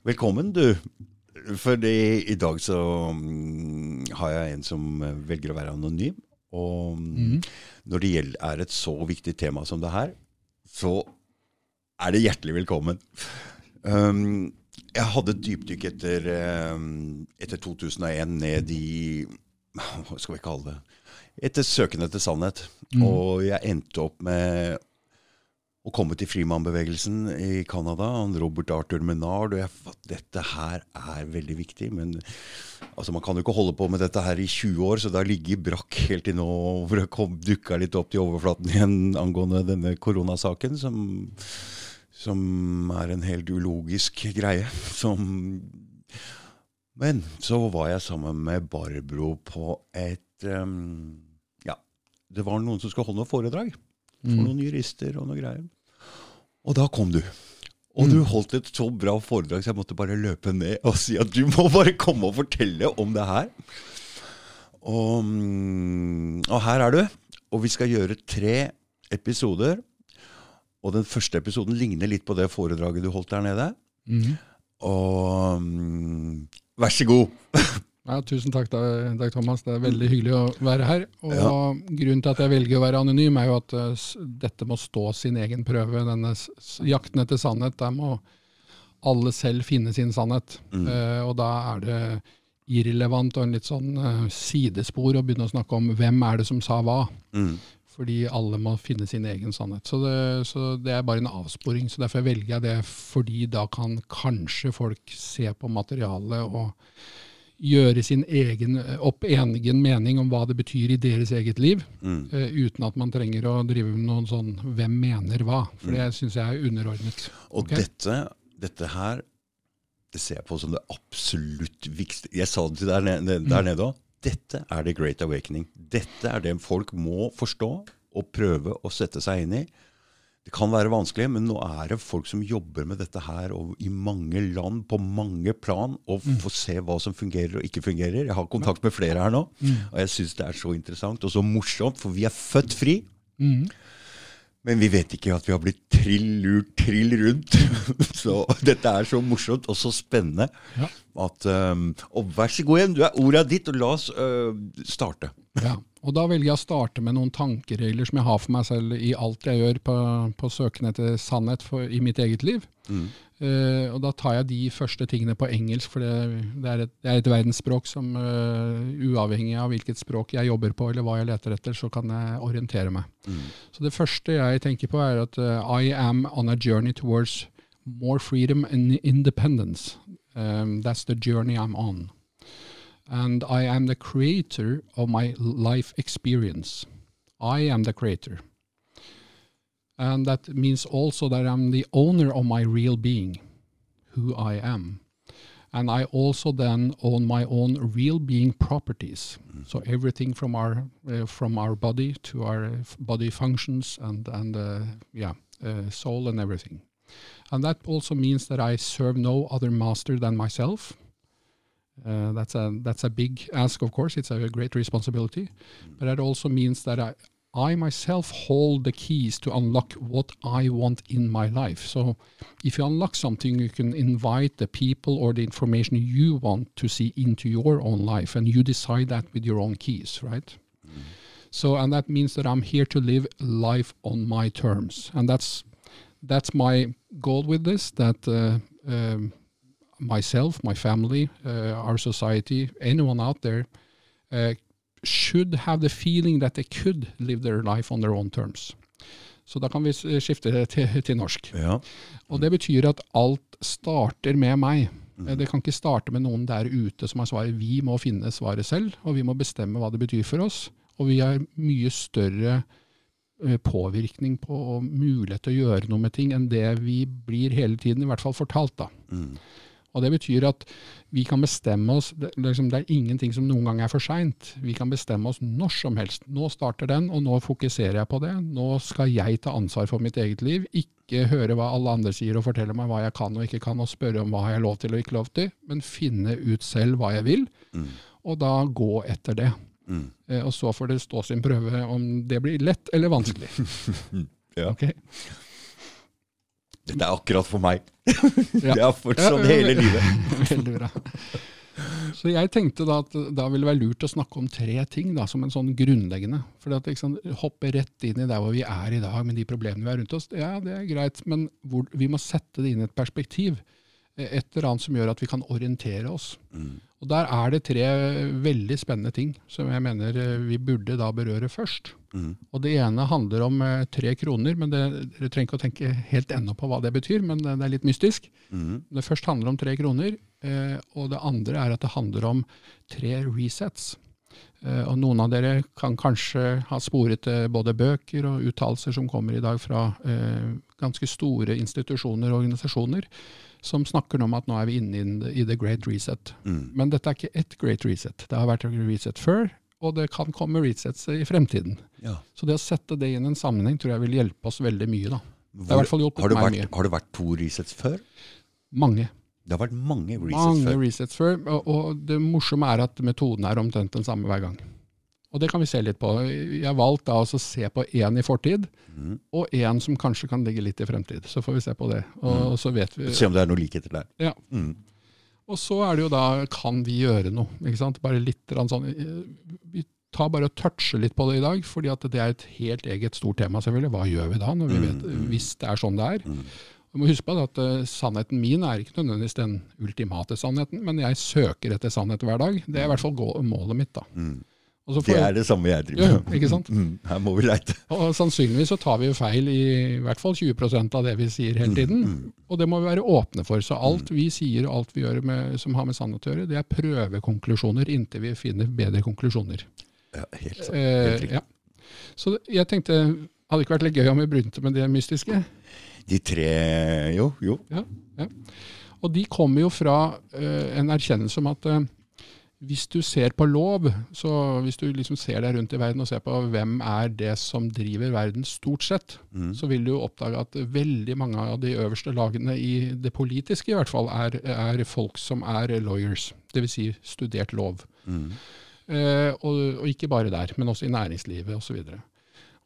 Velkommen, du. For i dag så mm, har jeg en som eh, velger å være anonym. Og mm. når det gjelder, er et så viktig tema som det her, så er det hjertelig velkommen. Um, jeg hadde et dypdykk etter, um, etter 2001 ned i Hva skal vi kalle det? Etter søken etter sannhet. Mm. Og jeg endte opp med å komme til frimannbevegelsen i Canada. Robert Arthur Menard. Og jeg, dette her er veldig viktig. Men altså, man kan jo ikke holde på med dette her i 20 år, så det har ligget brakk helt til nå hvor det dukka litt opp til overflaten igjen angående denne koronasaken, som, som er en helt ulogisk greie. Som Men så var jeg sammen med Barbro på et um, Ja, det var noen som skulle holde noe foredrag for mm. noen jurister og noe greier. Og da kom du. Og mm. du holdt et så bra foredrag, så jeg måtte bare løpe ned og si at du må bare komme og fortelle om det her. Og, mm, og her er du. Og vi skal gjøre tre episoder. Og den første episoden ligner litt på det foredraget du holdt der nede. Mm. Og mm, vær så god. Ja, tusen takk, Dag Thomas. Det er veldig hyggelig å være her. Og ja. Grunnen til at jeg velger å være anonym, er jo at uh, dette må stå sin egen prøve. Denne jakten etter sannhet. Der må alle selv finne sin sannhet. Mm. Uh, og da er det irrelevant og en litt sånn uh, sidespor å begynne å snakke om hvem er det som sa hva. Mm. Fordi alle må finne sin egen sannhet. Så det, så det, er bare en avsporing. så Derfor velger jeg det, fordi da kan kanskje folk se på materialet og gjøre sin egen, opp egen mening om hva det betyr i deres eget liv, mm. uh, uten at man trenger å drive med noen sånn 'hvem mener hva'? For det mm. syns jeg er underordnet. Og okay? dette, dette, her det ser jeg på som det absolutt viktigste Jeg sa det til der nede, der nede òg. Dette er the great awakening. Dette er det folk må forstå og prøve å sette seg inn i. Det kan være vanskelig, men nå er det folk som jobber med dette her i mange land, på mange plan, og mm. får se hva som fungerer og ikke fungerer. Jeg har kontakt med flere her nå, mm. og jeg syns det er så interessant og så morsomt, for vi er født fri. Mm. Men vi vet ikke at vi har blitt trill lurt, trill rundt. så dette er så morsomt og så spennende. Ja. At, um, og vær så god igjen, du er ordet ditt, og la oss uh, starte. Ja. Og da velger jeg å starte med noen tankeregler som jeg har for meg selv i alt jeg gjør på, på søken etter sannhet for, i mitt eget liv. Mm. Uh, og da tar jeg de første tingene på engelsk, for det, det, er, et, det er, et, verdensspråk som uh, uavhengig av hvilket språk jeg jobber på eller hva jeg leter etter, så kan jeg orientere meg. Mm. Så det første jeg tenker på, er at uh, I am on a journey towards more freedom and independence. Um, that's the journey I'm on. And I am the creator of my life experience. I am the creator. And that means also that I'm the owner of my real being, who I am. And I also then own my own real being properties. Mm. So everything from our uh, from our body to our body functions and and uh, yeah, uh, soul and everything. And that also means that I serve no other master than myself. Uh, that's a that's a big ask, of course. It's a great responsibility, but that also means that I I myself hold the keys to unlock what I want in my life. So, if you unlock something, you can invite the people or the information you want to see into your own life, and you decide that with your own keys, right? Mm. So, and that means that I'm here to live life on my terms, and that's that's my goal with this. That uh, um, myself, my family, uh, our society, anyone out there uh, should have the feeling that they could live their life on their own terms. Så da kan vi skifte til, til norsk. Ja. Og det betyr at alt starter med meg. Mm. Det kan ikke starte med noen der ute som har svaret. Vi må finne svaret selv, og vi må bestemme hva det betyr for oss. Og vi har mye større eh, påvirkning på og mulighet til å gjøre noe med ting enn det vi blir hele tiden, i hvert fall fortalt. da. Mm. Og Det betyr at vi kan bestemme oss det, liksom, det er ingenting som noen gang er for seint. Vi kan bestemme oss når som helst. Nå starter den, og nå fokuserer jeg på det. Nå skal jeg ta ansvar for mitt eget liv. Ikke høre hva alle andre sier og fortelle meg hva jeg kan og ikke kan, og spørre om hva jeg har lov til og ikke lov til, men finne ut selv hva jeg vil, mm. og da gå etter det. Mm. Eh, og så får det stå sin prøve om det blir lett eller vanskelig. ja. Okay? Dette er akkurat for meg. Ja. Det er fortsatt hele livet. Veldig bra. Så jeg tenkte da at da ville det være lurt å snakke om tre ting da, som en sånn grunnleggende. For at liksom, Hoppe rett inn i der hvor vi er i dag med de problemene vi har rundt oss, ja det er greit, men hvor, vi må sette det inn i et perspektiv. Et eller annet som gjør at vi kan orientere oss. Og Der er det tre veldig spennende ting som jeg mener eh, vi burde da berøre først. Mm. Og Det ene handler om eh, tre kroner, men det, dere trenger ikke å tenke helt ennå på hva det betyr, men det, er litt mystisk. Mm. Det først handler om tre kroner, eh, og det andre er at det handler om tre resets. Eh, og Noen av dere kan kanskje ha sporet både bøker og uttalelser som kommer i dag fra eh, ganske store institusjoner og organisasjoner, som snakker om at nå er vi inne i the- great reset. Mm. Men dette er ikke ett great reset. Det har vært et reset før, og det kan komme resets i fremtiden. Ja. Så det å sette det inn i en sammenheng tror jeg vil hjelpe oss veldig mye. da. Det har Hvor- har, det vært, har det vært to resets før? Mange. Det har vært mange resets Mange før. resets før, og, og det morsomme er at metoden er omtrent den samme hver gang. Og det kan vi se litt på. Jeg valgt da å se på én i fortid, mm. og én som kanskje kan ligge litt i fremtid. Så får vi se på det. Og så vet vi Se om det er noe likheter der. ja. Mm. Og så er det jo da kan vi gjøre noe? ikke sant? Bare litt sånn Vi tar bare og toucher litt på det i dag, fordi at det er et helt eget stort tema, selvfølgelig. Hva gjør vi da, vi Mm, vet, mm. hvis det er sånn det er? Mm. Du må huske på at uh, sannheten min er ikke nødvendigvis den ultimate sannheten, men jeg søker etter sannhet hver dag. Det er i hvert fall målet mitt. da. Mm. Og, for, Det er det samme jeg driver med. Ja, ikke sant? Mm. Her må vi leite. og sannsynligvis så tar vi jo feil i, i hvert fall 20% av det vi sier hele tiden. Mm. Og det må vi være åpne for. Så alt vi sier og alt vi gjør med, som har med sannhet å gjøre, det er prøvekonklusjoner inntil vi finner bedre konklusjoner. Ja, helt sant. Eh, Helt eh, ja. Så jeg tenkte, hadde det ikke vært litt gøy om vi begynte med det mystiske? De tre Jo, jo. Og de kommer jo fra uh, en erkjennelse om at eh, hvis du ser på lov, så hvis du liksom ser deg rundt i verden og ser på hvem er det som driver verden stort sett, Mm. så vil du oppdage at veldig mange av de øverste lagene i det politiske i hvert fall, er, er folk som er lawyers, dvs. Si studert lov. Mm. Eh, og, og ikke bare der, men også i næringslivet osv.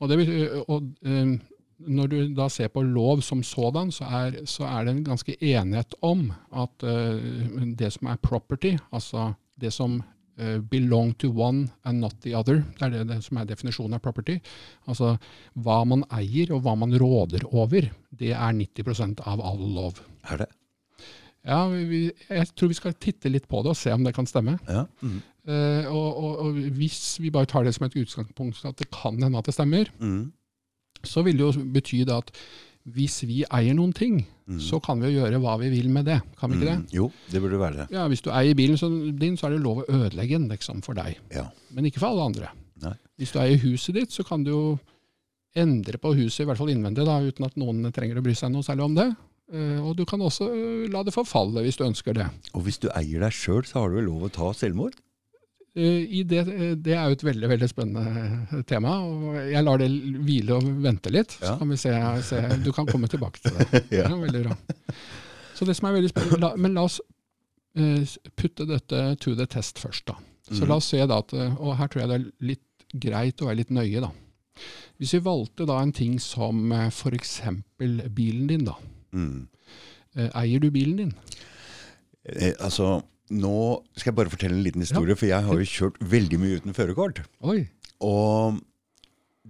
Og, det og eh, når du da ser på lov som sådan, så er, så er det en ganske enighet om at eh, det som er property, altså det som uh, belong to one and not the other, det er det, det som er definisjonen av property. Altså hva man eier og hva man råder over, det er 90% av all lov. Er det? Ja, vi, jeg tror vi skal titte litt på det og se om det kan stemme. Ja. Mm. Uh, og, og, og hvis vi bare tar det som et utgangspunkt at det kan hende at det stemmer, Mm. så vil det jo bety at hvis vi eier noen ting, Mm. så kan vi jo gjøre hva vi vil med det. Kan vi ikke det? Mm. Jo, det burde være det. Ja, Hvis du eier bilen så, din, så er det lov å ødelegge den liksom, for deg, Ja. men ikke for alle andre. Nei. Hvis du eier huset ditt, så kan du jo endre på huset, i hvert fall innvendig, da, uten at noen trenger å bry seg noe særlig om det. Eh, og du kan også eh, la det forfalle hvis du ønsker det. Og hvis du eier deg sjøl, så har du vel lov å ta selvmord? Eh, I det, eh, det er jo et veldig veldig spennende tema. og Jeg lar det hvile og vente litt. Så kan vi se, se Du kan komme tilbake til det. Ja. Veldig bra. Så det som er veldig spennende, la, Men la oss eh, putte dette to the test først. da. Så Mhm. la oss se da at, Og her tror jeg det er litt greit å være litt nøye. da. Hvis vi valgte da en ting som f.eks. bilen din. da. Mm. Eier du bilen din? Eh, altså, nå skal jeg bare fortelle en liten historie, for jeg har jo kjørt veldig mye uten førerkort. Og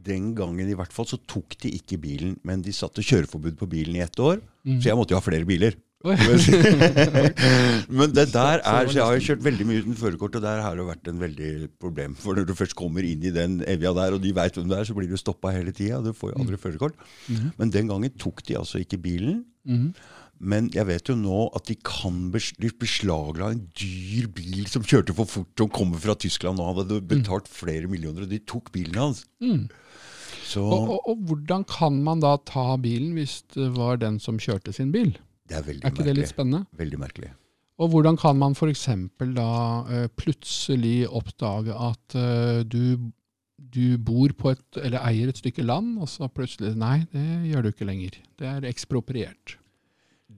den gangen i hvert fall så tok de ikke bilen, men de satte kjøreforbud på bilen i ett år. Mm. Så jeg måtte jo ha flere biler. Men det der er, så jeg har jo kjørt veldig mye uten førerkort, og der har det vært en veldig problem. For når du først kommer inn i den evja der, og de veit hvem det er, så blir du stoppa hele tida. Du får jo aldri førerkort. Mhm. Men den gangen tok de altså ikke bilen. Mhm. Men jeg vet jo nå at de kan beslagla en dyr bil som kjørte for fort, som kommer fra Tyskland og hadde betalt flere millioner, og de tok bilen hans. Mm. Så Og, og, og hvordan kan man da ta bilen hvis det var den som kjørte sin bil? det er veldig Er ikke det litt spennende? Veldig merkelig. Og hvordan kan man f.eks. da uh, plutselig oppdage at uh, du, du bor på et, eller eier et stykke land, og så plutselig Nei, det gjør du ikke lenger. Det er ekspropriert.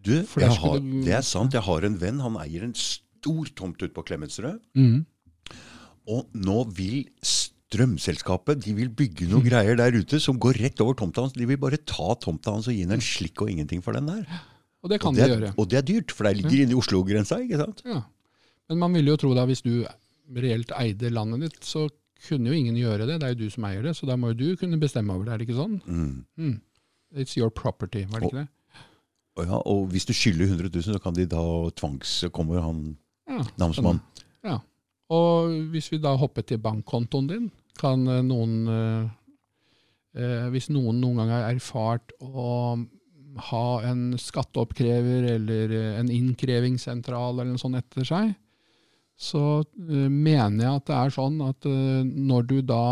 Du, har, du- det er sant. Jeg har en venn. Han eier en stor tomt ute på Klemetsrud. Mm. Og nå vil Strømselskapet de vil bygge noen greier der ute som går rett over tomta hans. De vil bare ta tomta hans og gi den en slikk og ingenting for den der. Og det kan Og det, de gjøre. og det er dyrt, for det ligger inne i Oslo-grensa. ikke sant? Ja. Men man ville jo tro da, hvis du reelt eide landet ditt, så kunne jo ingen gjøre det. Det er jo du som eier det, så da må jo du kunne bestemme over det, er det ikke sånn? Mm. Mm. It's your property, var det ikke det? Og, ja, og hvis du skylder 100 000, så kan de da tvangs... Kommer han Ja, namsmann. Ja. Og hvis vi da hopper til bankkontoen din, kan eh, noen eh, eh, Hvis noen noen gang har erfart å ha en skatteoppkrever eller eh, en innkrevingssentral eller noe sånt etter seg, så eh, mener jeg at det er sånn at eh, når du da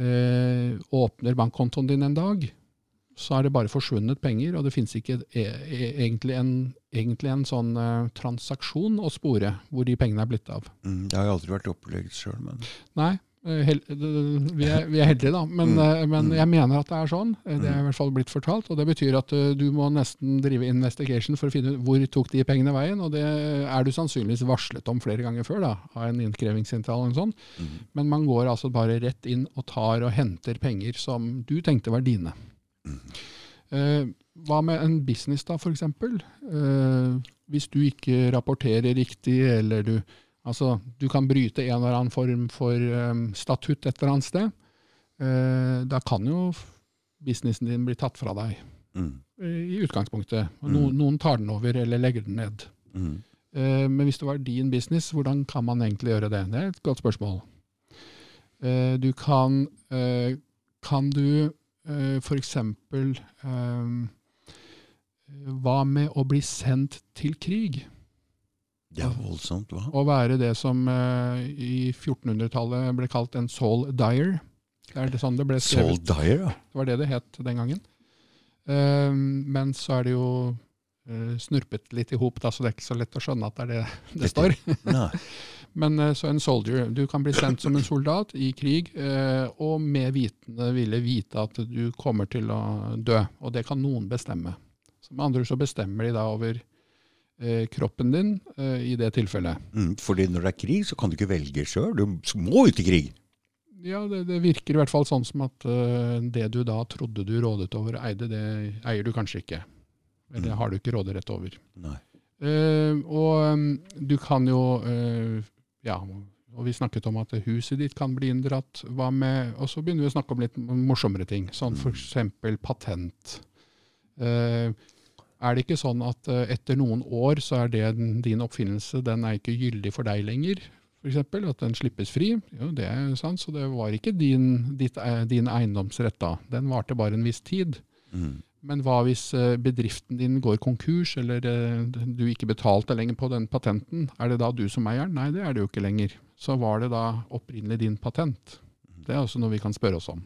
eh, åpner bankkontoen din en dag, så er det bare forsvunnet penger, og det finnes ikke e e egentlig, en, egentlig en sånn uh, transaksjon å spore hvor de pengene er blitt av. Mm, det har jo aldri vært opplevd sjøl, men Nei, eh, hel vi, er, vi er heldige da, men, Mm. eh, men Mm. jeg mener at det er sånn. Eh, Det er i hvert fall blitt fortalt, og det betyr at uh, du må nesten drive investigation for å finne ut hvor tok de pengene veien, og det er du sannsynligvis varslet om flere ganger før da, av en innkrevingssentral eller sånn. mm. Men man går altså bare rett inn og tar og henter penger som du tenkte var dine. Eh, hva med en business da, eksempel? Eh, hvis du ikke rapporterer riktig, eller du, altså, du kan bryte en eller annen form for um, statutt et eller annet sted, eh, da kan jo businessen din bli tatt fra deg Mm. i utgangspunktet. Og no, Mm. Noen tar den over eller legger den ned. Mm. Eh, Men hvis det var din business, hvordan kan man egentlig gjøre det? Det er et godt spørsmål. Eh, Du kan eh, Kan du eh, for eksempel eh, Hva med å bli sendt til krig? Det er voldsomt, hva? Å være det som eh, i 1400-tallet ble kalt en soul dyer. Det er det sånn det ble Soul skrevet. Dyer, ja. Det var det det het den gangen. Eh, men så er det jo eh, snurpet litt i hop, så det er ikke så lett å skjønne at det er det det står. Nei. Men eh, så en soldier, du kan bli sendt som en soldat i krig, eh, og med vitende ville vite at du kommer til å dø. Og det kan noen bestemme. Så med andre så bestemmer de da over eh, kroppen din i det tilfellet. Mm, fordi når det er krig, så kan du ikke velge sjøl. Du må ut i krig. Ja, det, det virker i hvert fall sånn som at det du da trodde du rådet over eide, det eier du kanskje ikke. Eller Mm. har du ikke råderett over. Nei. Uh, og um, du kan jo eh, Ja, og vi snakket om at huset ditt kan bli inndratt. Hva med Og så begynner vi å snakke om litt morsommere ting, sånn f.eks. patent. Eh, er det ikke sånn at eh, etter noen år så er det den- din oppfinnelse, den er ikke gyldig for deg lenger? For eksempel, at den slippes fri. Jo, det er sant, så det var ikke din, ditt, eh, din eiendomsrett da. Den varte bare en viss tid. Mm. Men hva hvis eh, bedriften din går konkurs, eller eh, du ikke betalte lenger på den patenten? Er det da du som eier den? Nei, det er det jo ikke lenger. Så var det da opprinnelig din patent? Det er også noe vi kan spørre oss om.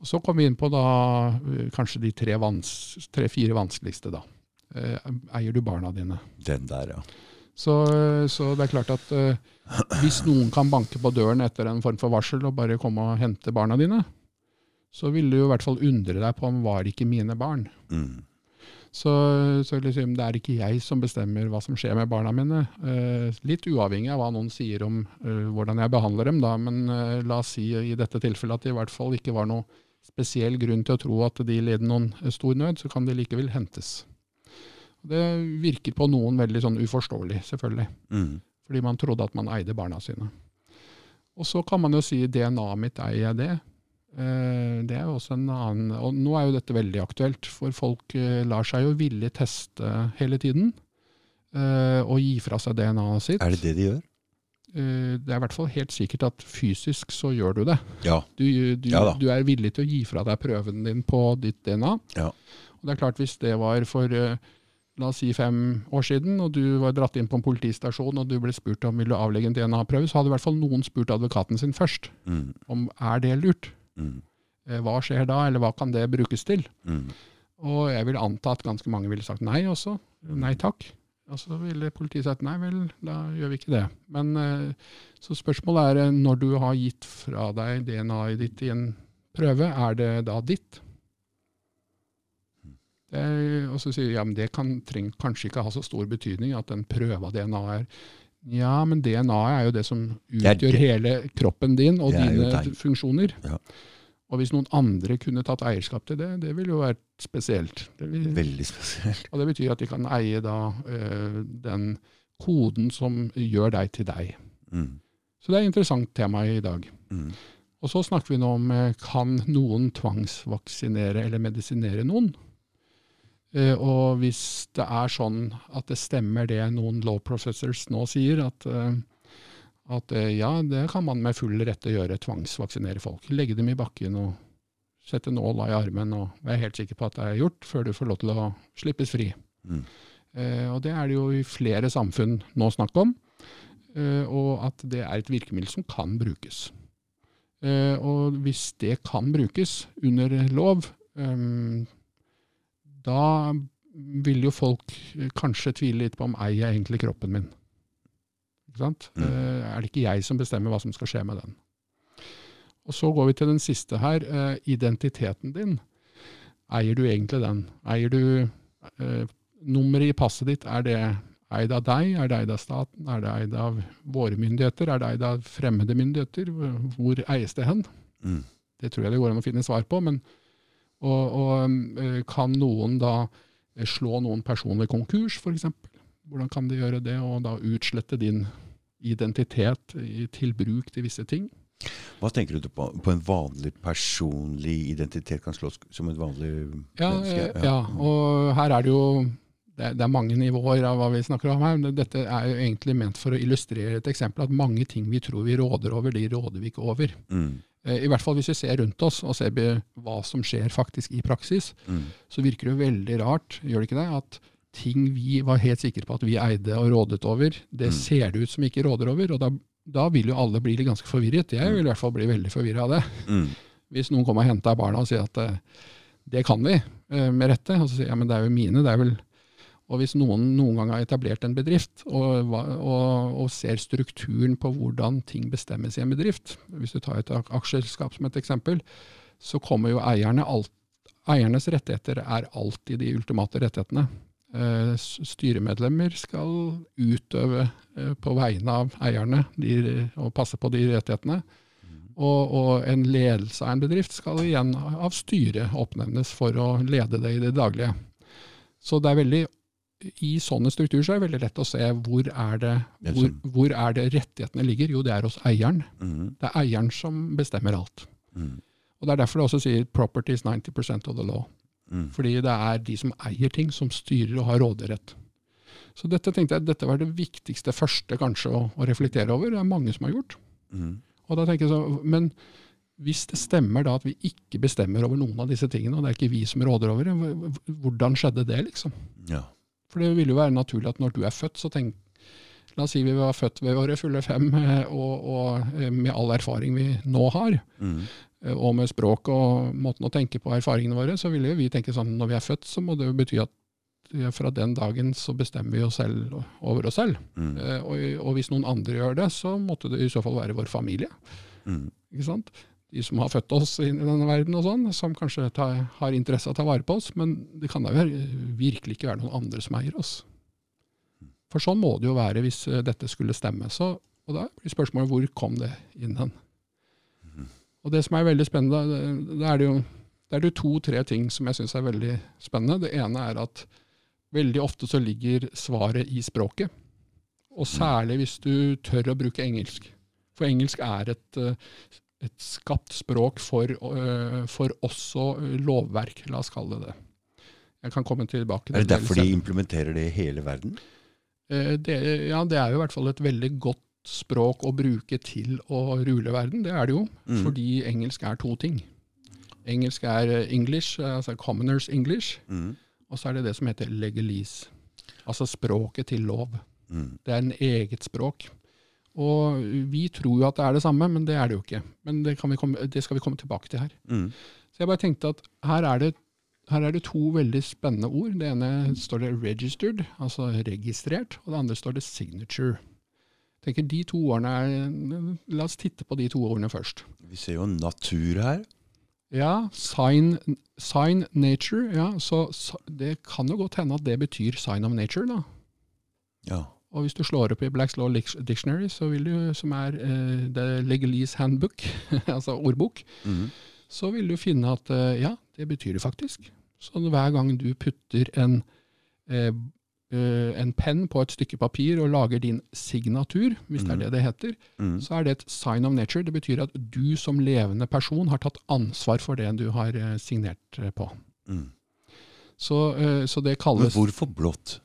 Og Så kom vi inn på da eh, kanskje de tre-fire vans tre, vanskeligste. da. Eier du barna dine? Den der, ja. Så, så det er klart at hvis noen kan banke på døren etter en form for varsel og bare komme og hente barna dine, så vil du jo i hvert fall undre deg på om var ikke mine barn. Mm. Så, så liksom, det er ikke jeg som bestemmer hva som skjer med barna mine. Eh, litt uavhengig av hva noen sier om eh, hvordan jeg behandler dem, da, men eh, la oss si i dette tilfellet at det i hvert fall ikke var noe spesiell grunn til å tro at de led noen eh, stor nød, så kan de likevel hentes. Det virker på noen veldig sånn uforståelig, selvfølgelig Mm. fordi man trodde at man eide barna sine. Og så kan man jo si DNA-et mitt, eier jeg det? Eh, det er jo også en annen Og nå er jo dette veldig aktuelt, for folk eh, lar seg jo villig teste hele tiden. eh, og gi fra seg DNA-et sitt. Er det det de gjør? Det er i hvert fall helt sikkert at fysisk så gjør du det. Ja. Du, du, Ja da. du er villig til å gi fra deg prøven din på ditt DNA. Ja. Og det er klart Hvis det var for la oss si fem år siden, og du var dratt inn på en politistasjon og du ble spurt om vil du avlegge en DNA-prøve, så hadde i hvert fall noen spurt advokaten sin først Mm. om er det lurt. Mm. Hva skjer da, eller hva kan det brukes til? Mm. Og jeg vil anta at ganske mange ville sagt nei også. Nei takk. Og så ville politiet sagt nei vel, da gjør vi ikke det. Men eh, Så spørsmålet er eh, når du har gitt fra deg DNA-et ditt i en prøve, er det da ditt? Og så sier de ja, men det kan, trenger kanskje ikke ha så stor betydning at en prøve av DNA er Ja, men DNA-et er jo det som utgjør det. hele kroppen din og dine funksjoner. Ja. Og hvis noen andre kunne tatt eierskap til det, det ville jo vært spesielt. Vil, Veldig spesielt. og det betyr at de kan eie da eh, den koden som gjør deg til deg. Mm. Så det er et interessant tema i dag. Mm. Og så snakker vi nå om eh, kan noen tvangsvaksinere eller medisinere noen? Eh, og hvis det er sånn at det stemmer det noen law processors nå sier, at, eh, at eh, ja, det kan man med full rette gjøre, tvangsvaksinere folk. Legge dem i bakken og sette nåla i armen og være helt sikker på at det er gjort, før du får lov til å slippes fri. Mm. Og det er det jo i flere samfunn nå snakk om, og at det er et virkemiddel som kan brukes. Og hvis det kan brukes under lov, da vil jo folk eh, kanskje tvile litt på om eier jeg egentlig kroppen min. Ikke sant? Mm. Eh, er det ikke jeg som bestemmer hva som skal skje med den? Og så går vi til den siste her. Eh, identiteten din. Eier du egentlig den? Eier du eh, Nummeret i passet ditt, er det eid av deg? Er det eid av staten? Er det eid av våre myndigheter? Er det eid av fremmede myndigheter? Hvor eies det hen? Mm. Det tror jeg det går an å finne svar på. Men, og, og eh, kan noen da eh, slå noen personer konkurs, f.eks.? Hvordan kan de gjøre det, og da utslette din identitet til bruk til visse ting? Hva tenker du på? På en vanlig personlig identitet kan slås som et vanlig Ja, menneske? Ja. ja, og her er det jo det er, det er mange nivåer av hva vi snakker om her. men Dette er jo egentlig ment for å illustrere et eksempel at mange ting vi tror vi råder over, de råder vi ikke over. Mm. Eh, I hvert fall hvis vi ser rundt oss og ser hva som skjer faktisk i praksis, Mm. så virker det jo veldig rart, gjør det ikke det, at ting vi var helt sikre på at vi eide og rådet over, det Mm. ser det ut som vi ikke råder over. og da, da vil jo alle bli ganske forvirret. Jeg vil i hvert fall bli veldig forvirra av det. Mm. Hvis noen kommer og henter barna og sier at eh, det kan vi, eh, med rette, og så sier jeg men det er jo mine, det er vel og hvis noen noen gang har etablert en bedrift, og, og, og ser strukturen på hvordan ting bestemmes i en bedrift, hvis du tar et ak- aksjeselskap som et eksempel, så kommer jo eierne alt, eiernes rettigheter er alltid de ultimate rettighetene. Eh, styremedlemmer skal utøve eh, på vegne av eierne de, og passe på de rettighetene. Og, og en ledelse av en bedrift skal igjen av styret oppnevnes for å lede det i det daglige. Så det er veldig, i sånne strukturer så er det veldig lett å se hvor er det, hvor, hvor er det rettighetene ligger. Jo, det er hos eieren. Mm. Det er eieren som bestemmer alt. Mm. Og Det er derfor det også sier 'property is 90 of the law'. Mm. Fordi det er de som eier ting, som styrer og har råderett. Så dette tenkte jeg dette var det viktigste første kanskje å, å reflektere over. Det er mange som har gjort. Mm. Og da tenker jeg så, Men hvis det stemmer da at vi ikke bestemmer over noen av disse tingene, og det er ikke vi som råder over det, hvordan skjedde det, liksom? Ja. For det ville jo være naturlig at når du er født, så tenk La oss si vi var født ved våre fulle fem, eh, og, og eh, med all erfaring vi nå har, Mm. eh, og med språk og måten å tenke på erfaringene våre, så ville vi tenke sånn når vi er født, så må det jo bety at fra den dagen så bestemmer vi oss selv over oss selv. Mm. Og, og hvis noen andre gjør det, så måtte det i så fall være vår familie. Mm. ikke sant? De som har født oss inn i denne verden og sånn, som kanskje tar, har interesse av å ta vare på oss, men det kan da virkelig ikke være noen andre som eier oss. For sånn må det jo være hvis eh, dette skulle stemme. Så, og da blir spørsmålet hvor kom det inn hen? Og det som er veldig spennende, det er det jo det er det to-tre ting som jeg syns er veldig spennende. Det ene er at veldig ofte så ligger svaret i språket. Og særlig hvis du tør å bruke engelsk. For engelsk er et, eh, et skapt språk for, øh, for også øh, lovverk, la oss kalle det det. Jeg kan komme tilbake til Er det derfor de implementerer det i hele verden? Eh, det, ja, det er jo i hvert fall et veldig godt språk å bruke til å rule verden. Det er det jo, Mm. fordi engelsk er to ting. Engelsk er eh, English, eh, altså commoners English, Mm. og så er det det som heter legalese. Altså språket til lov. Mm. Det er en eget språk. Og vi tror jo at det er det samme, men det er det jo ikke. Men det, kan vi komme, det skal vi komme tilbake til her. Mm. Så jeg bare tenkte at her er det, her er det to veldig spennende ord. Det ene står det 'registered', altså registrert, og det andre står det 'signature'. Jeg tenker de to ordene er, La oss titte på de to ordene først. Vi ser jo natur her. Ja, sign, sign nature. ja, så, så Det kan jo godt hende at det betyr sign of nature. da. Ja. Og hvis du slår opp i Blacks Law Dictionary, så vil du, som er uh, The Legalese Handbook, altså ordbok, Mhm. så vil du finne at uh, ja, det betyr det faktisk. Så hver gang du putter en, uh, eh, en penn på et stykke papir og lager din signatur, hvis det er det det heter, Mhm. så er det et sign of nature. Det betyr at du som levende person har tatt ansvar for det du har eh, signert eh, på. Mhm. Så, eh, så det Men hvorfor blått?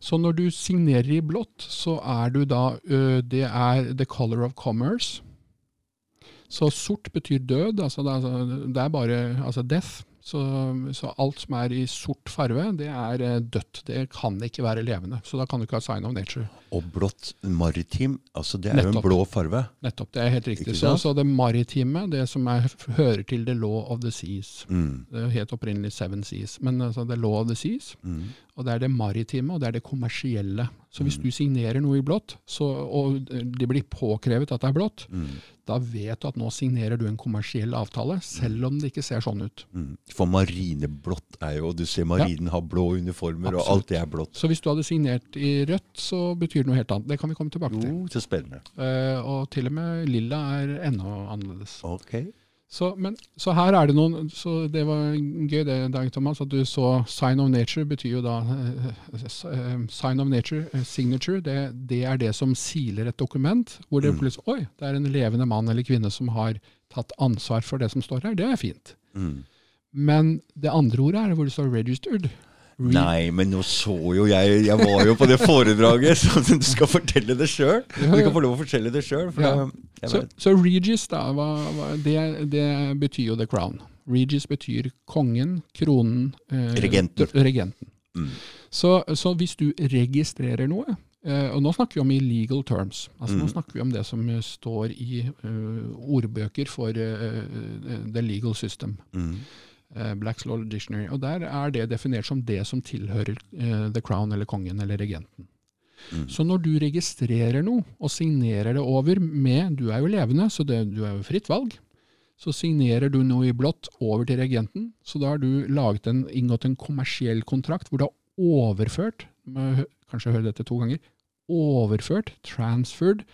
Så når du signerer i blått, så er du da Det er the color of commerce. Så sort betyr død. Altså det, er, bare altså death. Så, så alt som er i sort farve, det er dødt. Det kan ikke være levende. Så da kan du ikke ha sign of nature. Og blått maritim, altså det er jo en blå farve. Nettopp, det er helt riktig. Så, så det maritime, det som er, hører til the law of the seas. Mm. Det het opprinnelig Seven Seas, men altså the law of the seas. Mm. Og det er det maritime, og det er det kommersielle. Så hvis Mm. du signerer noe i blått, så, og det blir påkrevet at det er blått, Mm. da vet du at nå signerer du en kommersiell avtale, selv om det ikke ser sånn ut. Mm. For marineblått er jo Du ser marinen har blå uniformer, og alt det er blått. Så hvis du hadde signert i rødt, så betyr det noe helt annet. Det kan vi komme tilbake til. Jo, så spennende. Uh, og til og med lilla er ennå annerledes. Ok. Så, men, så her er det noen Så det var gøy det, Dag Thomas, at du så sign of nature betyr jo da eh, eh, Sign of nature, eh, signature, det, det er det som siler et dokument. Hvor det Mm. plutselig Oi, det er en levende mann eller kvinne som har tatt ansvar for det som står her. Det er fint. Mm. Men det andre ordet er hvor det står 'registered'. Nei, men nå så jo jeg Jeg var jo på det foredraget, så du skal fortelle det sjøl. Du kan få lov å fortelle det sjøl. Ja. Så, så Regis, da, hva, hva, det, det betyr jo the crown. Regis betyr kongen, kronen eh, Regenten. regenten. Mm. Så, så hvis du registrerer noe, eh, og nå snakker vi om i legal terms, altså nå Mm. snakker vi om det som eh, står i uh, ordbøker for eh, the legal system, Mm. Eh, Black's Law Dictionary, og der er det definert som det som tilhører eh, the crown eller kongen eller regenten. Mm. Så når du registrerer noe og signerer det over med Du er jo levende, så det, du er jo fritt valg. Så signerer du noe i blått over til regenten. Så da har du laget en, inngått en kommersiell kontrakt hvor du har overført må Kanskje høre dette to ganger. Overført, transferred,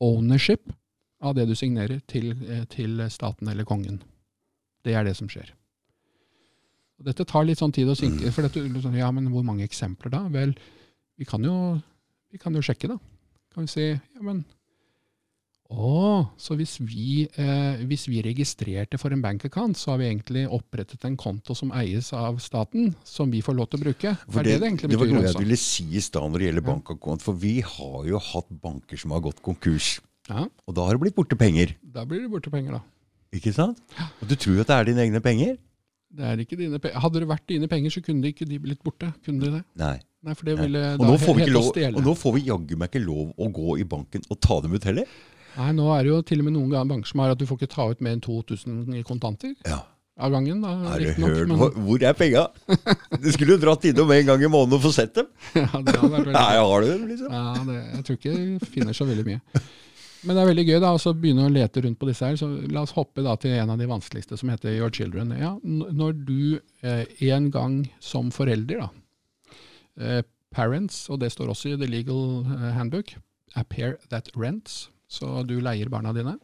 ownership av det du signerer til, eh, til staten eller kongen. Det er det som skjer. Og Dette tar litt sånn tid å synke. For dette, liksom, ja, men hvor mange eksempler da? Vel, vi kan jo, vi kan jo sjekke, da. Kan vi si ja, men Å, så hvis vi, eh, hvis vi registrerte for en bankaccount, så har vi egentlig opprettet en konto som eies av staten, som vi får lov til å bruke. For er det det egentlig det var noe jeg altså? ville si i stad når det gjelder Ja. bankaccount, For vi har jo hatt banker som har gått konkurs. Ja, Og da har det blitt borte penger. da blir det borte penger, da. Ikke sant? Og du tror at det er dine egne penger? Er Hadde det vært dine penger, så kunne de ikke de blitt borte. Kunne de det? Nei. Nei, for det ville Og nå, får vi lov, og nå får vi jaggu meg ikke lov å gå i banken og ta dem ut heller. Nei, nå er det jo til og med noen ganger banker som har at du får ikke ta ut mer enn 2000 i kontanter Ja. av gangen. da, Har du hørt men- hvor, hvor er penga? Du skulle jo dratt innom en gang i måneden og få sett dem. ja, det hadde vært veldig Nei, har du dem, liksom? Ja, det, jeg tror ikke jeg finner så veldig mye. Men det er veldig gøy da, å begynne å lete rundt på disse her. så La oss hoppe da til en av de vanskeligste, som heter Your Children. Ja, når du eh, en gang som forelder, da, eh, parents, og det står også i The Legal eh, Handbook, appear that rents, så du leier barna dine.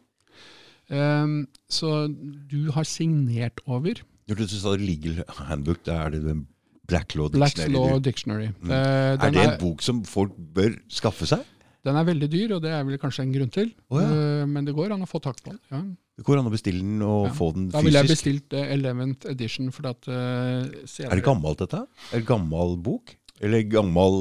Um, så du har signert over Når du sa legal handbook, da er det den Black Law Dictionary. Dictionary. Law. Dictionary. Mm. Uh, Er det en bok som folk bør skaffe seg? Den er veldig dyr, og det er vel kanskje en grunn til. Oh, ja. Eh, Men det går an å få tak på den. Ja. Det går an å bestille den og Ja. få den fysisk? Da ville jeg bestilt eh, 11th edition, for at uh, Er det gammelt, dette? Er det gammel bok? Eller gammel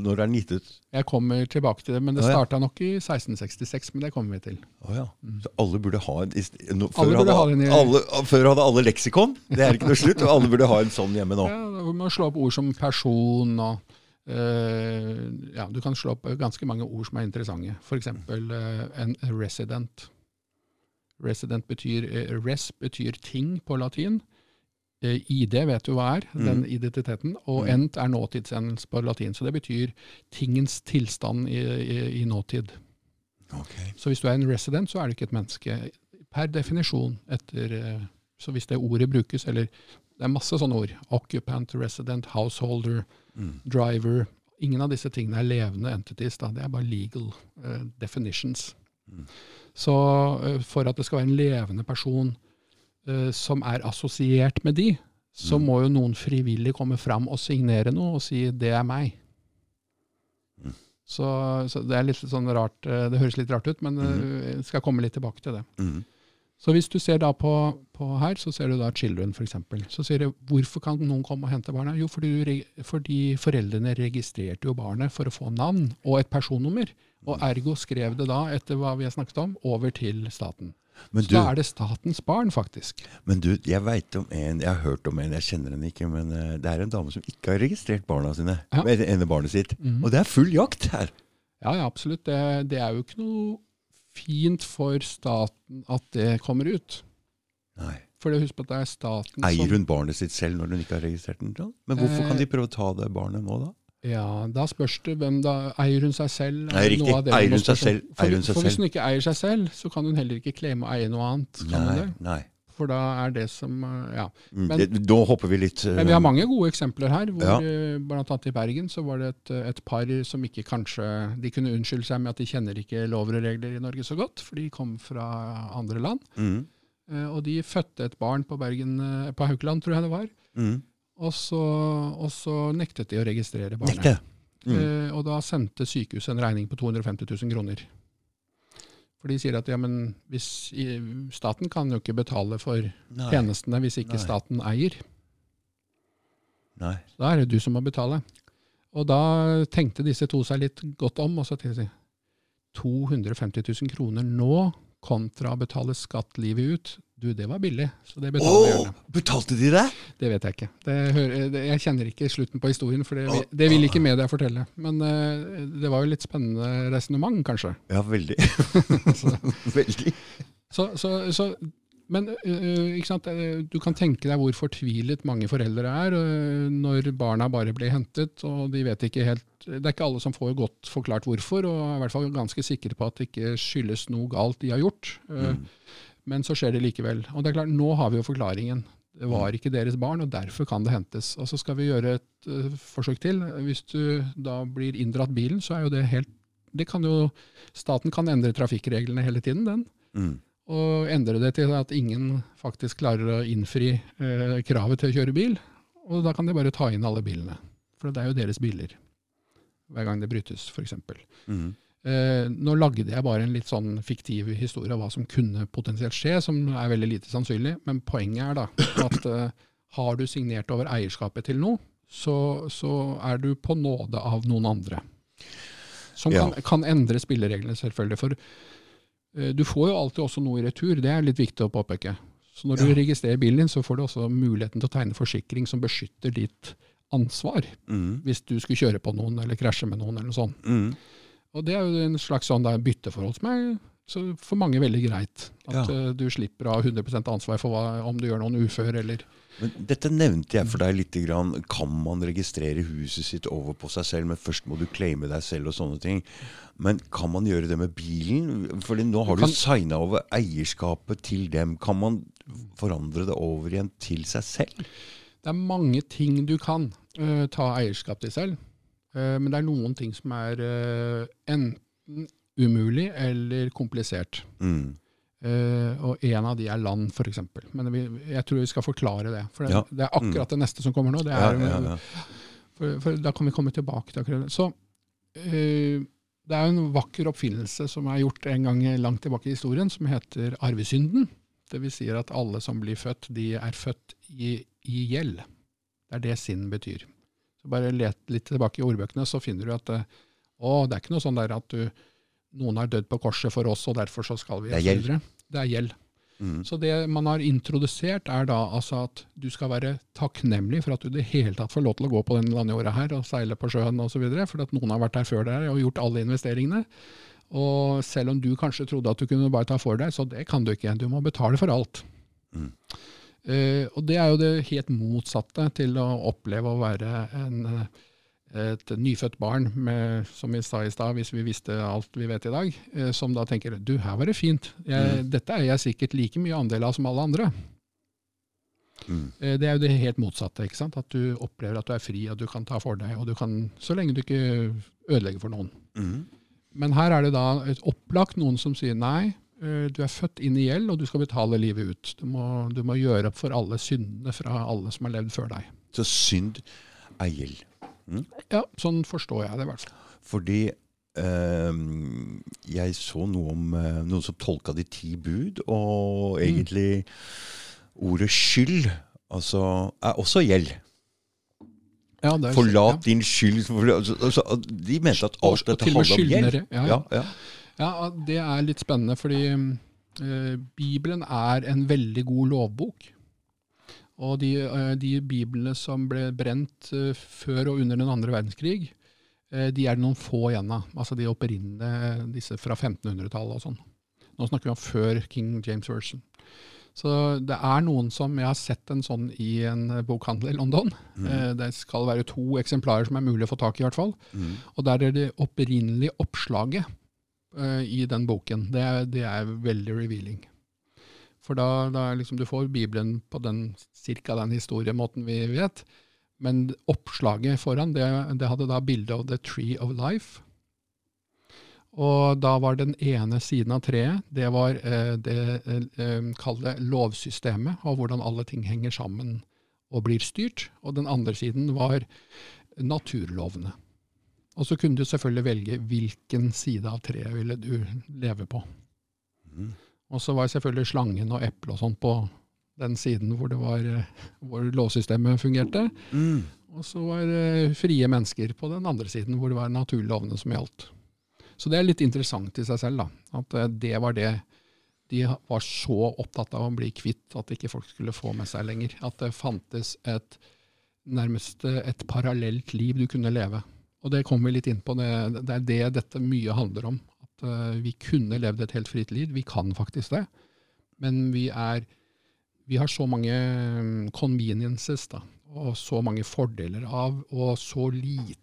når det er gitt ut? Jeg kommer tilbake til det, men det starta nok i 1666, men det kommer vi til. Oh, ja. Så alle burde ha en no, Mm. Alle før, burde hadde, ha alle, før hadde alle leksikon. Det er ikke noe slutt. Og alle burde ha en sånn hjemme nå. Ja, Vi må slå opp ord som person og Ja, du kan slå opp ganske mange ord som er interessante. F.eks. Uh, en resident. Resident betyr eh, Res betyr ting på latin. Eh, ID vet du hva er, den identiteten. Og Mm. ent er nåtidsendelse på latin. Så det betyr tingens tilstand i, i, i nåtid. Okay. Så hvis du er en resident, så er du ikke et menneske per definisjon. etter, eh, Så hvis det ordet brukes, eller det er masse sånne ord. Occupant, resident, householder, Mm. driver. ingen av disse tingene er levende entities. Da. Det er bare legal uh, definitions. Mm. Så uh, for at det skal være en levende person uh, som er assosiert med de, så mm. må jo noen frivillig komme fram og signere noe og si 'det er meg'. Mm. Så, så, det er litt sånn rart, det høres litt rart ut, men jeg skal komme litt tilbake til det. Så hvis du ser da på, på her, så ser du da Children f.eks. Så sier du hvorfor kan noen komme og hente barna? Jo, fordi, fordi, foreldrene registrerte jo barnet for å få navn og et personnummer. Og ergo skrev det da, etter hva vi har snakket om, over til staten. Du, så da er det statens barn, faktisk. Men du, jeg vet om en, jeg har hørt om en, jeg kjenner henne ikke, men uh, det er en dame som ikke har registrert barna sine. Ja. Med ene barnet sitt. Mm. Og det er full jakt her. Ja, ja absolutt. Det, det er jo ikke noe fint for staten at det kommer ut. Nei. For husk på at det er staten Eier hun barnet sitt selv når hun ikke har registrert den? Men hvorfor kan de prøve å ta det barnet nå, da? Ja, Da spørs det hvem da Eier hun seg selv? Nei, riktig. Eier hun seg selv? For, seg for, hvis hun ikke eier seg selv, så kan hun heller ikke claime å eie noe annet. Nei, nei. For da er det som eh, Ja. Mm, men, det, da hopper vi litt uh, Men vi har mange gode eksempler her. hvor ja. Eh, blant annet i Bergen så var det et, et, par som ikke kanskje De kunne unnskylde seg med at de kjenner ikke lover og regler i Norge så godt, for de kom fra andre land. Mm. Og de fødte et barn på, Bergen, på Haukeland, tror jeg det var. Mm. Og, så, og, så, nektet de å registrere barnet. Mm. og da sendte sykehuset en regning på 250 000 kroner. For de sier at ja, men hvis, staten kan jo ikke betale for Nei. tjenestene hvis ikke Nei. staten eier. Nei. Da er det du som må betale. Og da tenkte disse to seg litt godt om, og så til å si 250 000 kroner nå kontra å betale skatt livet ut, du, det var billig. Så det betalte oh, Betalte de det? Det vet jeg ikke. Det, det, jeg kjenner ikke slutten på historien, for det, det vil ikke media fortelle. Men uh, det var jo litt spennende resonnement, kanskje. Ja, veldig. veldig. Så, så, så, men uh, du kan tenke deg hvor fortvilet mange foreldre er når barna bare blir hentet, og de vet ikke helt Det er ikke alle som får godt forklart hvorfor, og er i hvert fall ganske sikre på at det ikke skyldes noe galt de har gjort. Mm. Men så skjer det likevel. Og det er klart, nå har vi jo forklaringen. Det var ikke deres barn, og derfor kan det hentes. Og så skal vi gjøre et uh, forsøk til. Hvis du da blir inndratt bilen, så er jo det helt det kan jo, Staten kan endre trafikkreglene hele tiden, den. Mm. Og endre det til at ingen faktisk klarer å innfri uh, kravet til å kjøre bil. Og da kan de bare ta inn alle bilene. For det er jo deres biler. Hver gang det brytes, f.eks. Mm. Eh, nå lagde jeg bare en litt sånn fiktiv historie av hva som kunne potensielt skje, som er veldig lite sannsynlig. Men poenget er da at eh, har du signert over eierskapet til noe, så, så er du på nåde av noen andre. Som ja. kan, kan, endre spillereglene, selvfølgelig. For eh, du får jo alltid også noe i retur. Det er litt viktig å påpeke. Så når ja. du registrerer bilen din, så får du også muligheten til å tegne forsikring som beskytter ditt ansvar. Mm. Hvis du skulle kjøre på noen eller krasje med noen eller noe sånt. Mm. Og det er jo en slags sånn bytteforhold som er for mange veldig greit. At ja. uh, du slipper å ha 100% ansvar for hva, om du gjør noen ufør eller men Dette nevnte jeg for deg litt. Grann. Kan man registrere huset sitt over på seg selv, men først må du claime deg selv og sånne ting. Men kan man gjøre det med bilen? Fordi nå har du, du signa over eierskapet til dem. Kan man forandre det over igjen til seg selv? Det er mange ting du kan uh, ta eierskap til selv. Eh, men det er noen ting som er eh, enten umulig eller komplisert. Mm. Uh, og en av de er land, f.eks. Men jeg tror vi skal forklare det. For det, ja. det er akkurat mm. det neste som kommer nå. Er, ja, ja, for, for, da kan vi komme tilbake til akkurat det. Så det er en vakker oppfinnelse som er gjort en gang langt tilbake i historien, som heter arvesynden. Det vil si at alle som blir født, de er født i, i gjeld. Det er det sinn betyr. Så bare let litt tilbake i ordbøkene, så finner du at eh, å, det er ikke noe sånn der at du, noen har dødd på korset for oss, og derfor så skal vi Det er gjeld. Det er gjeld. Mm. Så det man har introdusert, er da altså at du skal være takknemlig for at du i det hele tatt får lov til å gå på denne landjorda her og seile på sjøen osv., for at noen har vært her før deg og gjort alle investeringene. Og selv om du kanskje trodde at du kunne bare ta for deg, så det kan du ikke. Du må betale for alt. Mm. Uh, og det er jo det helt motsatte til å oppleve å være en, eh, et nyfødt barn, med, som vi sa i stad, hvis vi visste alt vi vet i dag, uh, som da tenker du, her var det fint, jeg, mm. dette er jeg sikkert like mye andel av som alle andre. Mm. Eh, Det er jo det helt motsatte. ikke sant? At du opplever at du er fri, og du kan ta for deg, og du kan, så lenge du ikke ødelegger for noen. Mm. Men her er det da et opplagt noen som sier nei, eh, du er født inn i gjeld, og du skal betale livet ut. Du må, du må gjøre opp for alle syndene fra alle som har levd før deg. Så synd er gjeld. Ja, Sånn forstår jeg det i hvert fall. Fordi ehm, jeg så noe om eh, noen som tolka de ti bud, og egentlig ordet skyld altså, er også gjeld. Ja, er- Forlat din skyld. For, altså, altså, de mente at alt dette handla om gjeld. ja, ja. ja. Ja, det er litt spennende, fordi eh, Bibelen er en veldig god lovbok. Og de, eh, de biblene som ble brent eh, før og under den andre verdenskrig, eh, de er det noen få igjen av. Altså de opprinnelige, disse fra 1500-tallet og sånn. Nå snakker vi om før King James Version. Så det er noen som Jeg har sett en sånn i en eh, bokhandel i London. Mm. Det skal være to eksemplarer som er mulig å få tak i, i hvert fall. Mm. Og der er det opprinnelige oppslaget eh, i den boken. Det er, det er veldig revealing. For da, da liksom, du får Bibelen på den cirka den historiemåten vi vet. Men oppslaget foran, det, det hadde da bilde av The Tree of Life. Og da var den ene siden av treet, det var eh, det eh, eh, lovsystemet, og hvordan alle ting henger sammen og blir styrt. Og den andre siden var naturlovene. Og så kunne du selvfølgelig velge hvilken side av treet ville du leve på. Mm. Og så var selvfølgelig slangen og eplet og sånn på den siden hvor, det var, eh, hvor lovsystemet fungerte. Mm. Og så var det frie mennesker på den andre siden hvor det var naturlovene som gjaldt. Så det er litt interessant i seg selv, da. At eh, det var det de var så opptatt av å bli kvitt at ikke folk skulle få med seg lenger. At det fantes et nærmest et parallelt liv du kunne leve. Og det kommer vi litt inn på. Det, det er det dette mye handler om. At uh, vi kunne levd et helt fritt liv. Vi kan faktisk det. Men vi er vi har så mange mm, conveniences da, og så mange fordeler av, og så lite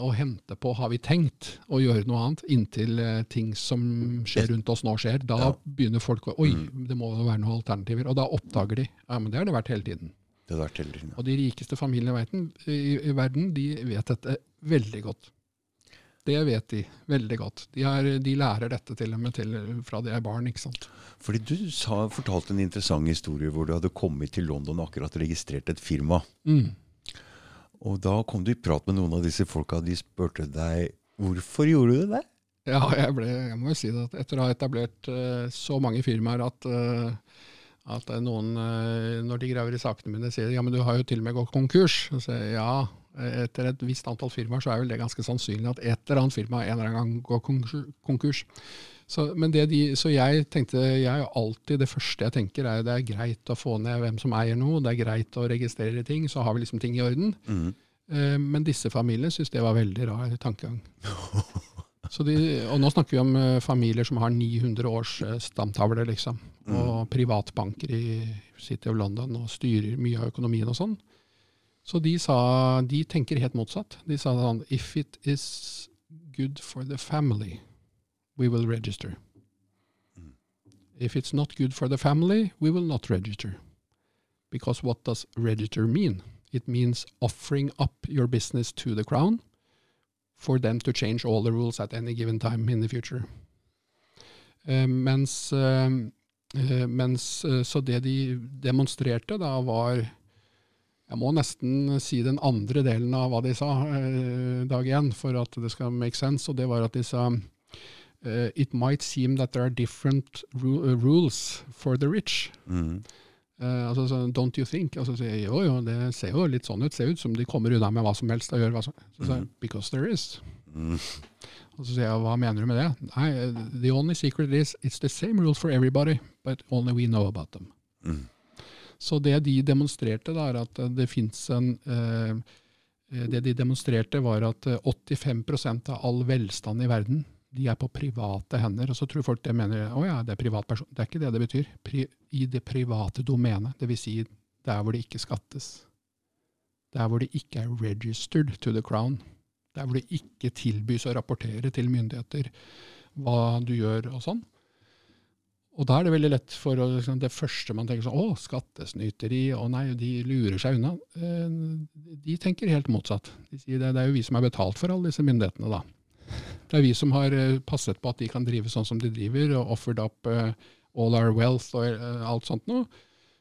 å hente på, har vi tenkt, å gjøre noe annet, inntil eh, ting som skjer rundt oss nå skjer. Da Ja. begynner folk å Oi, det må være noen alternativer. Og da oppdager de. Ja, men det har det vært hele tiden. Det hadde vært tiden. Og de rikeste familiene i verden, i, i verden de vet dette veldig godt. Det vet de veldig godt. De, er, de lærer dette til og med til, fra de er barn. ikke sant? Fordi du sa, fortalte en interessant historie hvor du hadde kommet til London og akkurat registrert et firma. Mm. Og da kom du i prat med noen av disse folka. De spurte deg hvorfor gjorde du det? Ja, jeg, ble, jeg må jo si det. Etter å ha etablert uh, så mange firmaer at, eh, at er noen, eh, når de graver i sakene mine, sier ja, men du har jo til og med gått konkurs. Og Så ja, etter et visst antall firmaer så er vel det ganske sannsynlig at et eller annet firma en eller annen gang går konkurs. Så, men det de, så jeg tenkte, jeg er jo alltid det første jeg tenker er det er greit å få ned hvem som eier noe, det er greit å registrere ting, så har vi liksom ting i orden. Mm. Eh, Men disse familiene syntes det var veldig rar tankegang. Så de, og nå snakker vi om eh, familier som har 900 års eh, stamtavle, liksom. Og privatbanker i City of London og styrer mye av økonomien og sånn. Så de sa De tenker helt motsatt. De sa sånn If it is good for the family, we will register. If it's not good for the family, we will not register. Because what does register mean? It means offering up your business to the crown for them to change all the rules at any given time in the future. Uh, mens, eh, mens Så det de demonstrerte da, var Jeg må nesten si den andre delen av hva de sa dag én, for at det skal make sense, og det var at de sa It might seem that there are different ru uh, rules for the rich. Mm. Eh, altså sånn, Don't you think? Altså, så jo, jo, det ser jo litt sånn ut. Ser ut som de kommer unna med hva som helst. og gjør hva som Så sier jeg, Because there is. Mm. Og så sier jeg, hva mener du med det? Nei, the only secret is it's the same rules for everybody, but only we know about them. Mm. Så det de demonstrerte, da, er at det fins en eh, Det de demonstrerte, var at eh, 85% av all velstand i verden de er på private hender. Og så tror folk det mener å ja, det er privatperson. Det er ikke det det betyr. Pri, I det private domenet, dvs. Si der hvor det ikke skattes. Der hvor det ikke er registered to the crown. Der hvor det ikke tilbys å rapportere til myndigheter hva du gjør og sånn. Og da er det veldig lett for å, liksom, det første man tenker sånn Å, skattesnyteri, å nei, de lurer seg unna. Eh, de tenker helt motsatt. De sier det, det er jo vi som har betalt for alle disse myndighetene, da. Det er vi som har eh, passet på at de kan drive sånn som de driver, og offered up uh, all our wealth og uh, alt sånt noe.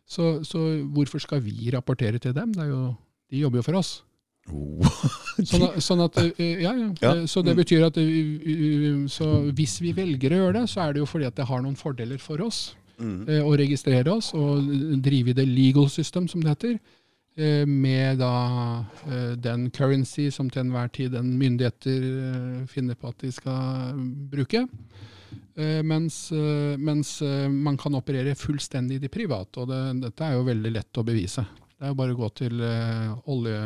Så, så, hvorfor skal vi rapportere til dem? Jo, de jobber jo for oss. Oh. sånn, at, sånn at, ja, ja. ja. Så det mm. betyr at så hvis vi velger å gjøre det, så er det jo fordi at det har noen fordeler for oss mm. å registrere oss og drive i det legal system, som det heter. Med da den currency som til enhver tid den myndigheter finner på at de skal bruke. Mens, mens man kan operere fullstendig i det private. Og det, dette er jo veldig lett å bevise. Det er jo bare å gå til olje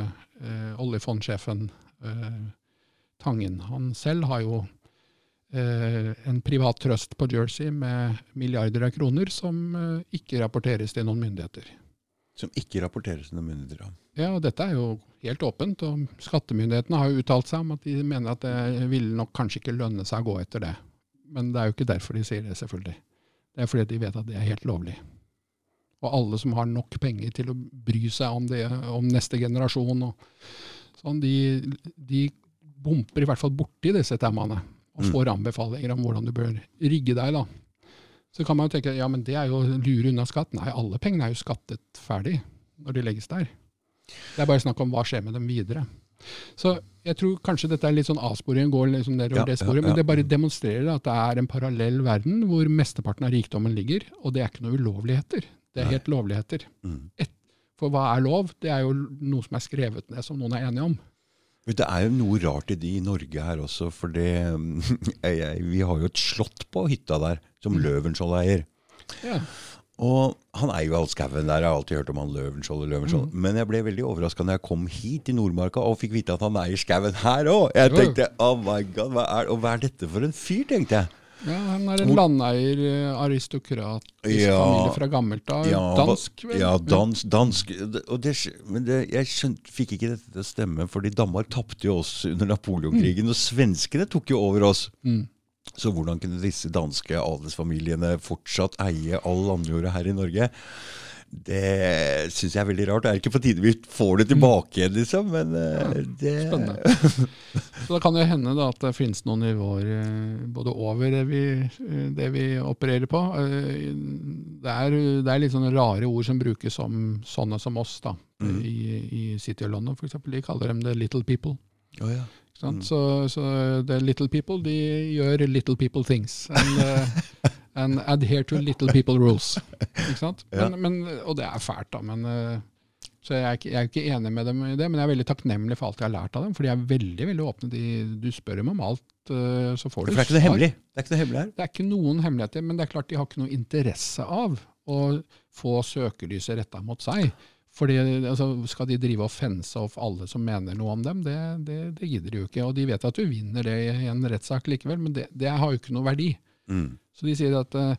eh, oljefondsjefen eh, Tangen. Han selv har jo eh, en privat trøst på Jersey med milliarder av kroner som eh, ikke rapporteres til noen myndigheter. Som ikke rapporteres til noen myndigheter? Ja, og dette er jo helt åpent. og Skattemyndighetene har jo uttalt seg om at de mener at det ville nok kanskje ikke lønne seg å gå etter det. Men det er jo ikke derfor de sier det, selvfølgelig. Det er fordi de vet at det er helt lovlig. Og alle som har nok penger til å bry seg om, det, om neste generasjon, sånn, de, de, bumper i hvert fall borti disse temaene og mm. får anbefalinger om hvordan du bør rigge deg. da. Så kan man jo tenke ja, men det er jo å lure unna skatt. Nei, alle pengene er jo skattet ferdig når de legges der. Det er bare snakk om hva skjer med dem videre. Så jeg tror kanskje dette er litt sånn avsporing, går liksom nedover ja, det sporet, ja, ja. men det bare demonstrerer at det er en parallell verden hvor mesteparten av rikdommen ligger, og det er ikke noe ulovligheter. Det er helt lovligheter. Mm. Et, for hva er lov? Det er jo noe som er skrevet ned, som noen er enige om. Det er jo noe rart i de i Norge her også, for det, vi har jo et slott på hytta der som mm. Løvenskiold eier. Ja. Og han eier jo all skauen der. Jeg har alltid hørt om han Løvenskiold og Løvenskiold. Mm. Men jeg ble veldig overraska når jeg kom hit til Nordmarka og fikk vite at han eier skauen her òg. Jeg tenkte oh my god, hva er, og hva er dette for en fyr, tenkte jeg. Ja, Han er en landeier, eh, aristokrat, ja, familie fra gammelt av. Ja, dansk, vel? Ja, dans, dansk. Det, men det, jeg skjønt, fikk ikke dette til å stemme, fordi Danmark tapte jo oss under Napoleonkrigen, mm. og svenskene tok jo over oss. Mm. Så hvordan kunne disse danske adelsfamiliene fortsatt eie all landjorda her i Norge? Det syns jeg er veldig rart. Det er ikke på tide vi får det tilbake igjen, liksom. Men ja, eh, det Spennende. Så da kan det hende da, at det finnes noen nivåer eh, både over det vi, eh, det vi opererer på. Det er, det er, litt sånne rare ord som brukes om sånne som oss da, mm. i, i, City of London f.eks. De kaller dem the little people. Oh, ja. Mm. Så, så, the little people de gjør little people things. And, and adhere to little people rules. Ikke sant? Men, ja. men, og det er fælt, da. Men, eh, så jeg er, ikke, jeg er, ikke, enig med dem i det, men jeg er veldig takknemlig for alt jeg har lært av dem. For de er veldig veldig åpne. De, du spør dem om alt, eh, så får du svar. Det er ikke noe hemmelig? Det er ikke noe hemmelig her? Det er ikke noen hemmeligheter, men det er klart de har ikke noe interesse av å få søkelyset retta mot seg. Fordi altså, Skal de drive og fense off alle som mener noe om dem? Det, det, det gidder de jo ikke. Og de vet at du vinner det i en rettssak likevel, men det, det har jo ikke noe verdi. Mm. Så de sier at uh,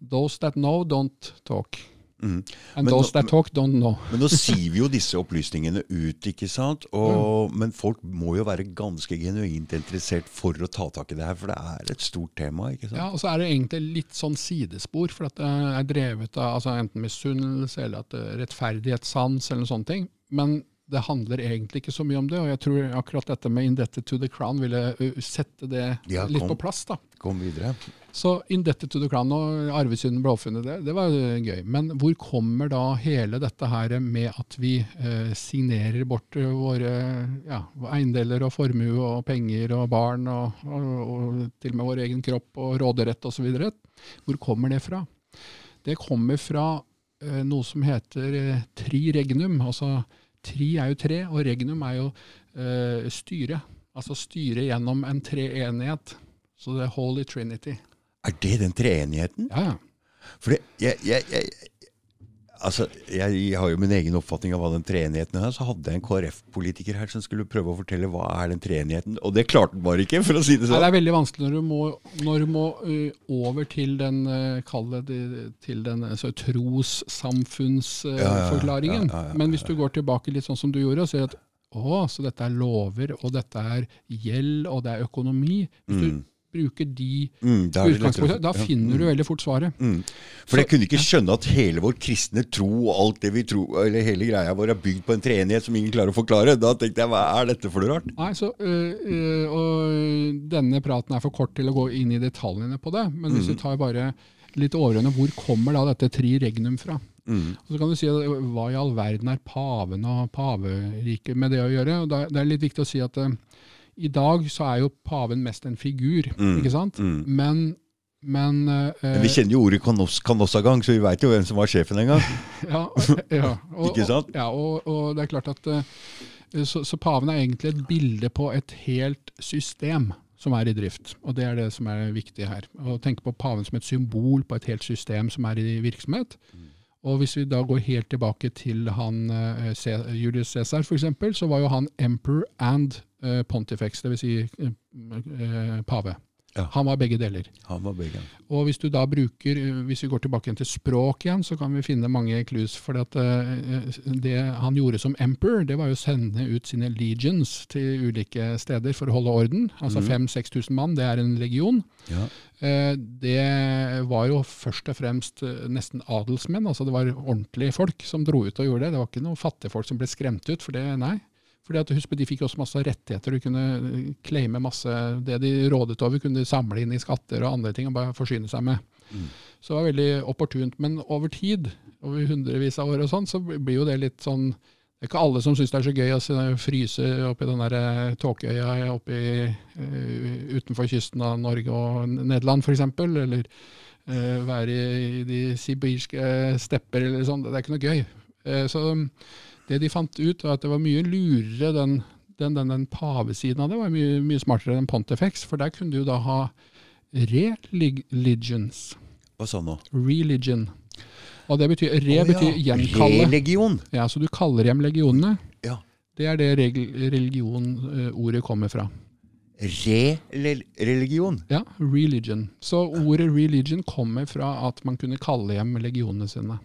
those that know, don't talk. Mm. And men those nå, that talk, don't know. men nå sier vi jo disse opplysningene ut, ikke sant? Og, mm. Men folk må jo være ganske genuint interessert for å ta tak i det her, for det er et stort tema. ikke sant? Ja, og så er det egentlig litt sånn sidespor, for at det er drevet av altså enten misunnelse eller at rettferdighetssans eller noen sånne ting. Men det handler egentlig ikke så mye om det, og jeg tror akkurat dette med 'indebted to the crown' ville sette det ja, litt på plass. da. Kom videre. Så 'indebted to the crown' og arvesynden ble oppfunnet, det, det var gøy. Men hvor kommer da hele dette her med at vi eh, signerer bort våre ja, eiendeler og formue og penger og barn, og, og, og til og med vår egen kropp og råderett osv.? Hvor kommer det fra? Det kommer fra eh, noe som heter eh, tri regnum. altså Tri er jo tre, og regnum er jo uh, styre. Altså styre gjennom en treenighet. Så det er Holy Trinity. Er det den treenigheten? Ja. For jeg, jeg, jeg, Altså, jeg, har jo min egen oppfatning av hva den treenigheten er. Så hadde jeg en KrF-politiker her som skulle prøve å fortelle hva er den treenigheten. Og det klarte han bare ikke, for å si det sånn. Nei, det er veldig vanskelig når du må, når du må uh, over til den, kall det, til den altså, trossamfunnsforklaringen. Ja, ja, Men hvis du går tilbake litt sånn som du gjorde, og sier at å, så dette er lover, og dette er gjeld, og det er økonomi. Hvis du mm. Bruker de Mm, da utgangspunktet, da ja, finner du veldig fort svaret. Mm. For jeg kunne ikke skjønne at hele vår kristne tro og alt det vi tror, eller hele greia vår er bygd på en treenighet som ingen klarer å forklare. Da tenkte jeg hva er dette for noe rart? Nei, så, øh, øh, og Denne praten er for kort til å gå inn i detaljene på det. Men hvis vi tar bare litt overordnet, hvor kommer da dette tri regnum fra? Mm. Og så kan du si Hva i all verden er paven og paveriket med det å gjøre? Og da, det er litt viktig å si at i dag så er jo paven mest en figur, ikke sant? mm. Men, men uh, vi kjenner jo ordet kanos, kanossagang, så vi veit jo hvem som var sjefen en gang. Ja, ja. Og, Ikke sant? Og, ja, og, og det er klart at uh, så, så paven er egentlig et bilde på et helt system som er i drift. Og det er det som er viktig her. Å tenke på paven som et symbol på et helt system som er i virksomhet. Og hvis vi da går helt tilbake til han eh, Julius Cæsar f.eks., så var jo han emperor and pontifex, dvs. Si, eh, eh, pave. Ja. Han var begge deler. Han var begge. Og hvis du da bruker, eh, hvis vi går tilbake til språk igjen, så kan vi finne mange clues. For at eh, det han gjorde som emperor, det var jo å sende ut sine legions til ulike steder for å holde orden. Altså 5000-6000 mann, det er en legion. Ja. Eh, Det var jo først og fremst eh, nesten adelsmenn, altså det var ordentlige folk som dro ut og gjorde det. Det var ikke noen fattige folk som ble skremt ut, for det, nei. Fordi at, husk De fikk også masse rettigheter, de kunne eh, claime masse det de rådet over, kunne de samle inn i skatter og andre ting og bare forsyne seg med. Så det var veldig opportunt. Men over tid, over hundrevis av år og sånn, så blir jo det litt sånn Det er ikke alle som syns det er så gøy å se- fryse oppi den der eh, tåkeøya oppi, eh, utenfor kysten av Norge og Nederland f.eks., eller uh, være i, i de sibirske stepper eller sånn. Det er ikke noe gøy. Uh, så det de fant ut, var at det var mye lurere den, den, den, den pavesiden av det, var mye, mye smartere enn Pontifex, for der kunne du da ha religions. Hva sa han nå? Religion. Og det betyr, re oh, ja. betyr gjenkalle. Religion. Ja, så du kaller hjem legionene. Ja. Det er det religion-ordet kommer fra. Re-religion. Ja, religion. Så ordet religion kommer fra at man kunne kalle hjem legionene sine.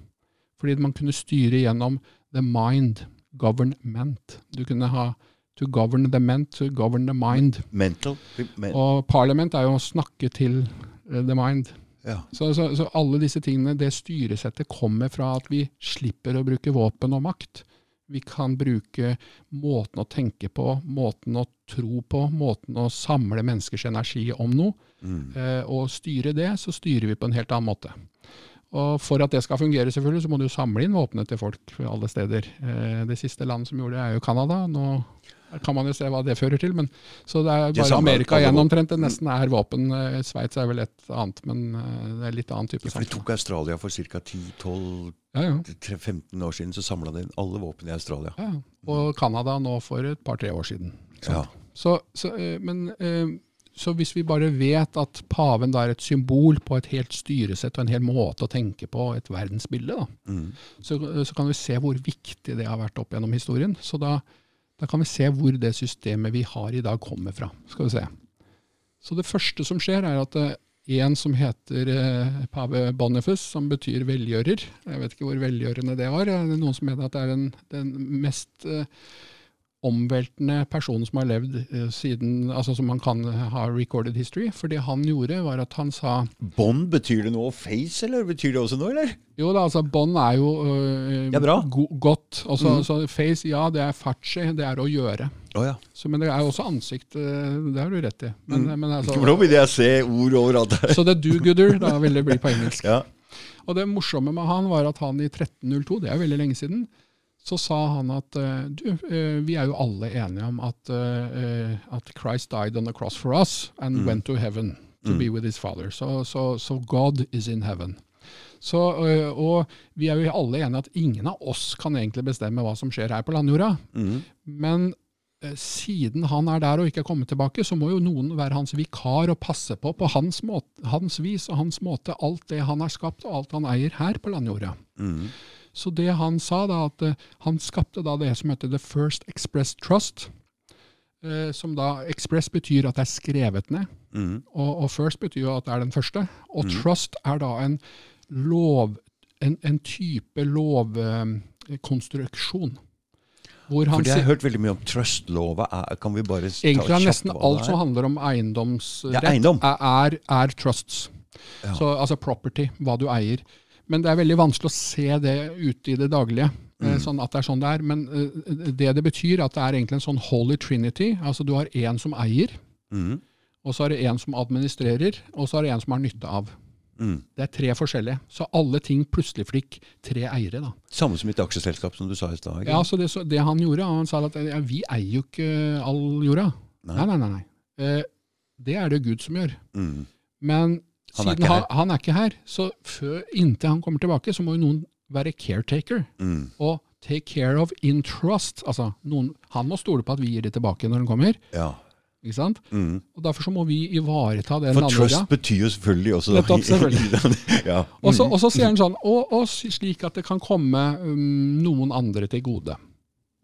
Fordi man kunne styre gjennom the mind, government. Du kunne ha to govern the ment, to govern the mind. Mental. Men, Og parliament er jo å snakke til eh, the mind. ja. Så, så, så alle disse tingene, det styresettet kommer fra at vi slipper å bruke våpen og makt. Vi kan bruke måten å tenke på, måten å tro på, måten å samle menneskers energi om noe. Eh, og styre det, så styrer vi på en helt annen måte. Og For at det skal fungere, selvfølgelig, så må du samle inn våpenet til folk alle steder. Eh, det siste landet som gjorde det, er jo Canada. Nå kan man jo se hva det fører til. Men, så det er bare det Amerika igjen omtrent det nesten er våpen. Eh, Sveits er vel et annet, men eh, det er litt annen type For de tok Australia for ca. 10-12-15 Ja, ja. år siden. Så samla de inn alle våpen i Australia. Ja, ja. Og Canada nå for et par-tre år siden. Ja. Så, så, men, eh, så hvis vi bare vet at paven da er et symbol på et helt styresett og en hel måte å tenke på, et verdensbilde, da, Mm. så, så kan vi se hvor viktig det har vært opp gjennom historien. Så da, da kan vi se hvor det systemet vi har i dag kommer fra. Skal vi se. Så det første som skjer, er at eh, en som heter eh, pave Boniface, som betyr velgjører Jeg vet ikke hvor velgjørende det var. Det er noen som mener at det er den, den mest eh, omveltende personen som har levd eh, siden Altså som man kan ha recorded history. For det han gjorde, var at han sa Bond, betyr det noe face, eller betyr det også noe, eller? Jo da, altså bånd er jo øh, er bra. go godt. Også, mm. Så face, ja, det er farci, det er å gjøre. Oh, ja. Så, men det er jo også ansikt, øh, det har du rett i. Men, men altså, Nå vil jeg se ord overalt her. så det do-gooder, da vil det bli på engelsk. Ja. Og det morsomme med han var at han i 1302, det er veldig lenge siden, så sa han at øh, du, øh, vi er jo alle enige om at, øh, at Christ died on the cross for us and Mm. went to heaven to be with his father. Så so, so God is in heaven. Så, og vi er jo alle enige at ingen av oss kan egentlig bestemme hva som skjer her på landjorda. Mm. Men eh, siden han er der og ikke er kommet tilbake, så må jo noen være hans vikar og passe på på hans, måte, hans vis og hans måte alt det han har skapt og alt han eier her på landjorda. Mhm. Så det han sa da, at eh, han skapte da det som heter The First Express Trust. eh, som da Express betyr at det er skrevet ned, Mm. og, og First betyr jo at det er den første. Og Trust er da en lov, en, en type lovkonstruksjon. Hvor han For jeg har hørt veldig mye om trust-lova. Kan vi bare ta Egentlig er nesten alt som er? handler om eiendomsrett, Ja, eiendom. er, er trusts. Ja. Så, altså property, hva du eier. Men det er veldig vanskelig å se det ute i det daglige. Mm. eh, Sånn at det er sånn det er. Men eh, det det betyr, at det er egentlig en sånn holy trinity. Altså du har én som eier, mm. og så er det en som administrerer, og så er det en som har nytte av. Mm. Det er tre forskjellige. Så alle ting plutselig fikk tre eiere. da. Samme som et aksjeselskap, som du sa i stad. Ja, så det, så det han gjorde, han sa at ja, vi eier jo ikke all jorda. Nei. Nei, nei, nei. nei. Eh, det er det Gud som gjør. Mm. Men Han siden er han, han er ikke her, så før, inntil han kommer tilbake, så må jo noen være caretaker. Mm. Og take care of in trust. Altså, noen, han må stole på at vi gir det tilbake når han kommer. Ja. ikke sant? Mm. Og Derfor så må vi ivareta det. For trust betyr jo selvfølgelig også Nettopp, selvfølgelig. ja. Og så, Mm. og så sier han sånn, og, og slik at det kan komme um, noen andre til gode.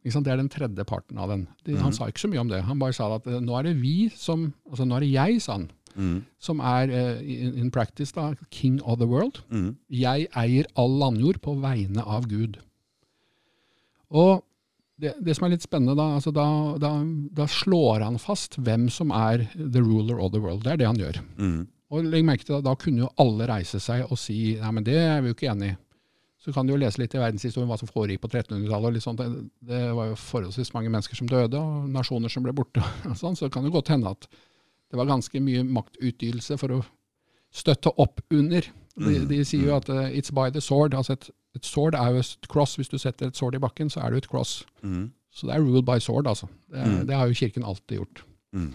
Ikke sant? Det er den tredje parten av den. Det, Han Mhm. sa ikke så mye om det. Han bare sa at eh, nå er det vi som, altså nå er det jeg, sa han, Mm. som er eh, in, practice da, king of the world. Mm. Jeg eier all landjord på vegne av Gud. Og det, det som er litt spennende, da, altså da, da, da slår han fast hvem som er the ruler of the world. Det er det han gjør. Mm. Og legg merke til at Da kunne jo alle reise seg og si nei, men det er vi jo ikke enig i. Så kan du jo lese litt i verdenshistorien hva som foregikk på 1300-tallet. og litt sånt. Det, det var jo forholdsvis mange mennesker som døde, og nasjoner som ble borte. sånn, Så det kan jo godt hende at det var ganske mye maktutgytelse for å støtte opp under. De, Mm, de sier jo at uh, it's by the sword. altså et, et sword er jo et cross. Hvis du setter et sword i bakken, så er det et cross. Mm. Så det er rule by sword, altså. Det, Mm. det har jo kirken alltid gjort. Mm.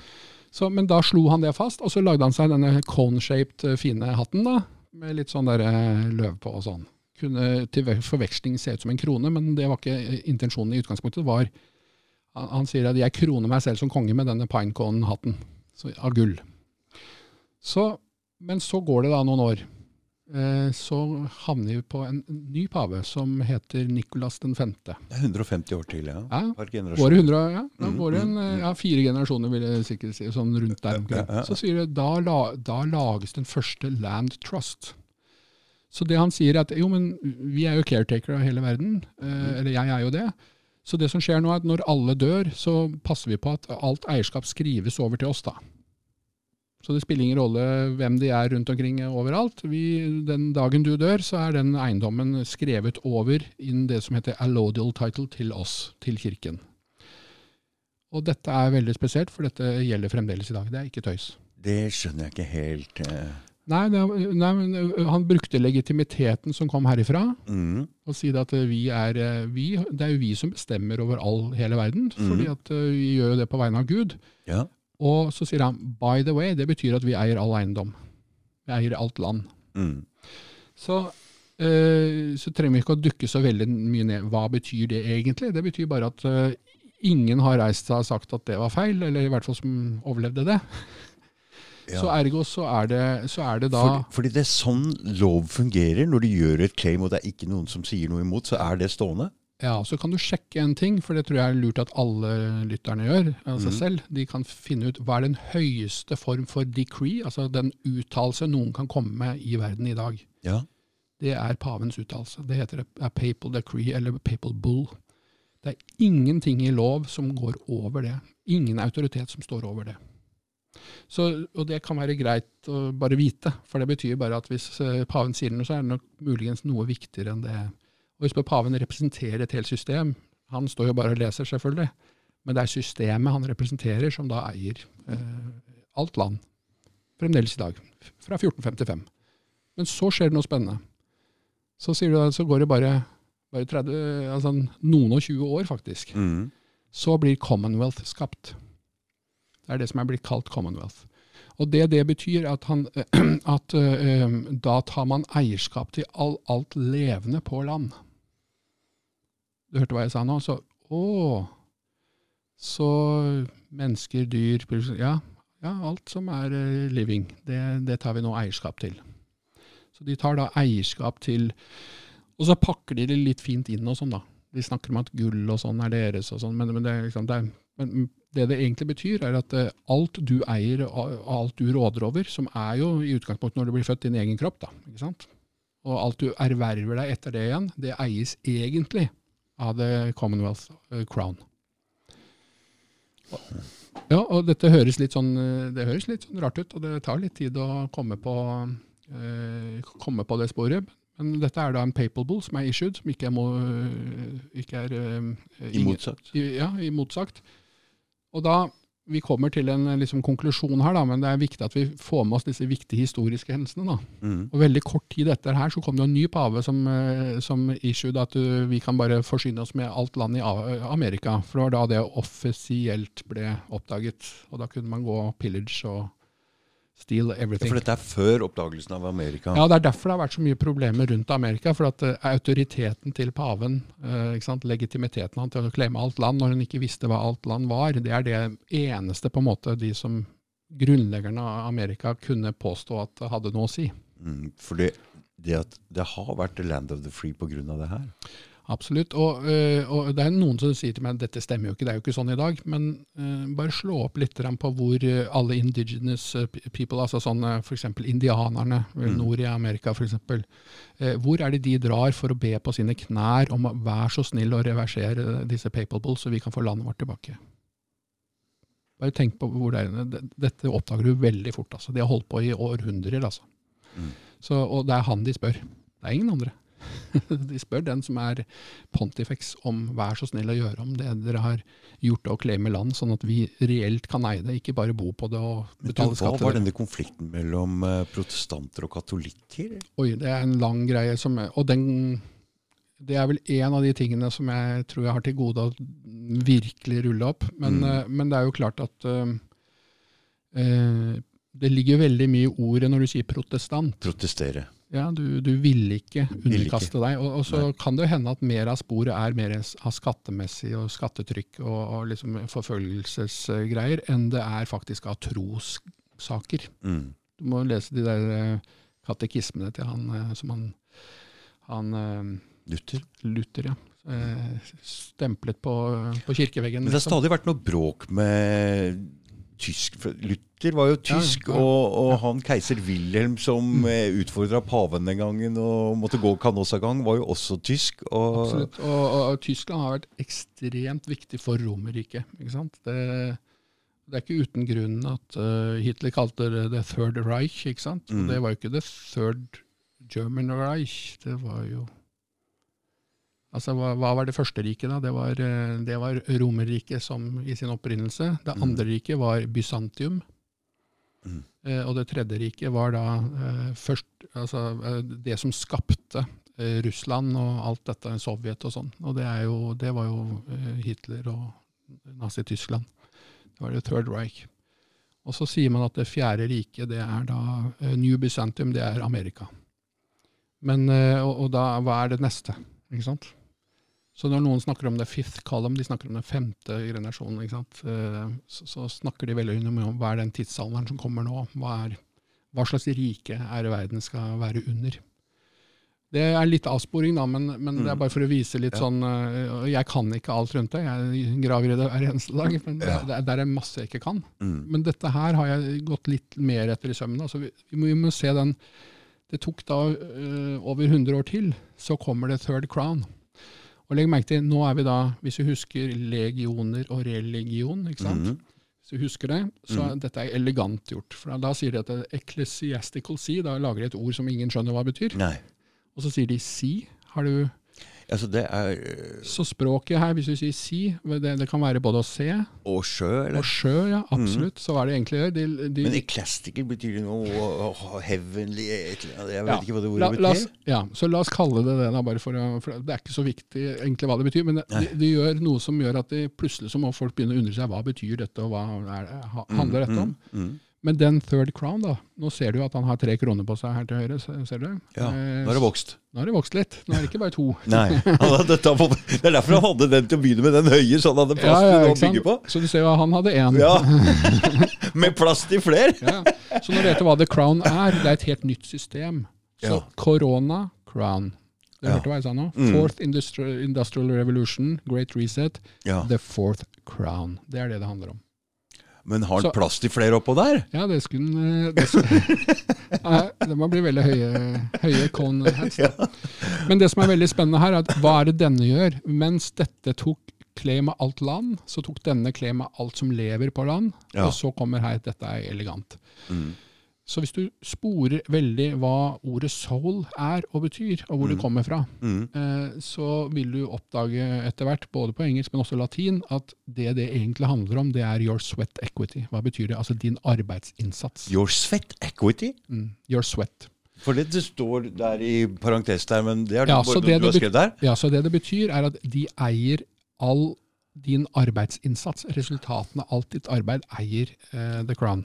Så, men da slo han det fast, og så lagde han seg denne cone-shaped eh, fine hatten, da, med litt sånn der eh, løv på og sånn. Kunne til forveksling se ut som en krone, men det var ikke intensjonen i utgangspunktet. Var, han, han sier at jeg kroner meg selv som konge med denne pinecone-hatten så- av gull. Så, men så går det da noen år. Eh, så havner vi på en ny pave som heter Nicolas 5. Det er 150 år til, ja. Ja, Går generasjoner. 100, ja, da Mm, går det en, mm, mm. ja, fire generasjoner, vil jeg sikkert si, sånn rundt der omkring. Så sier det, da, la, da lages den første land trust. Så det han sier er at jo, men vi er jo caretaker av hele verden, eh, eller jeg er jo det. Så det som skjer nå er at når alle dør, så passer vi på at alt eierskap skrives over til oss da. Så det spiller ingen rolle hvem de er rundt omkring overalt. Vi, den dagen du dør, så er den eiendommen skrevet over inn det som heter allodial title til oss, til kirken. Og dette er veldig spesielt, for dette gjelder fremdeles i dag. Det er ikke tøys. Det skjønner jeg ikke helt. eh. Nei, nei han brukte legitimiteten som kom herifra, Mm. og si at vi er, vi, det er jo vi som bestemmer over all, hele verden, fordi at vi gjør jo det på vegne av Gud. Ja. Og så sier han, by the way, det betyr at vi eier all eiendom. Vi eier alt land. Mm. Så, øh, så trenger vi ikke å dukke så veldig mye ned. Hva betyr det egentlig? Det betyr bare at øh, ingen har reist seg og sagt at det var feil, eller i hvert fall som overlevde det. Ja. Så ergo så er det, så er det da Fordi, fordi det er sånn lov fungerer. Når du gjør et claim, og det er ikke noen som sier noe imot, så er det stående. Ja, så kan du sjekke en ting, for det tror jeg er lurt at alle lytterne gjør av seg mm. selv. De kan finne ut hva er den høyeste form for decree, altså den uttalelse noen kan komme med i verden i dag. Ja. Det er pavens uttalelse. Det heter a papal decree, eller papal bull. Det er ingenting i lov som går over det. Ingen autoritet som står over det. Så, og det kan være greit å bare vite, for det betyr bare at hvis eh, paven sier noe, så er det nok muligens noe viktigere enn det. Og husk på, paven representerer et helt system. Han står jo bare og leser, selvfølgelig. Men det er systemet han representerer, som da eier eh, alt land. Fremdeles i dag. Fra 1455. Men så skjer det noe spennende. Så, sier du, så går det bare, bare 30, altså noen og 20 år, faktisk. Mm. Så blir Commonwealth skapt. Det er det som er blitt kalt Commonwealth. Og det det betyr, at, han, at uh, da tar man eierskap til all, alt levende på land. Du hørte hva jeg sa nå? Så, å, så mennesker, dyr ja, ja, alt som er eh, living, det, det tar vi nå eierskap til. Så de tar da eierskap til Og så pakker de det litt fint inn og sånn, da. De snakker om at gull og sånn er deres og sånn, men, men, det, liksom, det, er, men det det egentlig betyr, er at eh, alt du eier og alt du råder over, som er jo i utgangspunktet når du blir født din egen kropp, da, ikke sant? og alt du erverver deg etter det igjen, det eies egentlig av the Commonwealth eh, Crown. Ja, og dette høres litt sånn, eh, det høres litt sånn rart ut, og det tar litt tid å komme på, eh, komme på det sporet. Men dette er da en papal bull som er issued, som ikke er, må, ikke er eh, Imotsagt. Ja, imotsagt. Og da, Vi kommer til en liksom, konklusjon her, da, men det er viktig at vi får med oss disse viktige historiske hendelsene. da. Mm. Og Veldig kort tid etter her så kom det en ny pave som, eh, som issued at uh, vi kan bare forsyne oss med alt land i Amerika. For det var da det offisielt ble oppdaget. Og da kunne man gå pillage og steal Ja, for dette er før oppdagelsen av Amerika. Ja, Det er derfor det har vært så mye problemer rundt Amerika. For at eh, autoriteten til paven, eh, legitimiteten han til å klemme alt land når han ikke visste hva alt land var, det er det eneste på en måte de som grunnleggerne av Amerika kunne påstå at det hadde noe å si. Mm, for det, det at det har vært the land of the free pga. det her. Absolutt. Og, øh, og det er noen som sier til meg at dette stemmer jo ikke, det er jo ikke sånn i dag. Men øh, bare slå opp litt på hvor øh, alle indigenous people, altså sånn f.eks. indianerne Mm. nord i Amerika f.eks. Eh, hvor er det de drar for å be på sine knær om å være så snill å reversere disse papal bulls, så vi kan få landet vårt tilbake? Bare tenk på hvor det er. Dette oppdager du veldig fort. altså. De har holdt på i århundrer. altså. Mm. Så, og det er han de spør. Det er ingen andre. de spør den som er pontifex om vær så snill å gjøre om det dere har gjort og claime land, sånn at vi reelt kan eie det, ikke bare bo på det og betale skatt Hva var denne konflikten mellom eh, protestanter og katolikker? Oi, det er en lang greie som Og den det er vel en av de tingene som jeg tror jeg har til gode å virkelig rulle opp. Men, Mm. eh, men det er jo klart at uh, uh, det ligger veldig mye i ordet når du sier protestant. Protestere. Ja, du, du vil ikke underkaste deg. Og, og så kan det jo hende at mer av sporet er mer av skattemessig og skattetrykk og, og liksom forfølgelsesgreier enn det er faktisk av trossaker. Mm. Du må lese de der eh, katekismene til han eh, som han, han eh, Luther. Luther, ja. Stemplet på, på kirkeveggen. Men det har liksom. stadig vært noe bråk med tysk Luther var jo Ja, tysk, ja, og, og han keiser Wilhelm som mm. utfordra paven den gangen og måtte gå kanossagang, var jo også tysk. Og, Absolutt. Og, og, Tyskland har vært ekstremt viktig for Romerriket. Det, det er ikke uten grunn at uh, Hitler kalte det The Third Reich. ikke sant? Mm. Det var jo ikke The Third German Reich. Det var jo Altså, hva, hva var det første riket, da? Det var, eh, det var Romerriket som i sin opprinnelse. Det Mm. andre riket var Bysantium. Mm. Eh, og det tredje riket var da eh, først altså, eh, det som skapte eh, Russland og alt dette, Sovjet og sånn. Og det, jo, det var jo eh, Hitler og Nazi-Tyskland. Det var det Third Reich. Og så sier man at det fjerde riket, det er da New Byzantium, det er Amerika. Men, og, og da, hva er det neste? Ikke sant? Så når noen snakker om the fifth column, de snakker om den femte generasjonen? Eh, så, så snakker de veldig mye om hva er den tidsalderen som kommer nå? Hva, er, hva slags rike er det verden skal være under? Det er litt avsporing, da, men, men det er Mm. bare for å vise litt Ja. sånn eh, Jeg kan ikke alt rundt det, jeg graver i det hver eneste dag. Men Ja. det, det er masse jeg ikke kan. mm. Men dette her har jeg gått litt mer etter i sømmene. Altså, vi, vi, må, vi må se den Det tok da uh, over 100 år til, så kommer det third crown. Og legg merke til, nå er vi da, hvis vi husker legioner og religion, ikke sant? Mm. Hvis du husker det, så er dette er elegant gjort. For da, da sier de at er ecclesiastical sea, da lager de et ord som ingen skjønner hva det betyr. Nei. Og så sier de sea. Har du, Altså, det er øh, så språket her, hvis du sier si, det, det kan være både å se Og sjø, eller? og sjø, ja, absolutt. Så er det egentlig det. De, de, Men eklastiker betyr det noe oh, hevnlig heavenly Jeg vet Ja. ikke hva det ordet la oss, betyr. ja, så la oss kalle det det, da, bare for, å, for det er ikke så viktig egentlig hva det betyr. Men det, de, de gjør noe som gjør at de, plutselig så må folk begynne å undre seg hva betyr dette, og hva er det, handler dette om. Mm, mm. Men den third crown, da, nå ser du at han har tre kroner på seg her til høyre. Ser du? Ja, Eh, nå har det vokst. Nå har det vokst litt. Nå er det ikke bare to. Nei, Det er derfor han hadde den til å begynne med, den høye, så han hadde plass til ikke å bygge på. Så du ser jo at han hadde én. Ja, Med plass til flere. Ja. Så nå vet du hva the crown er. Det er et helt nytt system. Så Ja. crown. Du Ja. hørte hva jeg sa nå? Mm. Fourth Industrial, industrial Revolution, Great Reset, Ja. the fourth crown. Det er det det handler om. Men har han plass til flere oppå der? Ja, det skulle han det, skulle- Nei, det må bli veldig høye, høye cone hats. Ja. Men det som er veldig spennende her, er at hva er det denne gjør? Mens dette tok claim med alt land, så tok denne claim med alt som lever på land. Ja. Og så kommer her dette er elegant. Mm. Så hvis du sporer veldig hva ordet soul er og betyr, og hvor det kommer fra, Mm. eh, så vil du oppdage etter hvert, både på engelsk, men også latin, at det det egentlig handler om, det er your sweat equity. Hva betyr det? Altså din arbeidsinnsats. Your sweat equity? Mm, your sweat. For det, det står der i parentes der, men det er Ja, det så bare det du har skrevet der? Ja, så det det betyr, er at de eier all din arbeidsinnsats. Resultatene av alt ditt arbeid eier eh, The Crown.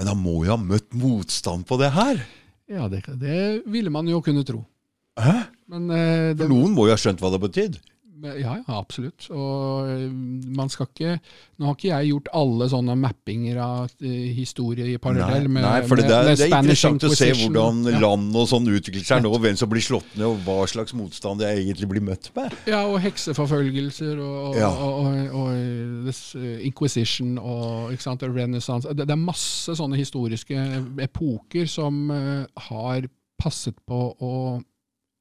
Men han må jo ha møtt motstand på det her? Ja, det, det ville man jo kunne tro. Hæ? Men eh, det, For noen må jo ha skjønt hva det betydde. Ja, ja, absolutt. Og eh, man skal ikke Nå har ikke jeg gjort alle sånne mappinger av eh, historie i parallell med, Nei, for det, med, med det er interessant å se hvordan ja. land og sånn utvikler seg nå, hvem som blir slått ned, og hva slags motstand jeg egentlig blir møtt med. Ja, og hekseforfølgelser og, Ja. og, og, og this, eh, Inquisition og ikke sant, Renaissance. Det, det er masse sånne historiske epoker som har passet på å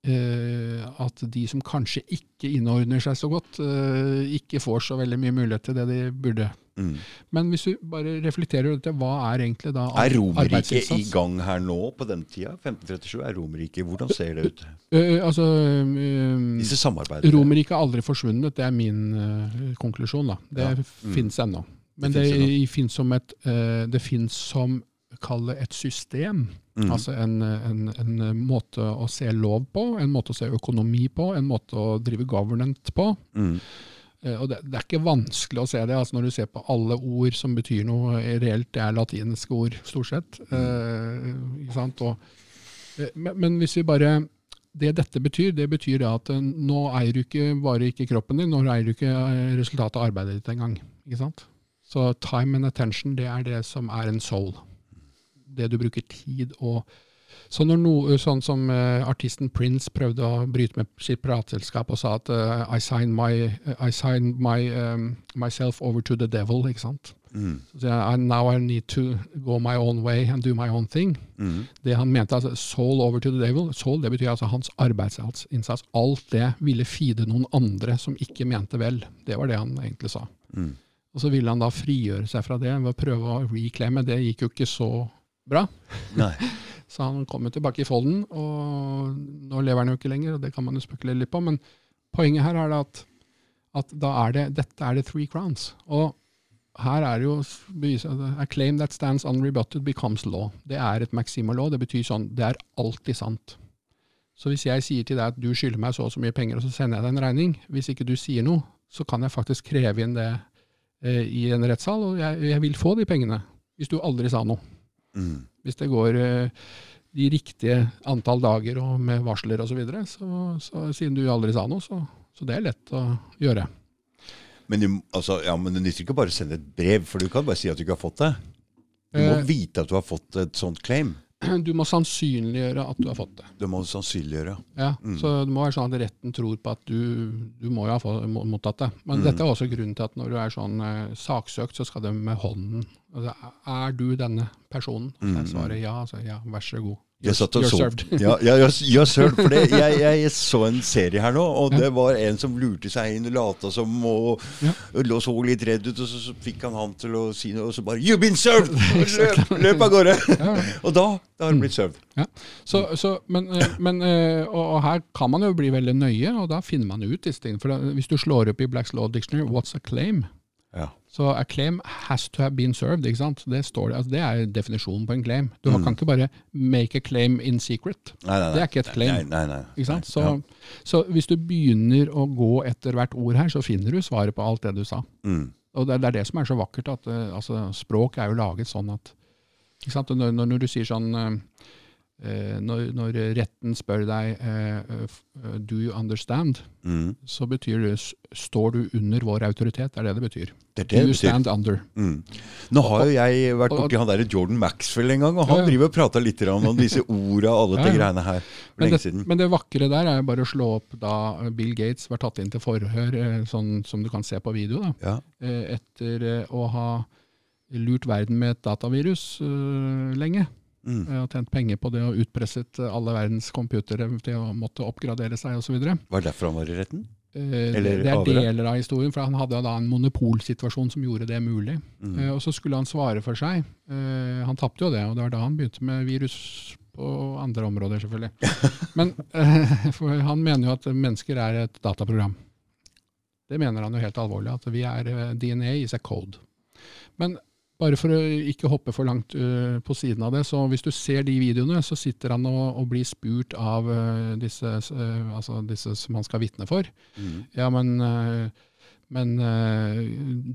at de som kanskje ikke innordner seg så godt, eh, ikke får så veldig mye mulighet til det de burde. Mm. Men hvis du bare reflekterer rundt dette, hva er egentlig da Er Romerriket i gang her nå på den tida? 1537 er Romerriket. Hvordan ser det ut? Uh, altså, uh. Romerriket er aldri forsvunnet, det er min uh, konklusjon. da. Det Ja. finnes mm. ennå. Men Det det, finnes som et eh, Det som Kall det et system. Mm. Altså en, en, en måte å se lov på, en måte å se økonomi på, en måte å drive government på. Mm. Eh, Og det, det er ikke vanskelig å se det. altså Når du ser på alle ord som betyr noe reelt, det er latinske ord, stort sett. Eh, ikke sant? Og, eh, men, men hvis vi bare Det dette betyr, det betyr det at eh, nå eier du ikke bare ikke kroppen din, nå eier du ikke eh, resultatet av arbeidet ditt engang. Ikke sant? Så time and attention, det er det som er en soul. Det du bruker tid og så når noe sånn som uh, artisten Prince prøvde å bryte med sitt plateselskap og sa at uh, I signed, my, I sign my, um, myself over to the devil, ikke sant. Mm. Så "I- now I need to go my own way and do my own thing. Mm. Det han mente, altså soul over to the devil, soul det betyr altså hans arbeidsinnsats. Alt det ville feede noen andre som ikke mente vel. Det var det han egentlig sa. Mm. Og så ville han da frigjøre seg fra det ved å prøve å reclaime. Det gikk jo ikke så bra. Nei. Så han kom jo tilbake i folden, og nå lever han jo ikke lenger, og det kan man jo spekulere litt på. Men poenget her er at, at da er det, dette er det three crowns. Og her er det jo beviset at A claim that stands unrebutted becomes law. Det er et maxima law. Det betyr sånn, det er alltid sant. Så hvis jeg sier til deg at du skylder meg så og så mye penger, og så sender jeg deg en regning, hvis ikke du sier noe, så kan jeg faktisk kreve inn det eh, i en rettssal, og jeg, jeg vil få de pengene. Hvis du aldri sa noe. Mm. Hvis det går eh, de riktige antall dager og med varsler osv., så, videre, så, så siden du aldri sa noe, så, så det er lett å gjøre. Men, du, altså, ja, men det nytter ikke bare å sende et brev, for du kan bare si at du ikke har fått det. Du må Eh. vite at du har fått et sånt claim. Du må sannsynliggjøre at du har fått det. Du må sannsynliggjøre. Ja, Mm. Så det må være sånn at retten tror på at du, du må jo ha mottatt det. Men Mm. dette er også grunnen til at når du er sånn eh, saksøkt, så skal det med hånden. Altså, er du denne personen? Mm. jeg svarer ja, så ja, vær så god. You're, You're served. ja, ja, you're, sir, for det, jeg, jeg så en serie her nå, og det var en som lurte seg inn og lata som og, og så litt redd ut, og så, så fikk han han til å si noe, og så bare 'You've been served!' Løp, løp av gårde. Og da, da har han blitt served. Så, så, men, eh, men eh, og, og her kan man jo bli veldig nøye, og da finner man ut disse tingene. For da, hvis du slår opp i Blacks Law Dictionary 'what's a claim', Ja. Så a claim has to have been served. ikke sant? Det, står, det, altså det er definisjonen på en claim. Du Mm. kan ikke bare make a claim in secret. Nei, nei, nei. Det er ikke et claim. Ikke? Så, Ja. så hvis du begynner å gå etter hvert ord her, så finner du svaret på alt det du sa. Mm. Og det, det er det som er så vakkert, at eh, altså, språk er jo laget sånn at? Når, når, du sier sånn eh, når, når retten spør deg eh, eh, eh, Do you understand? Mm. Så betyr det Står du under vår autoritet? Det er det det betyr. Det det Do you betyr. stand under? Mm. Nå har jo jeg vært borti han der Jordan Maxwell en gang, og han Ja, ja. driver og prater litt om disse orda og alle de ja. greiene her for Men lenge det, siden. men det vakre der er bare å slå opp da Bill Gates var tatt inn til forhør, eh, sånn som du kan se på video, da, Ja. eh, etter eh, å ha lurt verden med et datavirus uh, lenge. Mm. Eh, Og tjent penger på det og utpresset alle verdens computere til å måtte oppgradere seg osv. Var det derfor han var i retten? Eh, Eller det er deler av historien, for han hadde da en monopolsituasjon som gjorde det mulig. Mm. Eh, Og så skulle han svare for seg. Eh, Han tapte jo det, og det var da han begynte med virus på andre områder, selvfølgelig. Men eh, han mener jo at mennesker er et dataprogram. Det mener han jo helt alvorlig, at vi er eh, DNA is a code. Men bare for å ikke hoppe for langt uh, på siden av det, så hvis du ser de videoene, så sitter han og, og blir spurt av uh, disse, uh, altså disse som han skal vitne for. Mm. Ja, men, men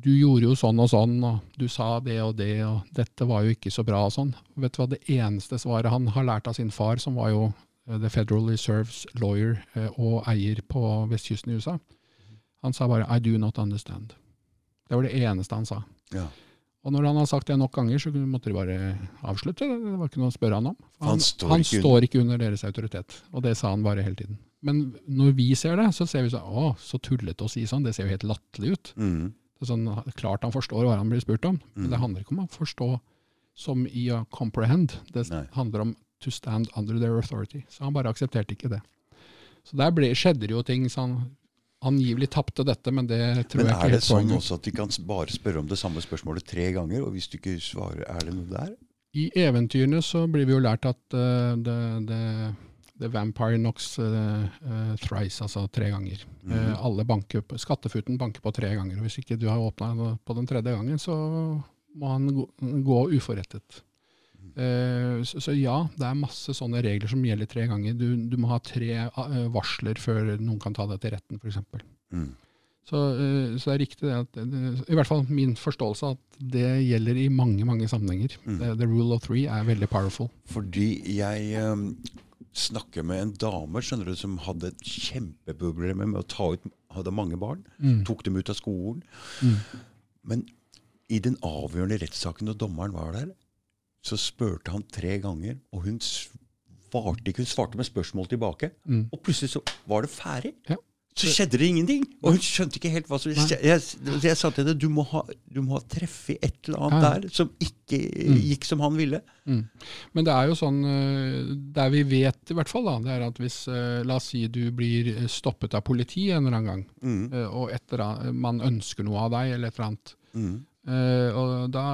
du gjorde jo sånn og sånn, og du sa det og det, og dette var jo ikke så bra og sånn. Vet du hva det eneste svaret han har lært av sin far, som var jo The Federal Reserves lawyer og eier på vestkysten i USA, han sa bare 'I do not understand'. Det var det eneste han sa. Ja. Og når han har sagt det nok ganger, så måtte de bare avslutte. det. Det var ikke noe å spørre han om. Han Han, står han ikke står ikke under deres autoritet. Og det sa han bare hele tiden. Men når vi ser det, så ser vi sånn Å, så tullete å si sånn. Det ser jo helt latterlig ut. Mm. Det er sånn, klart han forstår hva han blir spurt om, men Mm. det handler ikke om å forstå som i å comprehend. Det Nei. handler om to stand under their authority. Så han bare aksepterte ikke det. Så der ble, skjedde det jo ting. Så han angivelig tapte dette, men det tror Men jeg er ikke det sånn også at de kan bare spørre om det samme spørsmålet tre ganger, og hvis du ikke svarer, er det noe der? I eventyrene så blir vi jo lært at uh, det, det, the vampire knocks uh, uh, thrice, altså tre ganger. Mhm. Eh, alle banker Skattefuten banker på tre ganger. og Hvis ikke du har åpna på den tredje gangen, så må han gå, gå uforrettet. Eh, så, så ja, det er masse sånne regler som gjelder tre ganger. Du, du må ha tre eh, varsler før noen kan ta deg til retten, f.eks. Mm. Så, eh, så det er riktig det at I hvert fall min forståelse at det gjelder i mange mange sammenhenger. Mm. The, the rule of three er veldig powerful. Fordi jeg um, snakker med en dame skjønner du, som hadde et kjempeproblem med å ta ut Hadde mange barn. Mm. Tok dem ut av skolen. Mm. Men i den avgjørende rettssaken når dommeren var der, så spurte han tre ganger, og hun svarte ikke. Hun svarte med spørsmål tilbake. Mm. Og plutselig så var det ferdig. Ja. Så skjedde det ingenting. Og hun skjønte ikke helt hva som Nei. jeg, jeg, sa til henne du må ha, du må ha treffet et eller annet Ja. der som ikke Mm. gikk som han ville. Mm. Men det er jo sånn, eh, der vi vet i hvert fall, da, det er at hvis eh, la oss si du blir stoppet av politiet en eller annen gang, Mm. og og eller annet, man ønsker noe av deg eller et eller annet, Mm. eh, og da,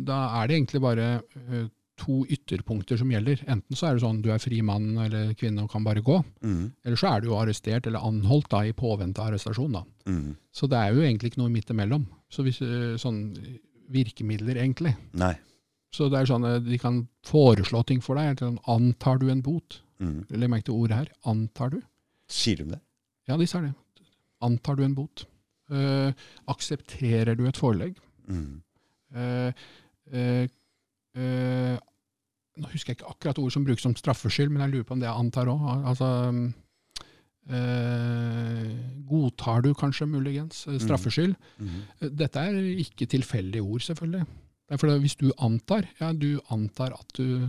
da er det egentlig bare eh, to ytterpunkter som gjelder. Enten så er det sånn du er fri mann eller kvinne og kan bare gå, Mm. eller så er du jo arrestert eller anholdt da i påvente av arrestasjon. da. Mm. Så det er jo egentlig ikke noe midt imellom. Så hvis, eh, sånn virkemidler, egentlig. Nei. Så det er sånn eh, de kan foreslå ting for deg. Sånn, antar du en bot? Mm. Legg merke til ordet her. Antar du? Sier de det? Ja, de sier det. Antar du en bot? Uh, aksepterer du et forelegg? Mm. Nå husker jeg ikke akkurat ord som brukes som straffskyld, men jeg lurer på om det jeg antar òg. Altså, eh, godtar du kanskje muligens eh, straffskyld? Mm. Mm. Dette er ikke tilfeldige ord, selvfølgelig. Det er fordi Hvis du antar, ja, du antar at du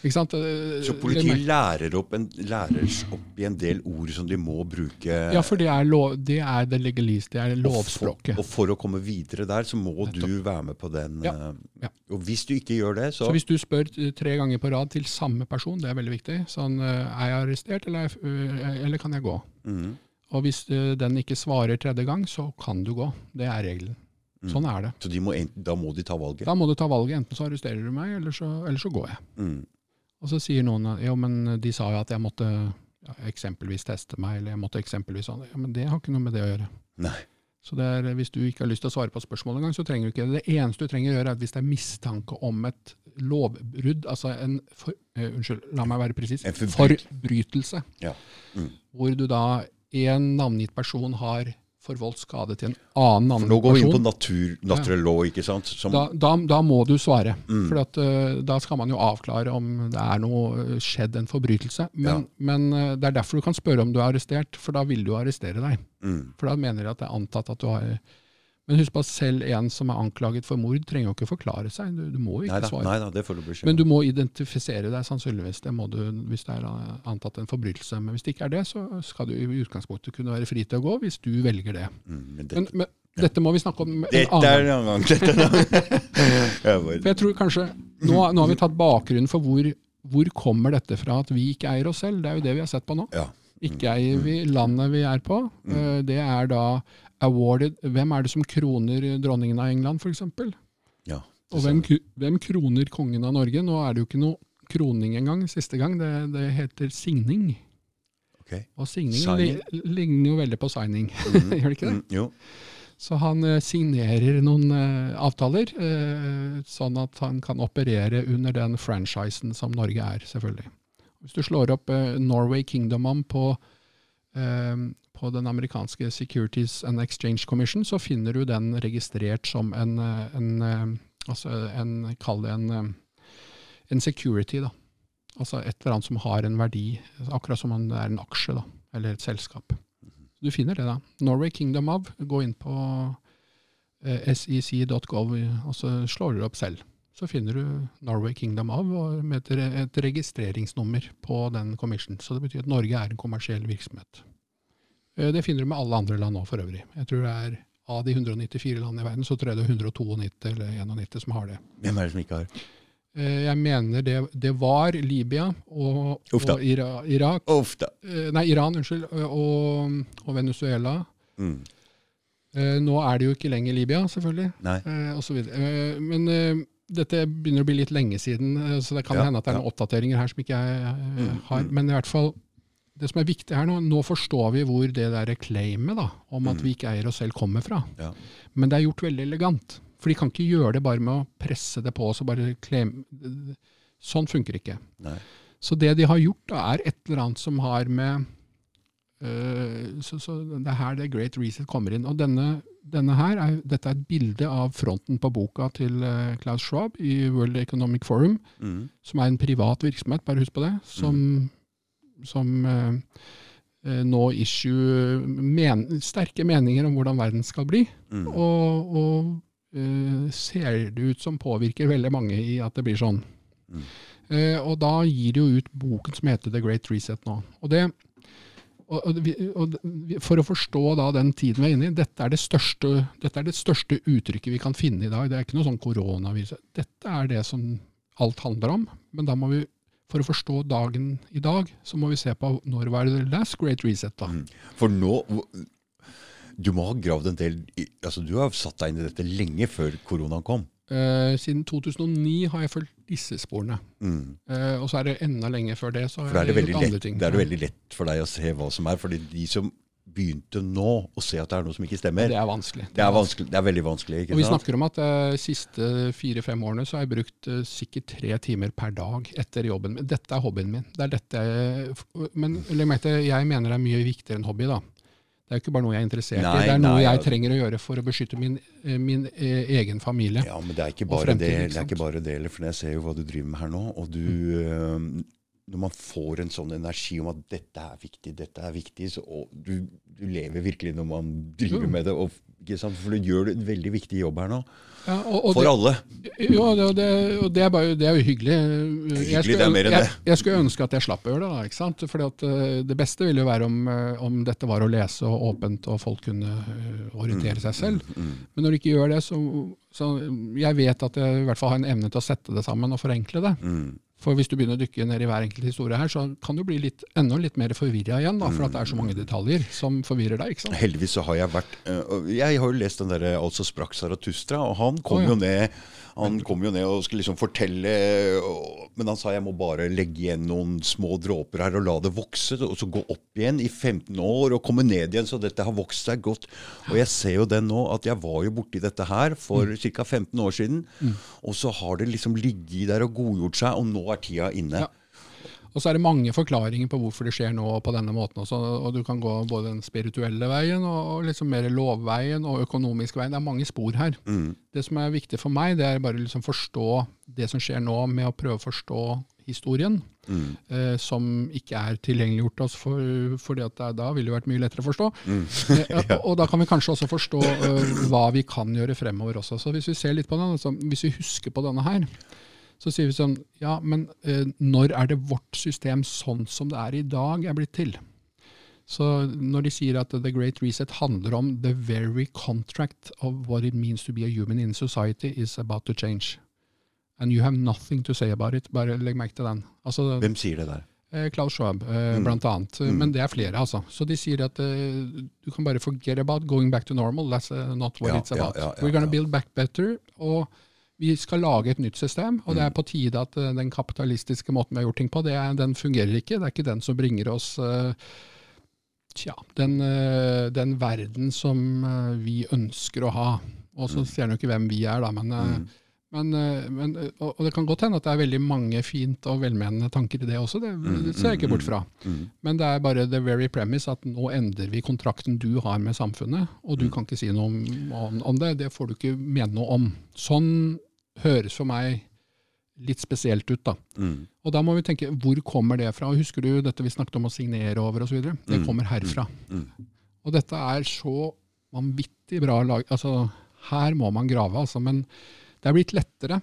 Så politiet lærer opp, en, lærer opp i en del ord som de må bruke. Ja, for det er, lov, det er det legalist, det er lovspråket. Og for å komme videre der, så må Nettopp. du være med på den. Ja, eh, ja. Og hvis du ikke gjør det, så, Så hvis du spør eh, tre ganger på rad til samme person, det er veldig viktig, sånn eh, er jeg arrestert, eller, er eh, eller kan jeg gå? Mm. Og hvis eh, den ikke svarer tredje gang, så kan du gå. Det er regelen. Mm. Sånn er det. Så de må, da må de ta valget. Da må du ta valget. Enten så arresterer du meg, eller så, eller så går jeg. Mm. Og så sier noen at jo, men de sa jo at jeg måtte ja, eksempelvis teste meg, eller jeg måtte eksempelvis sånn. Ja, men det har ikke noe med det å gjøre. Nei. Så det er, hvis du ikke har lyst til å svare på spørsmålet engang, så trenger du ikke det. Det eneste du trenger å gjøre, er at hvis det er mistanke om et lovbrudd, altså en for, uh, Unnskyld, la meg være presis. En Forbrytelse. Ja. Mm. Hvor du da, en navngitt person har forvoldt skade til en annen For navngitt nå går vi inn på person. natur, natural law, ikke sant? Da, da, da må du svare. Mm. For at, uh, da skal man jo avklare om det er noe eh, skjedd en forbrytelse. Men, Ja. men uh, det er derfor du kan spørre om du er arrestert, for da vil du arrestere deg. mm. For da mener de at det er antatt at du har Men husk på at selv en som er anklaget for mord, trenger jo ikke forklare seg. Du, du må ikke Nei svare. nei da, det får du beskjed Men du må identifisere deg sannsynligvis, det må du hvis det er antatt en forbrytelse. Men hvis det ikke er det, så skal du i utgangspunktet kunne være fri til å gå, hvis du velger det. Mm. Men, Men, men ja. Dette må vi snakke om en Dette annen er en gang. Dette er en annen gang. For jeg tror kanskje, nå, nå har vi tatt bakgrunnen for hvor, hvor kommer dette fra at vi ikke eier oss selv. Det er jo det vi har sett på nå. Ja. Ikke i vi landet vi er på. Eh, Det er da awarded Hvem er det som kroner dronningen av England, f.eks.? ja. Og hvem, hvem kroner kongen av Norge? Nå er det jo ikke noe kroning engang, siste gang. Det, det heter signing. Okay. Og signing li, ligner jo veldig på signing, gjør det ikke det? Mm, jo. Så han eh, signerer noen uh, avtaler, uh, sånn at han kan operere under den franchisen som Norge er, selvfølgelig. Hvis du slår opp eh, Norway Kingdom om på, eh, på den amerikanske Securities and Exchange Commission, så finner du den registrert som en, eh, en, altså en kall det en, en security, da. Altså et eller annet som har en verdi, akkurat som om det er en aksje, da, eller et selskap. Du finner det, da. Norway Kingdom of. Gå inn på sec.gov, og så slår du det opp selv. Så finner du Norway Kingdom av og med et, et registreringsnummer på den commission. Så det betyr at Norge er en kommersiell virksomhet. Eh, Det finner du med alle andre land nå, for øvrig. Jeg tror det er av de 194 landene i verden, så tror jeg det er 192 eller 91 som har det. Hvem er det som ikke har? det? Jeg mener det, det var Libya og, og Ira, Irak Uff eh, Nei, Iran, unnskyld, og, og Venezuela. Mm. Eh, Nå er det jo ikke lenger Libya, selvfølgelig, Nei. eh, og så videre. Eh, Men eh, dette begynner å bli litt lenge siden, eh, så det kan Ja, hende at det er noen oppdateringer her som ikke jeg eh, Mm, har. mm. Men i hvert fall, det som er viktig her nå, nå forstår vi hvor det der claimet da, om at Mm. vi ikke eier oss selv kommer fra. Ja. Men det er gjort veldig elegant. For de kan ikke gjøre det bare med å presse det på oss og bare claim. Sånn funker ikke. Nei. Så det de har gjort, da, er et eller annet som har med øh, så, så Det er her det Great Reset kommer inn. Og denne her er, dette er et bilde av fronten på boka til uh, Klaus Schwab i World Economic Forum, Mm. som er en privat virksomhet, bare husk på det, som, som uh, nå issue men, sterke meninger om hvordan verden skal bli. Mm. Og, og uh, ser det ut som påvirker veldig mange i at det blir sånn. Mm. Og da gir de jo ut boken som heter The Great Reset nå. Og det, og, og, For å forstå da den tiden vi er inne i, dette er, det største, dette er det største uttrykket vi kan finne i dag. Det er ikke noe sånn koronavirus. Dette er det som alt handler om. Men da må vi, for å forstå dagen i dag, så må vi se på når var det last Great Reset. da. Mm. For nå Du må ha gravd en del altså Du har satt deg inn i dette lenge før koronaen kom. Eh, siden 2009 har jeg fulgt disse sporene. Mm. Eh, og så er det enda lenger før det. så For da har er det gjort andre lett, ting. det er det veldig lett for deg å se hva som er. fordi de som begynte nå å se at det er noe som ikke stemmer, Det er vanskelig. det er, vanskelig, det er veldig vanskelig. Og vi snakker om at de siste fire-fem årene så har jeg brukt uh, sikkert tre timer per dag etter jobben. Dette er hobbyen min. Det er dette jeg, men legg merke til, jeg mener det er mye viktigere enn hobby. da. Det er jo ikke bare noe jeg er interessert Nei, i, det er noe nei, jeg trenger å gjøre for å beskytte min, eh, min eh, egen familie. Ja, men det er ikke bare fremtid, det. det er ikke bare det, for jeg ser jo hva du driver med her nå. Og du Mm. Når man får en sånn energi om at dette er viktig, dette er viktig, så, og du, du lever virkelig når man driver med det. Og? For du gjør en veldig viktig jobb her nå. Ja, og, og For det, alle. jo, det, og det, og det, er bare, det er jo hyggelig. hyggelig, Jeg skulle, det er mer enn det. jeg skulle ønske at jeg slapp det. da, ikke sant? Fordi eh, Det beste ville jo være om, eh, om dette var å lese og åpent, og folk kunne eh, orientere seg selv. Mm. Men når de ikke gjør det, så, så Jeg vet at jeg i hvert fall har en evne til å sette det sammen og forenkle det. Mm. For hvis du begynner å dykke ned i hver enkelt historie her, så kan du bli litt, enda litt mer forvirra igjen, da, for at det er så mange detaljer som forvirrer deg. ikke sant? Heldigvis så har jeg vært øh, Jeg har jo lest den derre Altså sprakk Saratustra', og han kom oh, ja. jo ned han kom jo ned og skulle liksom fortelle, og, men han sa jeg må bare legge igjen noen små dråper her og la det vokse, og så gå opp igjen i 15 år og komme ned igjen, så dette har vokst seg godt. Og jeg ser jo det nå, at jeg var jo borti dette her for ca. 15 år siden, og så har det liksom ligget der og godgjort seg, og nå er tida inne. Ja. Og så er det mange forklaringer på hvorfor det skjer nå på denne måten. Også, og Du kan gå både den spirituelle veien og, og liksom mer lovveien og økonomisk veien. Det er mange spor her. Mm. Det som er viktig for meg, det er bare liksom forstå det som skjer nå, med å prøve å forstå historien, Mm. eh, som ikke er tilgjengeliggjort oss, for, det at det, er- da ville det vært mye lettere å forstå. Mm. ja. og da kan vi kanskje også forstå uh, hva vi kan gjøre fremover også. Så hvis vi ser litt på den, altså, hvis vi husker på denne her, så sier vi sånn Ja, men eh, når er det vårt system sånn som det er i dag, er blitt til? Så når de sier at The Great Reset handler om the very contract of what it means to be a human in society is about to change. And you have nothing to say about it. Bare legg merke til den. Altså, Hvem sier det der? eh, Klaus Schwab, eh, Mm. blant annet. Mm. Men det er flere, altså. Så de sier at eh, du kan bare forget about going back to normal. That's uh, not what Ja, it's about. ja, ja, We're gonna build back better. Og vi skal lage et nytt system, og det Mm. er på tide at eh, den kapitalistiske måten vi har gjort ting på, det er, den fungerer ikke. Det er ikke den som bringer oss uh, tja, den, eh, den verden som vi ønsker å ha. Og så Mm. ser han jo ikke hvem vi er, da, men, Mm. men, men og, og det kan godt hende at det er veldig mange fint og velmenende tanker i det også, det, Mm, det ser jeg mm, ikke bort fra. Mm. Men det er bare the very premise at nå endrer vi kontrakten du har med samfunnet, og du Mm. kan ikke si noe om, om, om det. Det får du ikke mene noe om. Sånn høres for meg litt spesielt ut, da. Mm. Og da må vi tenke, hvor kommer det fra? Husker du dette vi snakket om å signere over osv.? Det Mm, kommer herfra. Mm. Og dette er så vanvittig bra lag. Altså, her må man grave, altså. Men det er blitt lettere.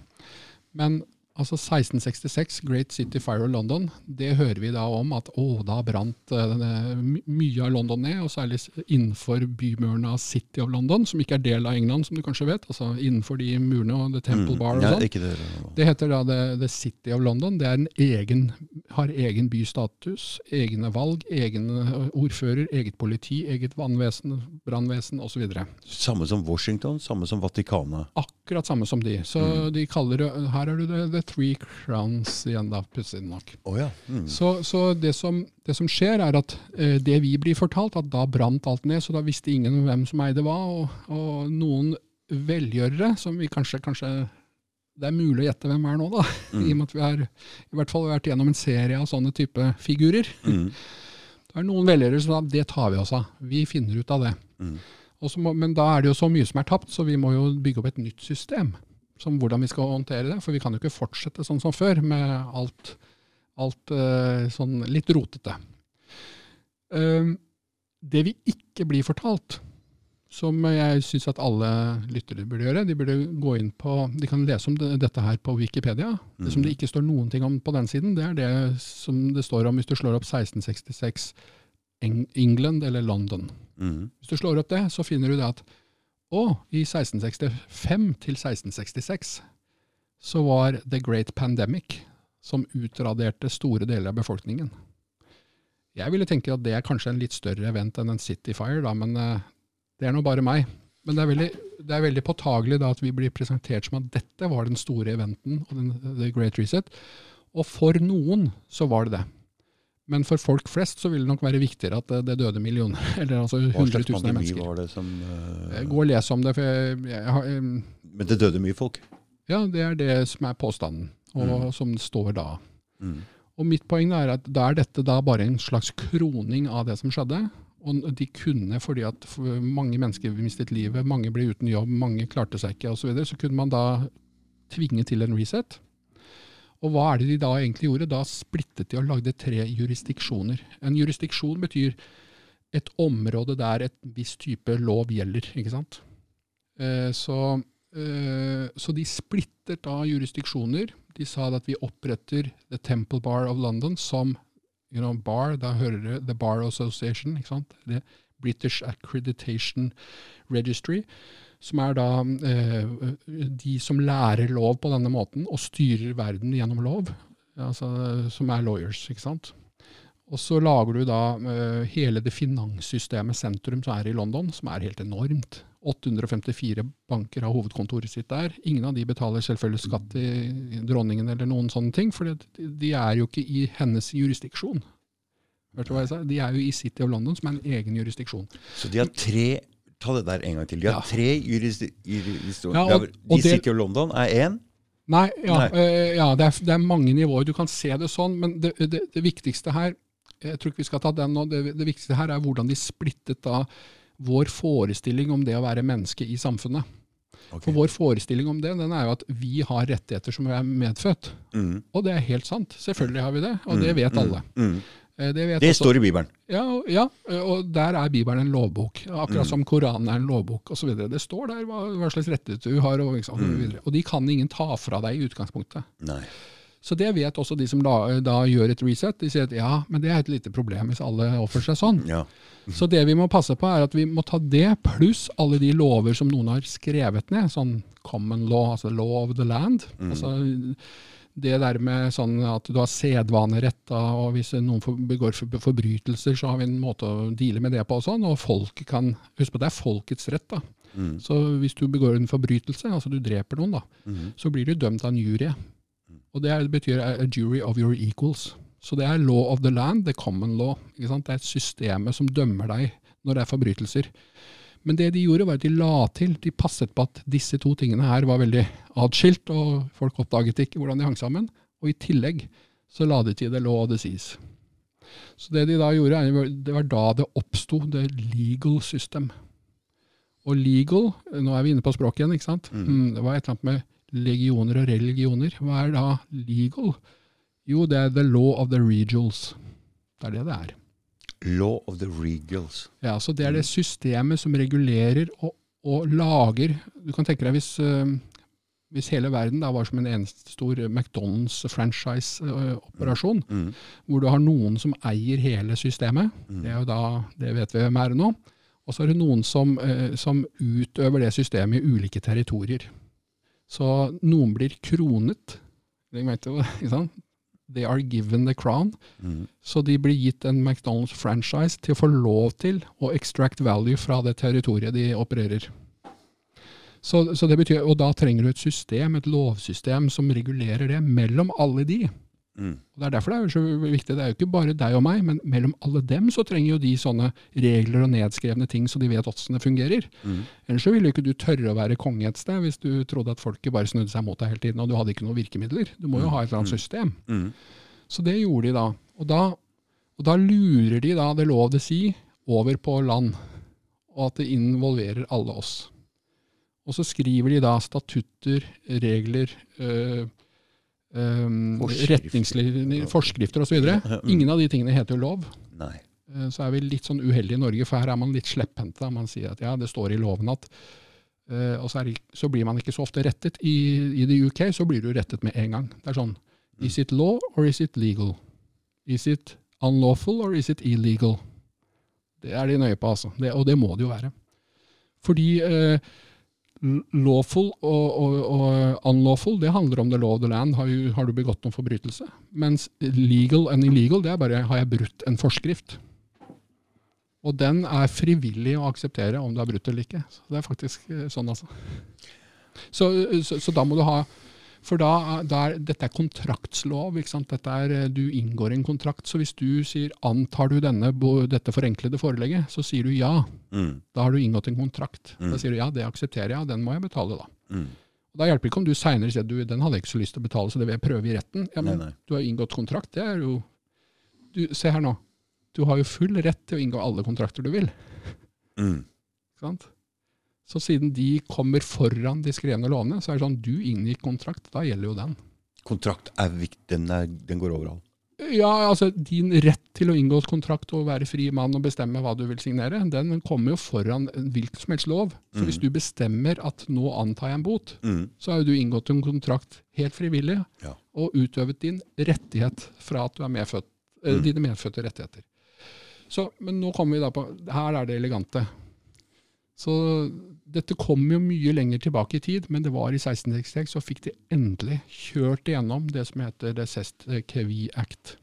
Men altså 1666, Great City Fire of London, det hører vi da om at å, da brant eh, denne- mye av London ned, og særlig innenfor bymurene av City of London, som ikke er del av England, som du kanskje vet. Altså innenfor de murene og The Temple Mm. Bar og Ja, sånn. det. Det heter da The, the City of London. Det er en egen, har egen bystatus, egne valg, egen eh, ordfører, eget politi, eget vannvesen, brannvesen osv. Samme som Washington, samme som Vatikanet. Akkurat samme som de. Så Mm. de kaller det Her er du det three crowns igjen, da, pussig nok. Oh, ja. Mm. Så, så det, som, det som skjer, er at eh, det vi blir fortalt, at da brant alt ned, så da visste ingen hvem som eide hva. Og, og noen velgjørere, som vi kanskje, kanskje Det er mulig å gjette hvem er nå, da. I og Mm. med at vi har i hvert fall vært gjennom en serie av sånne type figurer. Mm. Det er noen velgjørere som sa det tar vi oss av. Vi finner ut av det. Mm. Må, men da er det jo så mye som er tapt, så vi må jo bygge opp et nytt system. Som hvordan vi skal håndtere det. For vi kan jo ikke fortsette sånn som før, med alt, alt eh, sånn litt rotete. Um, det vi ikke blir fortalt, som jeg syns at alle lyttere burde gjøre, de burde gå inn på De kan lese om det, dette her på Wikipedia. Det som det ikke står noen ting om på den siden, det er det som det står om hvis du slår opp 1666 England eller London. Mm. Hvis du slår opp det, så finner du det at å, i 1665 til 1666 så var The Great Pandemic som utraderte store deler av befolkningen. Jeg ville tenke at det er kanskje en litt større event enn en City Fire, da, men eh, det er nå bare meg. Men det er veldig, det er veldig påtagelig da at vi blir presentert som at dette var den store eventen, og den, The Great Reset. Og for noen så var det det. Men for folk flest så vil det nok være viktigere at det, det døde millioner, eller altså hundretusener av mennesker. var det som uh, Gå og les om det, jeg, jeg, har- um, Men det døde mye folk. ja, det er det som er påstanden, og Mm. som står da. Mm. Og mitt poeng er at da er dette da bare en slags kroning av det som skjedde. Og de kunne, fordi at mange mennesker mistet livet, mange ble uten jobb, mange klarte seg ikke osv., så, videre, så kunne man da tvinge til en reset. Og hva er det de da egentlig gjorde? Da splittet de og lagde tre jurisdiksjoner. En jurisdiksjon betyr et område der et viss type lov gjelder, ikke sant? Eh, så, eh, så de splittet da jurisdiksjoner. De sa at vi oppretter The Temple Bar of London som you know, bar, da hører du The Bar Association, ikke sant? Det British Accreditation Registry, som er da eh, de som lærer lov på denne måten, og styrer verden gjennom lov, altså, som er lawyers, ikke sant? Og så lager du da eh, hele det finanssystemet sentrum som er i London, som er helt enormt. 854 banker har hovedkontoret sitt der. Ingen av de betaler selvfølgelig skatt til dronningen eller noen sånne ting, for de, er jo ikke i hennes jurisdiksjon. Hørte du hva jeg sa? De er jo i City of London, som er en egen jurisdiksjon. Så de har tre Ta det der en gang til. De har Ja. tre jurisdi- jurisdiksjoner. Ja, De sitter jo i London er én. Nei, ja, Nei. eh, ja det, er, det er mange nivåer. Du kan se det sånn, men det, det, det viktigste her jeg tror ikke vi skal ta den nå, det, viktigste her er hvordan de splittet da vår forestilling om det å være menneske i samfunnet. Okay. For vår forestilling om det den er jo at vi har rettigheter som er medfødt. Mm. Og det er helt sant. Selvfølgelig har vi det, og det vet Mm, alle. Mm. Eh, Det, vet Det står i Bibelen. Ja, ja, og der er Bibelen en lovbok. Akkurat Mm. som Koranen er en lovbok osv. Det står der hva, hva slags rettigheter du har. Og, liksom, Mm. og de kan ingen ta fra deg i utgangspunktet. Nei. Så det vet også de som da, da gjør et reset. De sier at ja, men det er et lite problem hvis alle oppfører seg sånn. Ja. Så det vi må passe på, er at vi må ta det pluss alle de lover som noen har skrevet ned. Sånn common law, altså law of the land. Altså det der med sånn at du har sedvanerett, da, og hvis noen begår forbrytelser, så har vi en måte å deale med det på og sånn. Og folket kan Husk på det er folkets rett, da. Mm. Så hvis du begår en forbrytelse, altså du dreper noen, da, mm. så blir du dømt av en jury. Og det, er, det betyr a jury of your equals. Så det er law of the land, the common law. Det er systemet som dømmer deg når det er forbrytelser. Men det de gjorde, var at de la til, de passet på at disse to tingene her var veldig atskilt, og folk oppdaget ikke hvordan de hang sammen. Og i tillegg så la de til det law of seas. Så det de da gjorde, det var da det oppsto the legal system. Og legal, nå er vi inne på språket igjen, ikke sant? Mm, det var et eller annet med legioner og religioner. Hva er da legal? Jo, det er the law of the regials. Det er det det er. Law of the regals. Ja, så Det er det systemet som regulerer og, og lager Du kan tenke deg hvis, eh, hvis hele verden da var som en eneste stor McDonald's franchise-operasjon, Mm. hvor du har noen som eier hele systemet. Mm. Det er jo da, det vet vi hvem er nå. Og så er det noen som, eh, som utøver det systemet i ulike territorier. Så noen blir kronet. Ikke sant? They are given the crown. Mm. Så de blir gitt en McDonald's franchise til å få lov til å extract value fra det territoriet de opererer. Så, så det betyr, Og da trenger du et system, et lovsystem, som regulerer det mellom alle de. Mm. Og Det er derfor det er så viktig. Det er jo ikke bare deg og meg, men mellom alle dem så trenger jo de sånne regler og nedskrevne ting, så de vet åssen det fungerer. Mm. Ellers så ville jo ikke du tørre å være konge et sted hvis du trodde at folket bare snudde seg mot deg hele tiden, og du hadde ikke noen virkemidler. Du må jo ha et eller annet system. Mm. Så det gjorde de da. Og da, og da lurer de da det lov det si over på land, og at det involverer alle oss. Og så skriver de da statutter, regler, øh, øhm, Forskrifter. retningslinjer, forskrifter osv. Mm. Ingen av de tingene heter jo lov. Nei. Eh, Så er vi litt sånn uheldige i Norge, for her er man litt slepphendte. Man sier at ja, det står i loven at uh, Og så, er så blir man ikke så ofte rettet. I, I the UK så blir du rettet med en gang. Det er sånn Is it law or is it legal? Is it unlawful or is it illegal? Det er de nøye på, altså. Det, og det må det jo være. Fordi l- lawful og, og, og unlawful, det handler om the law of the land. Har, du- har du begått noen forbrytelse? Mens legal and illegal, det er bare har jeg brutt en forskrift. Og den er frivillig å akseptere om du har brutt eller ikke. Så det er faktisk eh, sånn, altså. Så, så, så da må du ha For da, da er, dette er kontraktslov. Dette er, eh, du inngår en kontrakt. Så hvis du sier 'antar du denne, dette forenklede forelegget', så sier du ja. Mm. Da har du inngått en kontrakt. Mm. Da sier du ja, det aksepterer jeg, og den må jeg betale, da. Mm. Og Da hjelper det ikke om du seinere sier du, den hadde jeg ikke så lyst til å betale, så det vil jeg prøve i retten. Ja, men Nei, nei. du har inngått kontrakt, det er jo du, Se her nå. Du har jo full rett til å inngå alle kontrakter du vil. Mm. Sant? Så siden de kommer foran de skrevne lovene, så er det sånn du inngikk kontrakt, da gjelder jo den. Kontrakt er viktig. Den, er, den går overalt. Ja, altså din rett til å inngå et kontrakt og være fri mann og bestemme hva du vil signere, den kommer jo foran en hvilken som helst lov. Så hvis du bestemmer at nå antar jeg en bot, Mm. så har jo du inngått en kontrakt helt frivillig Ja. og utøvet din rettighet fra at du er medfødt, eh, Mm. dine medfødte rettigheter. Så, men nå kommer vi da på Her er det elegante. Så dette kom jo mye lenger tilbake i tid, men det var i 1666 så fikk de endelig kjørt igjennom det som heter The Sest Kevi Act.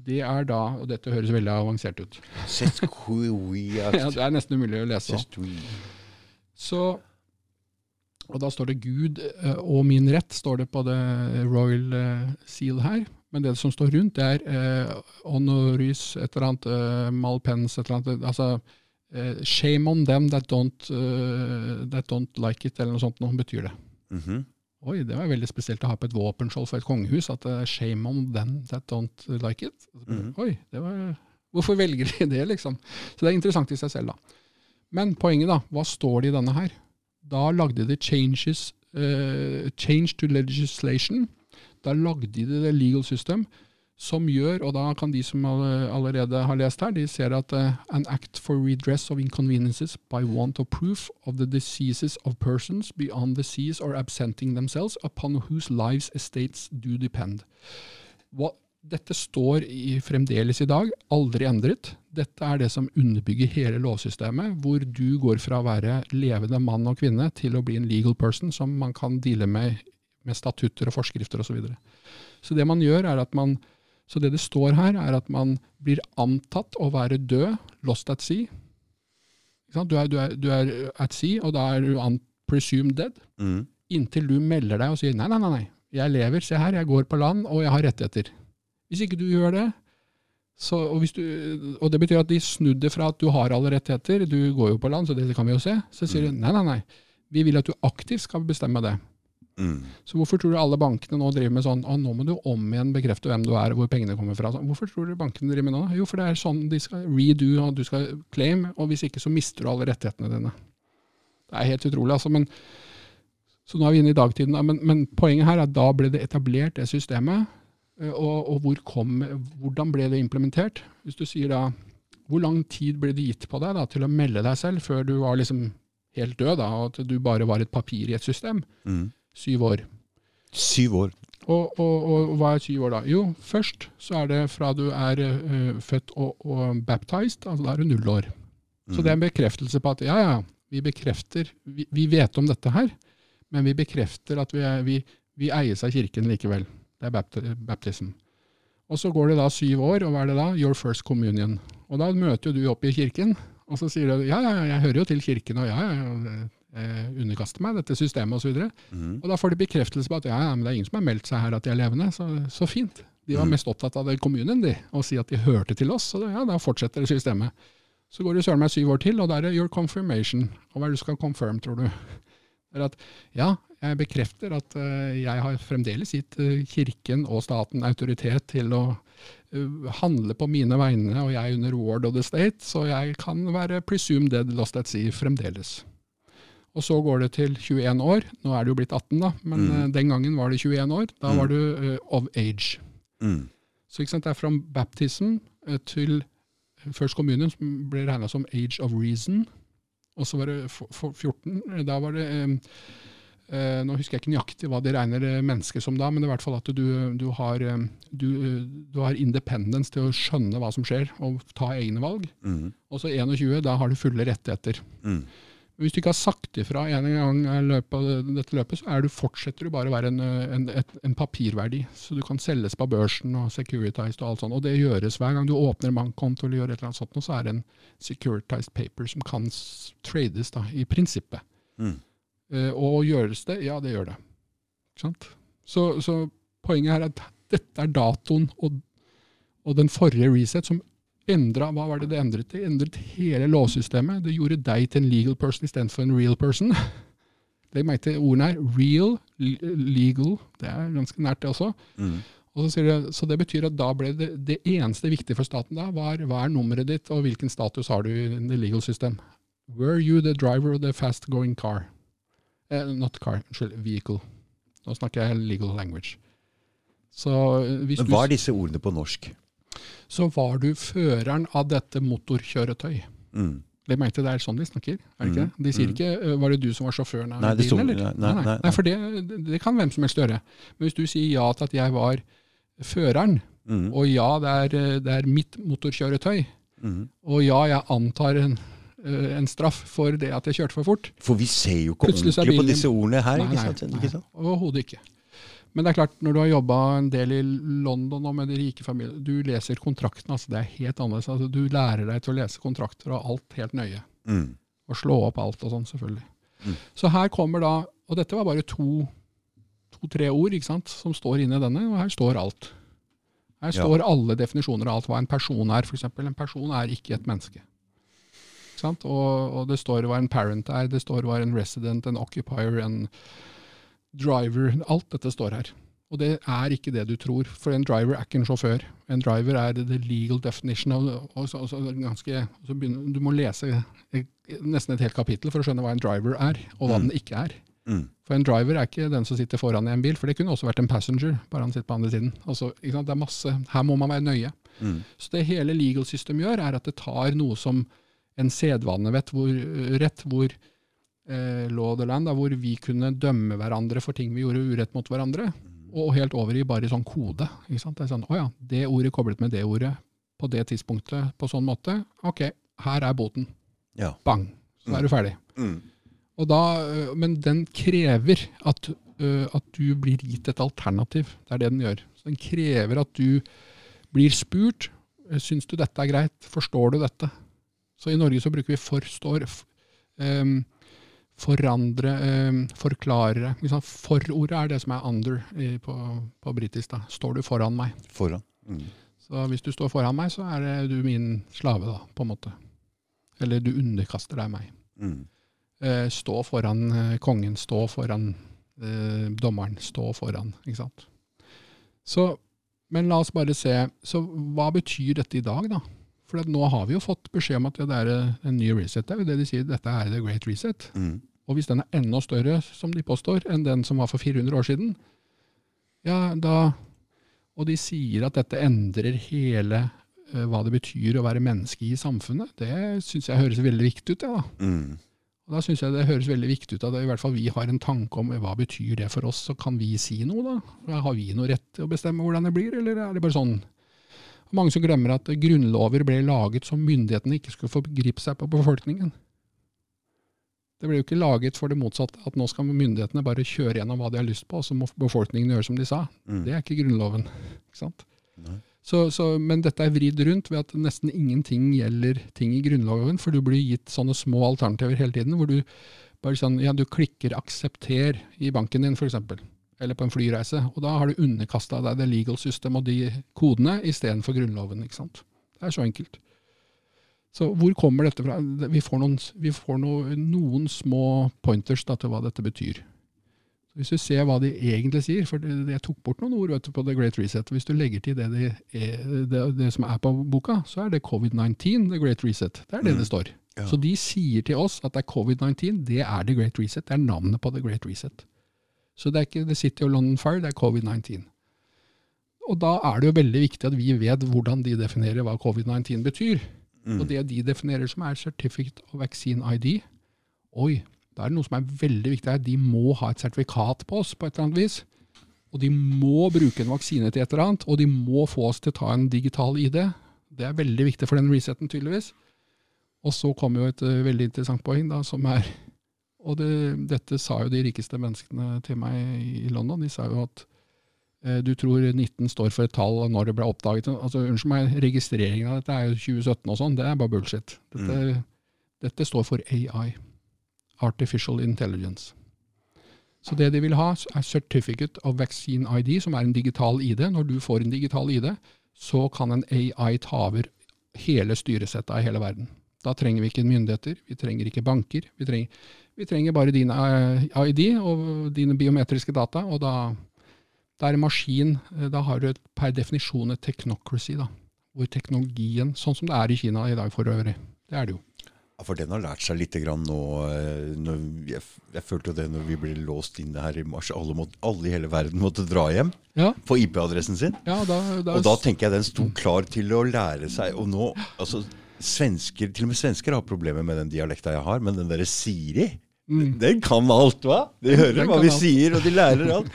Det er da, og dette høres veldig avansert ut, ja, Sestquiat. det er nesten umulig å lese. Så, og da står det Gud eh, og min rett, står det på det royal eh, seal her. Men det som står rundt, det er eh, honoris, et eller annet, eh, malpens, et eller annet. Altså shame on them that don't, eh, that don't like it, eller noe sånt noe betyr det. Mhm. Oi, det var veldig spesielt å ha på et våpenskjold for et kongehus, at det er shame on them that don't like it. Mhm. Oi, det var, hvorfor velger de det, liksom? Så det er interessant i seg selv, da. Men poenget, da, hva står det i denne her? Da lagde de changes, uh, change to legislation. Da lagde de det legal system som gjør, og da kan de som allerede har lest her, de ser at uh, an act for redress of inconveniences by want of proof of the diseases of persons beyond the seas or absenting themselves upon whose lives estates do depend. Hva, dette står i, fremdeles i dag, aldri endret. Dette er det som underbygger hele lovsystemet, hvor du går fra å være levende mann og kvinne til å bli en legal person som man kan deale med med statutter og forskrifter osv. Så, videre. så det man gjør, er at man så det det står her, er at man blir antatt å være død, lost at sea. Du er, du, er, du er, at sea, og da er du presumed dead. Mm. Inntil du melder deg og sier nei, nei, nei, nei, jeg lever, se her, jeg går på land, og jeg har rettigheter. Hvis ikke du gjør det, så, og, du, og, det betyr at de snudde fra at du har alle rettigheter, du går jo på land, så det kan vi jo se, så sier de mm. nei, nei, nei, vi vil at du aktivt skal bestemme det. Mm. Så hvorfor tror du alle bankene nå driver med sånn nå må du om igjen bekrefte hvem du er og hvor pengene kommer fra? Hvorfor tror du bankene driver med nå? Jo, for det er sånn de skal redo og du skal claim, og hvis ikke så mister du alle rettighetene dine. Det er helt utrolig, altså. Men, så nå er vi inne i dagtiden. Men, men poenget her er at da ble det etablert, det systemet. Eh, og, og hvor kom, hvordan ble det implementert? Hvis du sier da hvor lang tid ble det gitt på deg da, til å melde deg selv før du var liksom helt død, da, og at du bare var et papir i et system? Mm. Syv år. Syv år. Og, og, og, hva er syv år da? Jo, først så er det fra du er uh, født og, og, baptized, altså da er du null år. Mm. Så det er en bekreftelse på at ja, ja, vi bekrefter Vi, vi vet om dette her, men vi bekrefter at vi, er, vi, vi eies av kirken likevel. Det er baptism. Og så går det da syv år, og hva er det da? Your first communion. Og da møter jo du opp i kirken, og så sier du ja, ja, jeg hører jo til kirken, og ja, ja, eh, underkaste meg dette systemet osv. Og, så mm. og da får de bekreftelse på at ja, ja, men det er ingen som har meldt seg her at de er levende, så, så fint. De var mm. mest opptatt av det kommunen, de, og si at de hørte til oss. Så ja, da fortsetter det systemet. Så går det søren meg syv år til, og da er det your confirmation. Og hva er det du skal confirm, tror du? Det er at ja, jeg bekrefter at uh, jeg har fremdeles gitt uh, Kirken og staten autoritet til å uh, handle på mine vegne, og jeg er under ward of the state, så jeg kan være presumed dead lost at sea fremdeles. Og så går det til 21 år. Nå er det jo blitt 18, da, men mm. uh, den gangen var det 21 år. Da mm. var du uh, of age. Mm. Så ikke sant, det er fra baptism uh, til First Communion, som ble regna som age of reason. Og så var det for, for 14. Da var det um, Nå husker jeg ikke nøyaktig hva de regner mennesker som da, men det er i hvert fall at du, du, har, du, du, har, independence til å skjønne hva som skjer, og ta egne valg. Mm. Og så 21, da har du fulle rettigheter. Mm. Hvis du ikke har sagt ifra en gang i løpet av dette løpet, så du, fortsetter du bare å være en, en, et, en, papirverdi. Så du kan selges på børsen og securitized og alt sånt. Og det gjøres hver gang du åpner bankkonto eller gjør et eller annet sånt, så er det en securitized paper som kan trades, da, i prinsippet. Mm. Uh, og gjøres det? Ja, det gjør det. Så, så, poenget her er at dette er datoen og, og den forrige reset som endra, Hva var det det endret? Det endret hele lovsystemet. Det gjorde deg til en legal person istedenfor en real person. Legg merke til ordene her. Real, legal. Det er ganske nært, det også. Mm. Og så, det, så, det betyr at da ble det, det eneste viktige for staten da, var hva er nummeret ditt, og hvilken status har du i the legal system. Were you the driver of the fast-going car? Eh, not car, unnskyld, vehicle. Nå snakker jeg legal language. Så eh, Men Hva er disse ordene på norsk? Så var du føreren av dette motorkjøretøy. Mm. Legg mente det er sånn de snakker. er det ikke det? De sier mm. ikke 'var det du som var sjåføren av bilen', eller? Nei, nei, nei, nei. for det, det, kan hvem som helst gjøre. Men hvis du sier ja til at jeg var føreren, mm. og ja, det er, det er mitt motorkjøretøy, mm. og ja, jeg antar en, eh, en straff for det at jeg kjørte for fort For vi ser jo ikke ordentlig på disse ordene her. Nei, nei, nei, nei overhodet ikke. Men det er klart, når du har jobba en del i London og med de rike familiene, du leser kontraktene. altså Det er helt annerledes. Altså, du lærer deg til å lese kontrakter og alt helt nøye. Mm. Og slå opp alt og sånn, selvfølgelig. Mm. Så her kommer da Og dette var bare to-tre to, ord ikke sant, som står inne i denne, og her står alt. Her står ja. alle definisjoner av alt hva en person er, f.eks. En person er ikke et menneske. Ikke? Og, og det står hva en parent er, det står hva en resident, en occupier, en driver Alt dette står her. Og det er ikke det du tror, for en driver er ikke en sjåfør. En driver er the legal definition of også, også ganske, begynner, Du må lese nesten et helt kapittel for å skjønne hva en driver er, og hva mm. den ikke er. Mm. For en driver er ikke den som sitter foran i en bil, for det kunne også vært en passenger, bare han sitter på andre siden. Altså? Det er masse, Her må man være nøye. Mm. Så det hele legal system gjør, er at det tar noe som en sedvanerett hvor, rett hvor law of the land, da, hvor vi kunne dømme hverandre for ting vi gjorde urett mot hverandre, og helt over i bare sånn kode. Ikke sant? Det er sånn, å ja, det ordet koblet med det ordet på det tidspunktet på sånn måte. Ok, her er boten. Ja. Bang. Så er du ferdig. Mm. Og da, øh, men den krever at, øh, at du blir gitt et alternativ. Det er det den gjør. Så den krever at du blir spurt. Syns du dette er greit? Forstår du dette? Så i Norge så bruker vi forstår, ehm, forandre, eh, forklare. Liksom forordet er det som er under i, på, på britisk. da. Står du foran meg? Foran. Mm. Så hvis du står foran meg, så er du min slave, da, på en måte. Eller du underkaster deg meg. Mm. Eh, stå foran eh, kongen, stå foran eh, dommeren, stå foran. Ikke sant? Så, men la oss bare se. Så hva betyr dette i dag, da? For at nå har vi jo fått beskjed om at det er eh, en ny reset. Det er jo det de sier, dette er the great reset. Mm. Og hvis den er enda større, som de påstår, enn den som var for 400 år siden, ja, da Og de sier at dette endrer hele uh, hva det betyr å være menneske i samfunnet. Det syns jeg høres veldig viktig ut, ja, da. Mm. Og Da syns jeg det høres veldig viktig ut at i hvert fall vi har en tanke om hva betyr det for oss, så kan vi si noe, da? Har vi noe rett til å bestemme hvordan det blir, eller er det bare sånn? Mange som glemmer at grunnlover ble laget som myndighetene ikke skulle forgripe seg på befolkningen. Det ble jo ikke laget for det motsatte, at nå skal myndighetene bare kjøre gjennom hva de har lyst på, og så må befolkningen gjøre som de sa. Mm. Det er ikke Grunnloven. ikke? Så, så, men dette er vridd rundt ved at nesten ingenting gjelder ting i Grunnloven, for du blir gitt sånne små alternativer hele tiden, hvor du bare sånn, ja, du klikker 'aksepter' i banken din, f.eks., eller på en flyreise, og da har du underkasta deg det legal system og de kodene istedenfor Grunnloven. ikke sant? Det er så enkelt. Så hvor kommer dette fra? Vi får noen, vi får noen, noen små pointers da, til hva dette betyr. Hvis du ser hva de egentlig sier, for jeg tok bort noen ord vet du, på The Great Reset. Hvis du legger til det, det, er, det, det som er på boka, så er det covid-19, The Great Reset. Det er det Mm. det står. Ja. Så de sier til oss at det er covid-19, det er The Great Reset. Det er navnet på The Great Reset. Så det er ikke The City of London Fire, det er covid-19. Og da er det jo veldig viktig at vi vet hvordan de definerer hva covid-19 betyr. Mm. Og det de definerer som er Certificate of Vaccine ID, oi, da er det noe som er veldig viktig her. De må ha et sertifikat på oss på et eller annet vis. Og de må bruke en vaksine til et eller annet, og de må få oss til å ta en digital ID. Det er veldig viktig for den resetten, tydeligvis. Og så kommer jo et uh, veldig interessant poeng, da, som er Og det, dette sa jo de rikeste menneskene til meg i London. De sa jo at du tror 19 står for et tall og når det ble oppdaget. Altså, Unnskyld meg, registreringen av dette er jo 2017 og sånn. Det er bare bullshit. Dette, dette står for AI. Artificial Intelligence. Så det de vil ha, er Certificate of Vaccine ID, som er en digital ID. Når du får en digital ID, så kan en AI ta over hele styresettet i hele verden. Da trenger vi ikke myndigheter, vi trenger ikke banker. Vi trenger, vi trenger bare din eh, ID og dine biometriske data, og da, da er en maskin eh, Da har du per definisjon et technocracy, da. Hvor teknologien, sånn som det er i Kina i dag for øvrig, det er det jo. Ja, for den har lært seg litt grann nå. eh, jeg, jeg følte jo det når vi ble låst inne her i mars. Alle, måtte, alle i hele verden måtte dra hjem Ja, på IP-adressen sin. ja da, da, Og da tenker jeg den sto klar til å lære seg. Og nå, altså svensker, Til og med svensker har problemer med den dialekta jeg har, men den derre Siri Mm. Den kan alt, hva? De hører hva vi alt. sier, og de lærer alt.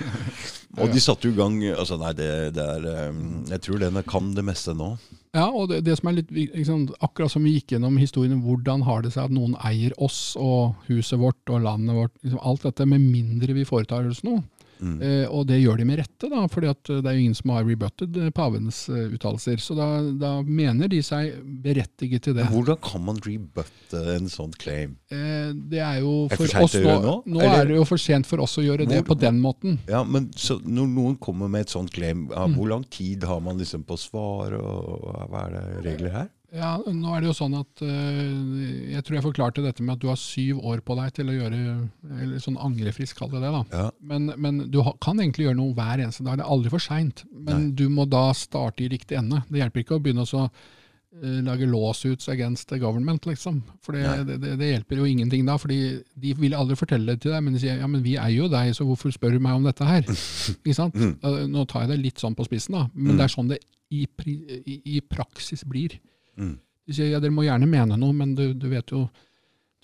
Og de satte jo i gang altså Nei, det, det er eh, Jeg tror den kan det meste nå. Ja, og det, det som er litt, liksom, akkurat som vi gikk gjennom historien, hvordan har det seg at noen eier oss og huset vårt og landet vårt, liksom alt dette, med mindre vi foretar oss noe. Mm. Eh, og det gjør de med rette, da, fordi at det er jo ingen som har rebutted eh, pavens uh, uttalelser. Så da, da mener de seg berettiget til det. Hvordan kan man rebutte en sånn claim? Eh, det er jo Er for for sent oss nå, nå, nå, er det jo for sent for oss å gjøre det Hvor- på den måten. Ja, men så Når noen kommer med et sånt claim, ja, Mm. hvor lang tid har man liksom på svar, og hva er det regler her? Ja, nå er det jo sånn at uh, Jeg tror jeg forklarte dette med at du har syv år på deg til å gjøre eller sånn angrefrisk, kall det det. da. Ja, Men, men du kan egentlig gjøre noe hver eneste dag. Det er aldri for seint. Men Nei. du må da starte i riktig ende. Det hjelper ikke å begynne å eh, lage lawsuits against the government, liksom. For det, det, det, det, hjelper jo ingenting da, fordi de vil aldri fortelle det til deg, men de sier ja, men vi eier jo deg, så hvorfor spør du meg om dette her? Ikke sant? Mm. Nå tar jeg det litt sånn på spissen, da, men mm. det er sånn det i, i, i praksis blir. Mm. De sier ja, dere må gjerne mene noe, men du, du vet jo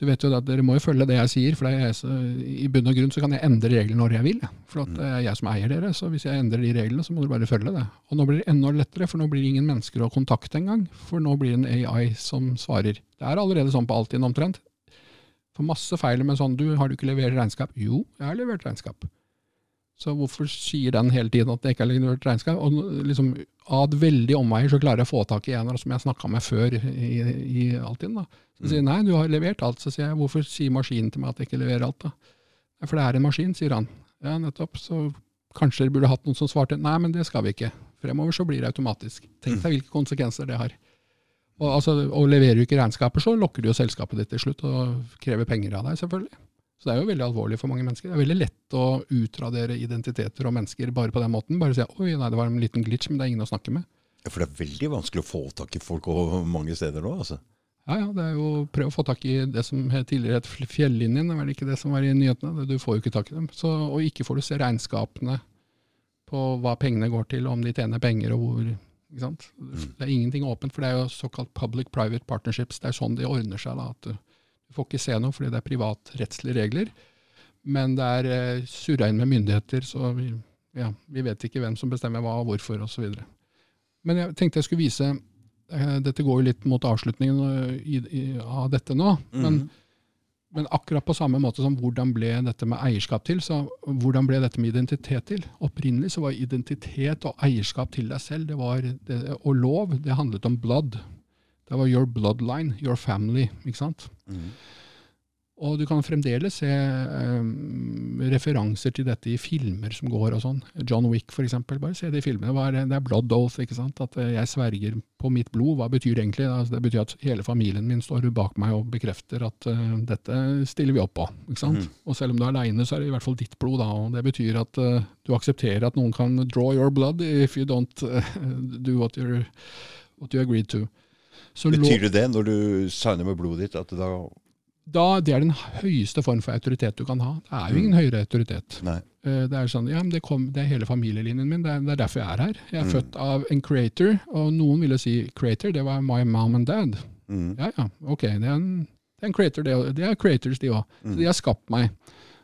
du vet jo at dere må jo følge det jeg sier, for jeg, i bunn og grunn så kan jeg endre reglene når jeg vil. For det er jeg som eier dere, så hvis jeg endrer de reglene, så må dere bare følge det. Og nå blir det enda lettere, for nå blir det ingen mennesker å kontakte engang. For nå blir det en AI som svarer. Det er allerede sånn på Altinn omtrent. For masse feil med sånn du, har du ikke levert regnskap? Jo, jeg har levert regnskap. Så hvorfor sier den hele tiden at det ikke er levert regnskap? Og liksom, Av veldig omveier så klarer jeg å få tak i en av som jeg snakka med før i, i Altinn. da. Så sier nei, du har levert alt. Så sier jeg hvorfor sier maskinen til meg at jeg ikke leverer alt? da? For det er en maskin, sier han. Ja, nettopp. Så kanskje dere burde hatt noen som svarte nei, men det skal vi ikke. Fremover så blir det automatisk. Tenk deg hvilke konsekvenser det har. Og, altså, og leverer du ikke regnskaper, så lokker du jo selskapet ditt til slutt og krever penger av deg, selvfølgelig. Så det er jo veldig alvorlig for mange mennesker. Det er veldig lett å utradere identiteter og mennesker bare på den måten. Bare si oi, nei, det var en liten glitch, men det er ingen å snakke med. Ja, For det er veldig vanskelig å få tak i folk mange steder nå? altså. Ja, ja. Det er jo å prøve å få tak i det som tidligere het fjellinjen. Det var vel ikke det som var i nyhetene? Du får jo ikke tak i dem. Så, og ikke får du se regnskapene på hva pengene går til, om de tjener penger og hvor. ikke sant? Mm. Det er ingenting åpent, for det er jo såkalt public-private partnerships. Det er sånn de ordner seg. da, at du du får ikke se noe fordi det er privatrettslige regler. Men det er eh, surra inn med myndigheter, så vi, ja, vi, vet ikke hvem som bestemmer hva og hvorfor osv. Men jeg tenkte jeg skulle vise eh, Dette går jo litt mot avslutningen eh, i, i, av dette nå. Mm. Men, men, akkurat på samme måte som hvordan ble dette med eierskap til, så hvordan ble dette med identitet til? Opprinnelig så var identitet og eierskap til deg selv det var det, og lov det handlet om blood. Det var your bloodline, your family. ikke sant? Mm. Og du kan fremdeles se um, referanser til dette i filmer som går og sånn. John Wick, for eksempel. Bare se det i filmene. Det er blood oath. ikke sant? At eh, jeg sverger på mitt blod. Hva betyr det egentlig? Altså, det betyr at hele familien min står bak meg og bekrefter at uh, dette stiller vi opp på. ikke sant? Mm. Og selv om du er aleine, så er det i hvert fall ditt blod. da, og Det betyr at uh, du aksepterer at noen kan draw your blood if you don't uh, do what, what you agreed to. Betyr det det, når du signer med blodet ditt, at da da, Det er den høyeste form for autoritet du kan ha. Det er jo ingen mm. høyere autoritet. Nei. Eh, det er sånn, ja, men det, kom, det, er hele familielinjen min. Det er, det er, derfor jeg er her. Jeg er mm. født av en creator, og noen ville si creator, det var my mom and dad. Mm. Ja, ja, ok, det er en, det er en creator, det, det er creators, de òg. Mm. De har skapt meg.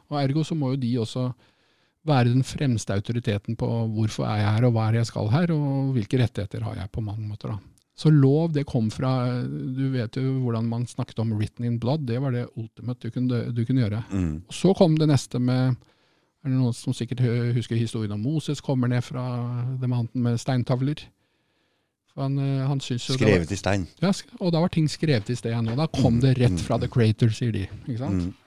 Og Ergo så må jo de også være den fremste autoriteten på hvorfor er jeg her, og hva er jeg skal her, og hvilke rettigheter har jeg på mange måter. da. Så lov, det kom fra Du vet jo hvordan man snakket om 'written in blood'. Det var det ultimate du kunne, du kunne gjøre. Mm. Og så kom det neste med er det Noen som sikkert husker historien om Moses kommer ned fra demanten med steintavler. Han, eh, han skrevet var, i stein. Ja, og da var ting skrevet i stein. Og da kom mm. det rett fra the creator, sier de. ikke sant? Mm.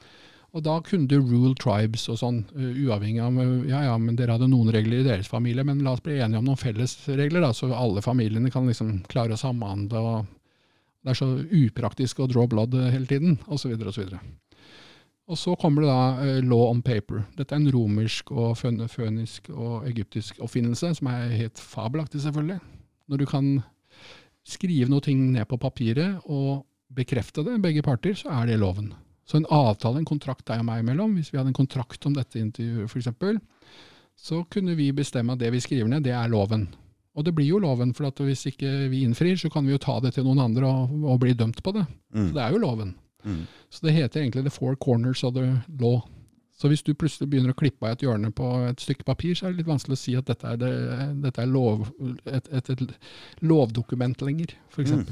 Og da kunne du rule tribes og sånn, uh, uavhengig av Ja ja, men dere hadde noen regler i deres familie, men la oss bli enige om noen fellesregler, da, så alle familiene kan liksom klare å samhandle. og Det er så upraktisk å draw blood eh, hele tiden, osv. osv. Og så kommer det da uh, law on paper. Dette er en romersk og fønisk og egyptisk oppfinnelse, som er helt fabelaktig, selvfølgelig. Når du kan skrive noe ting ned på papiret og bekrefte det, begge parter, så er det loven. Så en avtale, en kontrakt deg og meg imellom, hvis vi hadde en kontrakt om dette intervjuet f.eks., så kunne vi bestemme at det vi skriver ned, det er loven. Og det blir jo loven, for hvis ikke vi innfrir, så kan vi jo ta det til noen andre og, og bli dømt på det. Mm. Så det er jo loven. Mm. Så det heter egentlig the four corners of the law. Så hvis du plutselig begynner å klippe av et hjørne på et stykke papir, så er det litt vanskelig å si at dette er, det, dette er lov, et, et, et, lovdokument lenger, f.eks. Mm.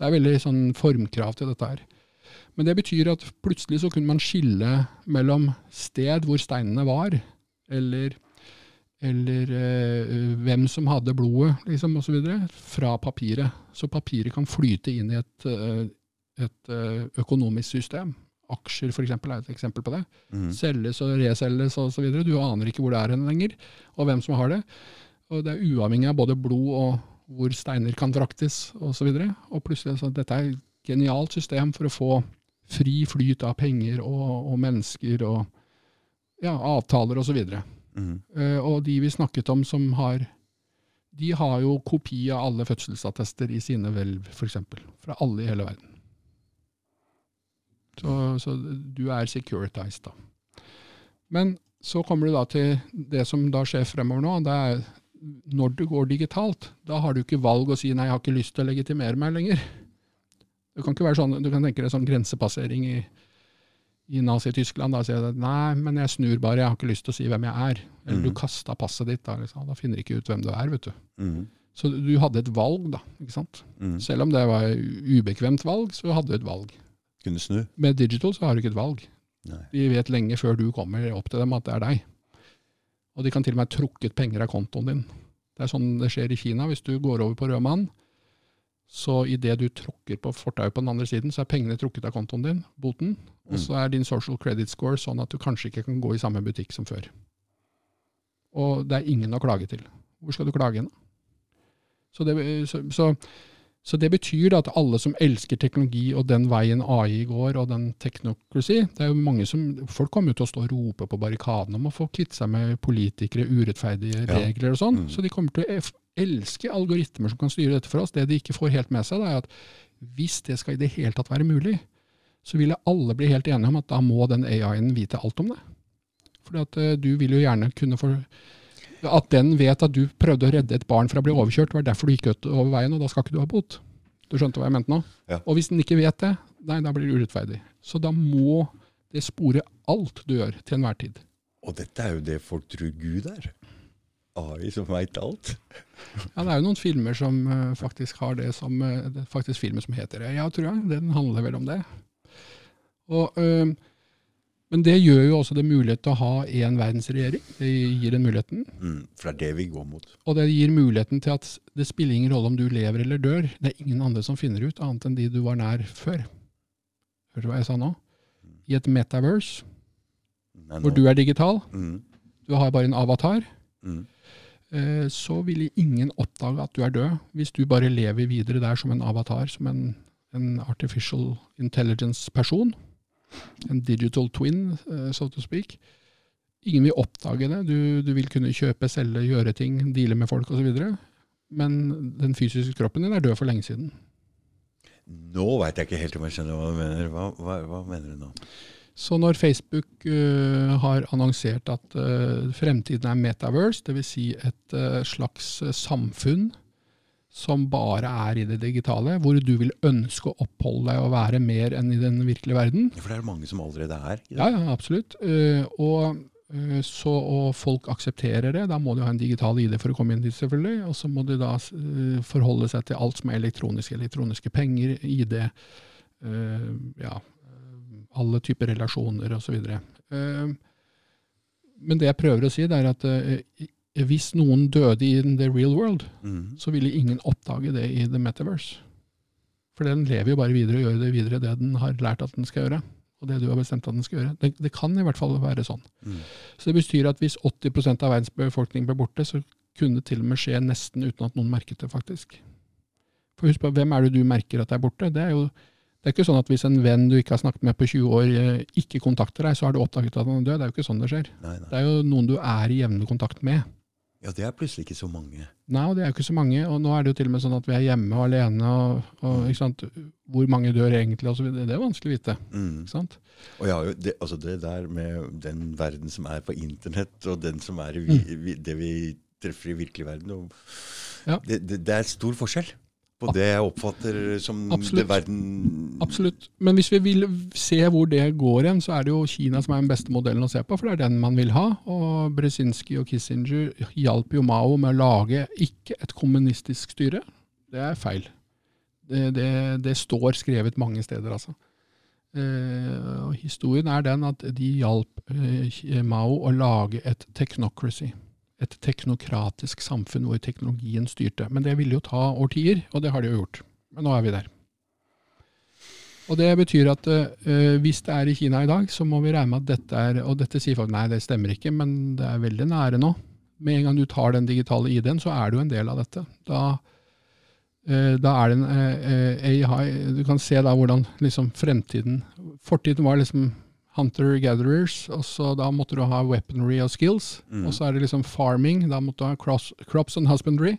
Det er veldig sånn formkrav til dette her. Men det betyr at plutselig så kunne man skille mellom sted hvor steinene var, eller, eller øh, hvem som hadde blodet, liksom, osv., fra papiret. Så papiret kan flyte inn i et, øh, et øh, økonomisk system. Aksjer for eksempel, er et eksempel på det. Mm. Selges og reselges osv. Du aner ikke hvor det er hen lenger, og hvem som har det. Og det er uavhengig av både blod og hvor steiner kan fraktes osv. Og, så og plutselig så dette er genialt system for å få fri flyt av penger og, og mennesker og ja, avtaler osv. Og, så mm. uh, og de vi snakket om som har de har jo kopi av alle fødselsattester i sine hvelv, f.eks. Fra alle i hele verden. Så, så du er securitized, da. Men så kommer du da til det som da skjer fremover nå. det er Når du går digitalt, da har du ikke valg å si 'nei, jeg har ikke lyst til å legitimere meg lenger'. Det kan ikke være sånn, Du kan tenke deg sånn grensepassering i, i Nazi-Tyskland. Da sier du nei, men jeg snur bare, jeg har ikke lyst til å si hvem jeg er. Eller mm. du kasta passet ditt, da, liksom. da finner du ikke ut hvem du er. vet du. Mm. Så du hadde et valg, da. ikke sant? Mm. Selv om det var ubekvemt valg, så hadde du et valg. Kunne snu. Med digital så har du ikke et valg. Nei. De vet lenge før du kommer opp til dem at det er deg. Og de kan til og med ha trukket penger av kontoen din. Det er sånn det skjer i Kina. Hvis du går over på rød mann, så idet du tråkker på fortauet på den andre siden, så er pengene trukket av kontoen din, boten. Og mm. så er din social credit score sånn at du kanskje ikke kan gå i samme butikk som før. Og det er ingen å klage til. Hvor skal du klage hen? Så, det, så, så så det betyr at alle som elsker teknologi og den veien AI går, og den technocracy det er jo mange som, Folk kommer jo til å stå og rope på barrikadene om å få kvitte seg med politikere, urettferdige regler og sånn. Mm. Så de kommer til å elske algoritmer som kan styre dette for oss. Det de ikke får helt med seg, er at hvis det skal i det hele tatt være mulig, så vil alle bli helt enige om at da må den AI-en vite alt om det. Fordi at uh, du vil jo gjerne kunne få at den vet at du prøvde å redde et barn fra å bli overkjørt, var derfor du gikk ut over veien, og da skal ikke du ha bot. Du skjønte hva jeg mente nå? Ja. Og hvis den ikke vet det, nei, da blir det urettferdig. Så da må det spore alt du gjør, til enhver tid. Og dette er jo det folk tror Gud er. AI som veit alt. ja, det er jo noen filmer som uh, faktisk har det som uh, faktisk filmer som heter det. Ja, tror jeg. Den handler vel om det. Og uh, men det gjør jo også det mulighet til å ha én verdensregjering. Det gir den muligheten. Mm, for det er det vi går mot. Og det gir muligheten til at det spiller ingen rolle om du lever eller dør. Det er ingen andre som finner ut, annet enn de du var nær før. Hørte du hva jeg sa nå? I et metaverse, Nei, hvor du er digital, mm. du har bare en avatar, mm. Eh, så vil ingen oppdage at du er død, hvis du bare lever videre der som en avatar, som en, en artificial intelligence-person en digital twin, uh, so to speak. Ingen vil oppdage det. Du, du, vil kunne kjøpe, selge, gjøre ting, deale med folk osv. Men den fysiske kroppen din er død for lenge siden. Nå veit jeg ikke helt om jeg skjønner hva du mener. Hva, hva, hva mener du nå? Så når Facebook uh, har annonsert at uh, fremtiden er metaverse, dvs. Si et uh, slags samfunn som bare er i det digitale, hvor du vil ønske å oppholde deg og være mer enn i den virkelige verden. For det er mange som allerede er i det? Ja, ja absolutt. Og, så, og folk aksepterer det. Da må de ha en digital ID for å komme inn dit, selvfølgelig. Og så må de da forholde seg til alt som er elektronisk. Elektroniske penger, ID, ja, alle typer relasjoner osv. Uh, men det jeg prøver å si, det er at hvis noen døde i the real world, mm. så ville ingen oppdage det i the metaverse. For den lever jo bare videre og gjør det videre det den har lært at den skal gjøre. Og det du har bestemt at den skal gjøre. Det, det kan i hvert fall være sånn. Mm. Så det betyr at hvis 80% av verdens befolkning ble borte, så kunne det til og med skje nesten uten at noen merket det, faktisk. For husk på, hvem er det du merker at er borte? Det er jo det er ikke sånn at hvis en venn du ikke har snakket med på 20 år, eh, ikke kontakter deg, så har du oppdaget at han er død. Det er jo ikke sånn det skjer. Nei, nei. Det er jo noen du er i jevnlig kontakt med. Ja, det er plutselig ikke så mange. Nei, og det er jo ikke så mange. Og nå er det jo til og med sånn at vi er hjemme og alene. og, og ikke sant? Hvor mange dør egentlig? Og det er vanskelig å vite. Mm. ikke sant? Og ja, det, altså det der med den verden som er på internett, og den som er i, mm. det vi treffer i virkelig verden, og, ja. det, det, det, er stor forskjell på det jeg oppfatter som Absolutt. det verden Absolutt. Men hvis vi vil se hvor det går hen, så er det jo Kina som er den beste modellen å se på, for det er den man vil ha. Og Brzezinski og Kissinger hjalp jo Mao med å lage ikke et kommunistisk styre. Det er feil. Det, det, det står skrevet mange steder, altså. Eh, historien er den at de hjalp eh, Mao å lage et technocracy et teknokratisk samfunn hvor teknologien styrte. Men det ville jo ta årtier, og det har de jo gjort. Men nå er vi der. Og Det betyr at uh, hvis det er i Kina i dag, så må vi regne med at dette er Og dette sier folk nei, det stemmer ikke, men det er veldig nære nå. Med en gang du tar den digitale ID-en, så er du en del av dette. Da, uh, da er det en uh, eh, AI Du kan se da hvordan liksom fremtiden Fortiden var liksom hunter-gatherers, og så da måtte du ha weaponry og skills. Mm. Og så er det liksom farming, da måtte du ha cross, crops and husbandry.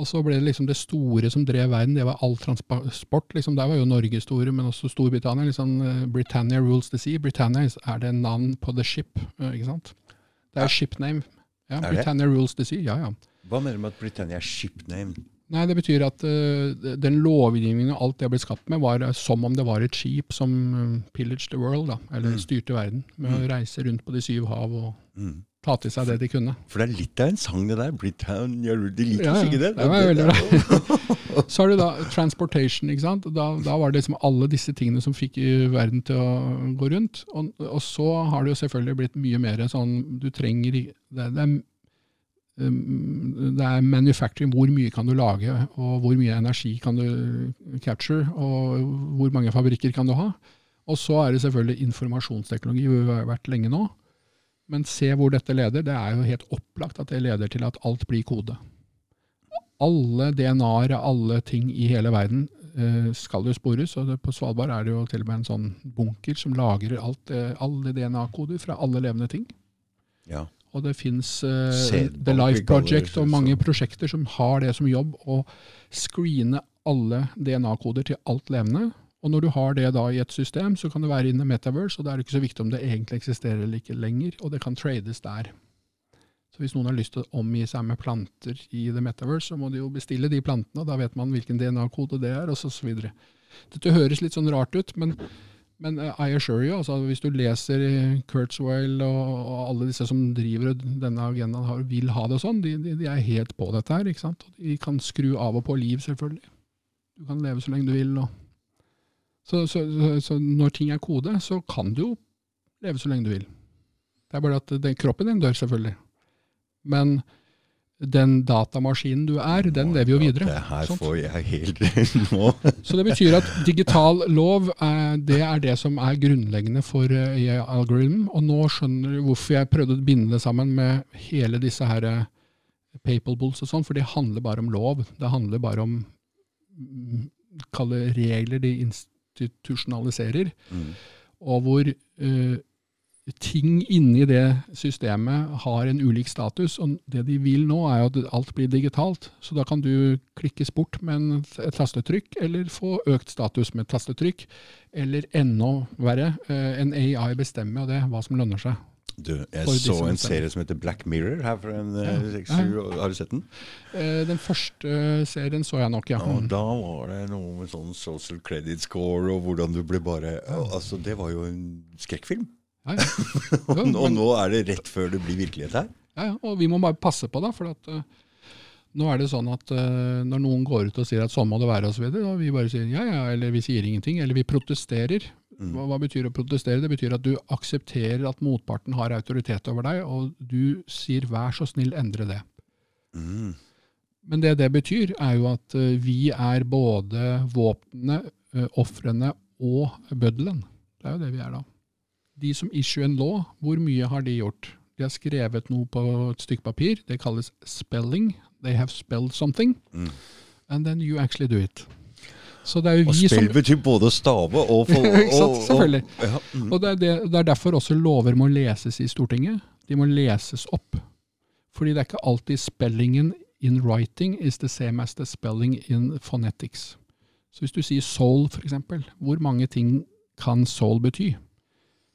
Og så ble det liksom det store som drev verden, det var all transport. liksom Der var jo Norge store, men også Storbritannia. liksom Britannia rules the sea. Britannia er det navn på the ship, uh, ikke sant? Det er ja. ship name. Ja, er Britannia det? rules the sea, ja ja. Hva mener du med at Britannia er ship name? Nei, Det betyr at uh, den lovgivningen og alt det ble skapt med, var som om det var et skip som pillaged the world, da, eller mm. styrte verden, med mm. å reise rundt på de syv hav og mm ta til seg det de kunne. For det er litt av en sang, det der. Britannia, de liker ja, ikke det. det var veldig bra. Så har du da transportation. ikke sant? Da, da, var det liksom alle disse tingene som fikk verden til å gå rundt. Og, og, så har det jo selvfølgelig blitt mye mer sånn Du trenger Det, det, er, det er manufacturing. Hvor mye kan du lage, og hvor mye energi kan du capture, og hvor mange fabrikker kan du ha? Og så er det selvfølgelig informasjonsteknologi, hvor vi har vært lenge nå. Men se hvor dette leder. Det er jo helt opplagt at det leder til at alt blir kode. Alle DNA-er av alle ting i hele verden eh, skal jo spores. og På Svalbard er det jo til og med en sånn bunker som lagrer alt, eh, alle DNA-koder fra alle levende ting. Ja. Og det fins uh, The Life Project og mange prosjekter som har det som jobb å screene alle DNA-koder til alt levende. Og når du har det da i et system, så kan det være inne metaverse, og da er det ikke så viktig om det egentlig eksisterer eller ikke lenger, og det kan trades der. Så hvis noen har lyst til å omgi seg med planter i the metaverse, så må de jo bestille de plantene, og da vet man hvilken DNA-kode det er, og så videre. Dette høres litt sånn rart ut, men, men uh, I assure you, altså hvis du leser Kurzweil og, og, alle disse som driver denne agendaen, har, vil ha det sånn, de, de, de, er helt på dette her. ikke sant? De kan skru av og på liv, selvfølgelig. Du kan leve så lenge du vil. og så, så, så, når ting er kode, så kan du jo leve så lenge du vil. Det er bare at den, kroppen din dør, selvfølgelig. Men den datamaskinen du er, den lever jo videre. Det her får jeg helt nå. så det betyr at digital lov, er, det er det som er grunnleggende for AI eh, algorithm. Og nå skjønner du hvorfor jeg prøvde å binde det sammen med hele disse her eh, papables og sånn, for det handler bare om lov. Det handler bare om mm, kalle regler de institusjonaliserer, mm. og hvor uh, ting inni det systemet har en ulik status. Og det de vil nå, er jo at alt blir digitalt. Så da kan du klikkes bort med et tastetrykk, eller få økt status med et tastetrykk. Eller enda verre, uh, en AI bestemmer jo det, hva som lønner seg. Du, jeg så en serie som heter Black Mirror her for en ja. 6, eh, 7 Har du sett den? Eh, den første serien så jeg nok, ja. Og da var det noe med sånn social credit score og hvordan du ble bare Altså, det var jo en skrekkfilm. Ja, ja. Jo, og nå er det rett før det blir virkelighet her. Ja, ja, og vi må bare passe på da. For at, uh, nå er det sånn at uh, når noen går ut og sier at sånn må det være, og så videre, og vi bare sier ja, ja, eller vi sier ingenting, eller vi protesterer, Mm. Hva, hva, betyr å protestere? Det betyr at du aksepterer at motparten har autoritet over deg, og du sier 'vær så snill, endre det'. Mm. Men det det betyr, er jo at uh, vi er både våpnene, ofrene og bøddelen. Det er jo det vi er da. De som issue en law, hvor mye har de gjort? De har skrevet noe på et stykke papir. Det kalles spelling. They have spelled something. Mm. And then you actually do it. Så det er jo og vi spill som, betyr både stave og få Ikke sant, selvfølgelig. Og, ja, mm. og det, er det, det, er derfor også lover må leses i Stortinget. De må leses opp. Fordi det er ikke alltid spellingen in writing is the same as the spelling in phonetics. Så hvis du sier soul, f.eks., hvor mange ting kan soul bety?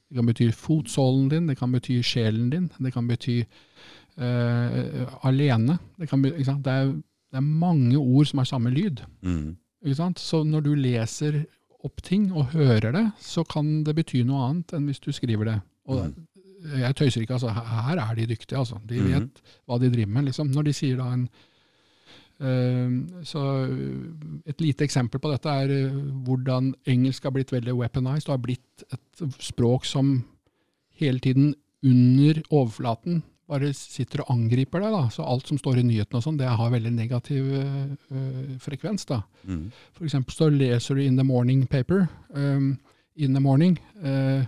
Det kan bety fotsålen din, det kan bety sjelen din, det kan bety uh, alene. Det, kan, det, er, det, er, mange ord som har samme lyd. Mm. Så når du leser opp ting og hører det, så kan det bety noe annet enn hvis du skriver det. Og mm. jeg tøyser ikke, altså. Her er de dyktige, altså. De vet mm. hva de driver med, liksom. Når de sier da en Så et lite eksempel på dette er uh, hvordan engelsk har blitt veldig weaponized og har blitt et språk som hele tiden under overflaten bare sitter og angriper deg. da, så Alt som står i nyhetene og sånn, det har veldig negativ uh, frekvens. da. Mm. For eksempel så leser du in the morning paper. Um, in the morning. Uh,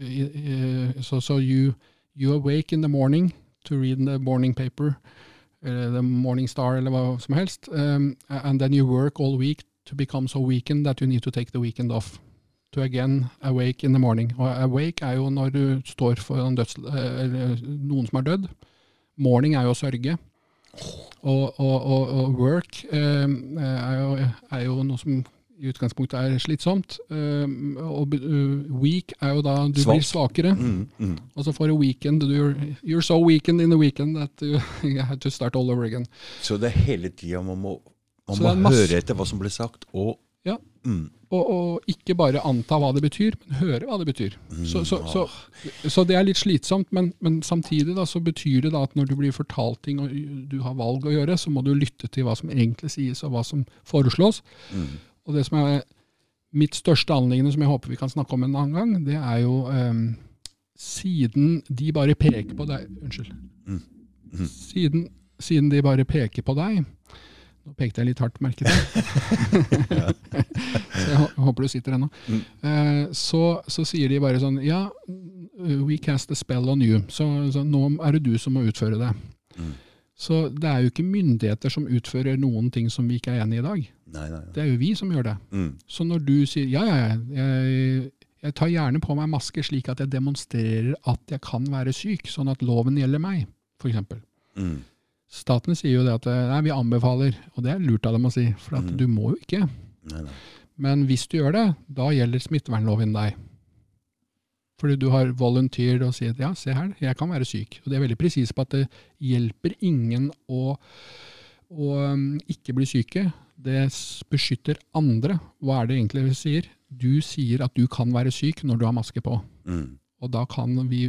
uh, so, so you, you awake in the morning to read in the morning paper. The Morning Star eller hva som helst. Um, and then you work all week to become so weakened that you need to take the weekend off to again awake in the morning. Og awake er jo når du står foran noen som er dødd. Morning er jo å sørge. Og, og, og, og work um, er, jo, er jo noe som i utgangspunktet er slitsomt. Eh, og uh, weak er jo da du Svak. blir svakere. Mm, mm. Og så får du weekend. You're, you're so weakened in the weekend that you, you have to start all over again. Så det er hele tida man må, man må masse- høre etter hva som blir sagt, og Ja. mm, Og, og ikke bare anta hva det betyr, men høre hva det betyr. Så, så, så, så det er litt slitsomt, men, men samtidig da, så betyr det at når du blir fortalt ting og du har valg å gjøre, så må du lytte til hva som egentlig sies og hva som foreslås. mm, Og det som er mitt største anliggende, som jeg håper vi kan snakke om en annen gang, det er jo um, siden de bare peker på deg Unnskyld. Mm. Mhm. Siden, siden de bare peker på deg Nå pekte jeg litt hardt, merket jeg. så jeg håper du sitter ennå. Mm. Eh, så, så sier de bare sånn Ja, we cast a spell on you. Så, så nå er det du som må utføre det. Mm. Så det er jo ikke myndigheter som utfører noen ting som vi ikke er enig i i dag. Nei, nei. nei. Det er jo vi som gjør det. Mm, Så når du sier ja, ja, ja, jeg, jeg tar gjerne på meg maske slik at jeg demonstrerer at jeg kan være syk, sånn at loven gjelder meg, f.eks. mm, Staten sier jo det at nei, vi anbefaler, og det er lurt av dem å si, for at Mhm. du må jo ikke. nei, nei. Men hvis du gjør det, da gjelder smittevernloven deg. Fordi du har volunteered og sier at ja, se her, jeg kan være syk. Og det er veldig presis på at det hjelper ingen å, å um, ikke bli syke. Det beskytter andre. Hva er det egentlig vi sier? Du sier at du kan være syk når du har maske på. Mm, Og da kan vi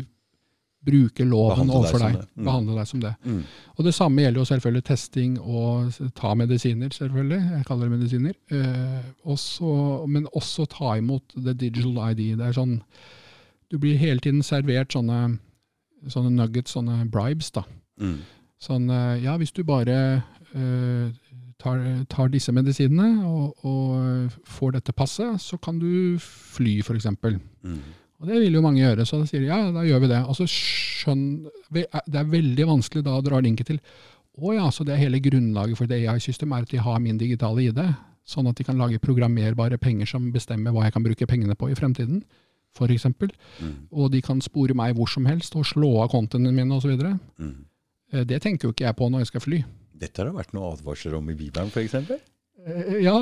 bruke loven overfor deg deg. Mm. Behandle deg som det. mm, Og det samme gjelder jo selvfølgelig testing og ta medisiner, selvfølgelig. Jeg kaller det medisiner. Eh, også, men også ta imot the digital ID. Det er sånn Du blir hele tiden servert sånne, sånne nuggets, sånne bribes, da. mm, Sånn eh, Ja, hvis du bare uh, tar, tar disse medisinene og, og får dette passet, så kan du fly, f.eks. mm. Og det vil jo mange gjøre, så da sier de ja, da gjør vi det. Og så skjønn, Det er veldig vanskelig da å dra linket til å ja, så det er hele grunnlaget for det AI-systemet er at de har min digitale ID, sånn at de kan lage programmerbare penger som bestemmer hva jeg kan bruke pengene på i fremtiden, f.eks. Mm, Og de kan spore meg hvor som helst og slå av kontoene mine osv. mm. Det tenker jo ikke jeg på når jeg skal fly. Dette har det vært noen advarsler om i Bibelen, f.eks.? Eh, Ja,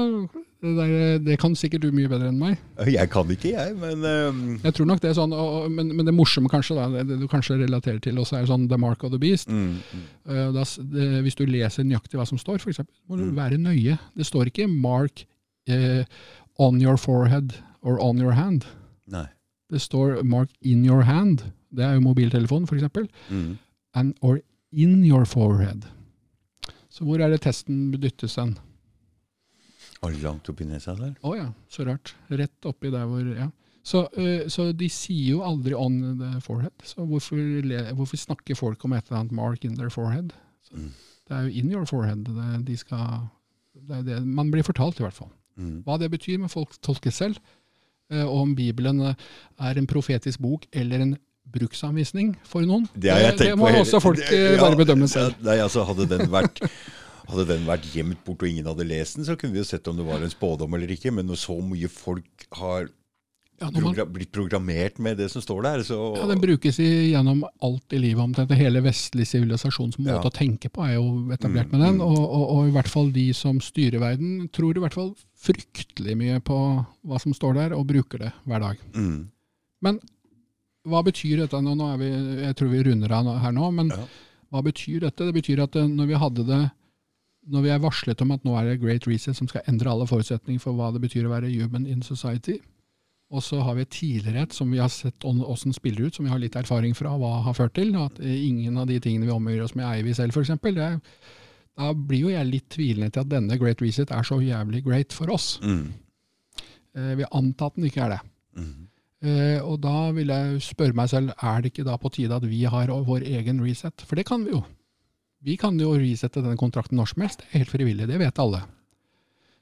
det, der, det kan sikkert du mye bedre enn meg. Jeg kan ikke, jeg, men um, Jeg tror nok det er sånn, og, men, men det morsomme kanskje, da, det, du kanskje relaterer til også, er sånn The Mark of the Beast. mm, mm. Eh, Da, det, hvis du leser nøyaktig hva som står, eksempel, må du Mm. være nøye. Det står ikke 'mark eh, on your forehead or on your hand'. Nei. Det står 'mark in your hand'. Det er jo mobiltelefonen, f.eks. Mm. And or in your forehead. Så hvor er det testen dyttes hen? Det langt oppi nesa der? Å ja, så rart. Rett oppi der hvor Ja. Så, uh, så de sier jo aldri 'on the forehead'. Så hvorfor, hvorfor snakker folk om et eller annet 'mark in their forehead'? Mm. Det er jo 'in your forehead'. Det, de skal, det er det man blir fortalt, i hvert fall. Mm. Hva det betyr, men folk tolker selv. Eh, Og om Bibelen eh, er en profetisk bok eller en bruksanvisning for noen, Det tenkt det må også folk det- eh, bare bedømme selv. Nei, altså Hadde den vært hadde den vært gjemt bort og ingen hadde lest den, så kunne vi jo sett om det var en spådom eller ikke. Men når så mye folk har Ja, man, progra blitt programmert med det som står der, så ja, Den brukes i, gjennom alt i livet omtrent. Hele vestlig sivilisasjons måte Ja. å tenke på er jo etablert Mm, med den. mm. Og, og, og i hvert fall de som styrer verden, tror i hvert fall fryktelig mye på hva som står der, og bruker det hver dag. mm, Hva betyr dette nå? nå vi, jeg tror vi runder av her nå, men Ja. hva betyr dette? Det betyr at eh, når vi hadde det når vi er varslet om at nå er det Great Reset som skal endre alle forutsetninger for hva det betyr å være human in society, og så har vi et tidlighet som vi har sett åssen spiller ut, som vi har litt erfaring fra hva har ført til, at eh, ingen av de tingene vi omgjør oss med eier vi selv, f.eks. Da blir jo jeg litt tvilende til at denne Great Reset er så jævlig great for oss. mm, Eh, Vi antar at den ikke er det. mm. Eh, og da vil jeg spørre meg selv, er det ikke da på tide at vi har vår egen reset? For det kan vi jo. Vi kan jo resette denne kontrakten når som helst. Helt frivillig, det vet alle.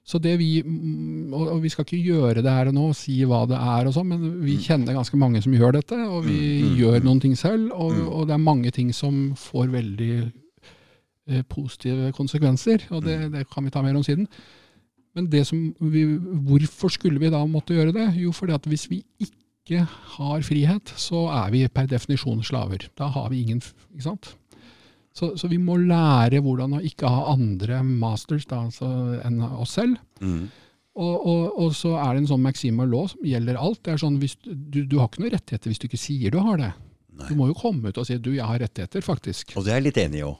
Så det vi, mm, og og vi skal ikke gjøre det her og nå, si hva det er og sånn, men vi kjenner ganske mange som gjør dette, og vi Mm, mm, gjør mm. noen ting selv, og, Mm. og det er mange ting som får veldig eh, positive konsekvenser, og det, det kan vi ta mer om siden. Men det som vi, hvorfor skulle vi da måtte gjøre det? Jo, fordi at hvis vi ikke har frihet, så er vi per definisjon slaver. Da har vi ingen, ikke sant? Så, så, vi må lære hvordan å ikke ha andre masters da, altså, enn oss selv. Mm. Og, og, og, så er det en sånn maxima law som gjelder alt. Det er sånn, hvis, du, du har ikke noen rettigheter hvis du ikke sier du har det. Nei. Du må jo komme ut og si du, jeg har rettigheter, faktisk. Og det er jeg litt enig i òg.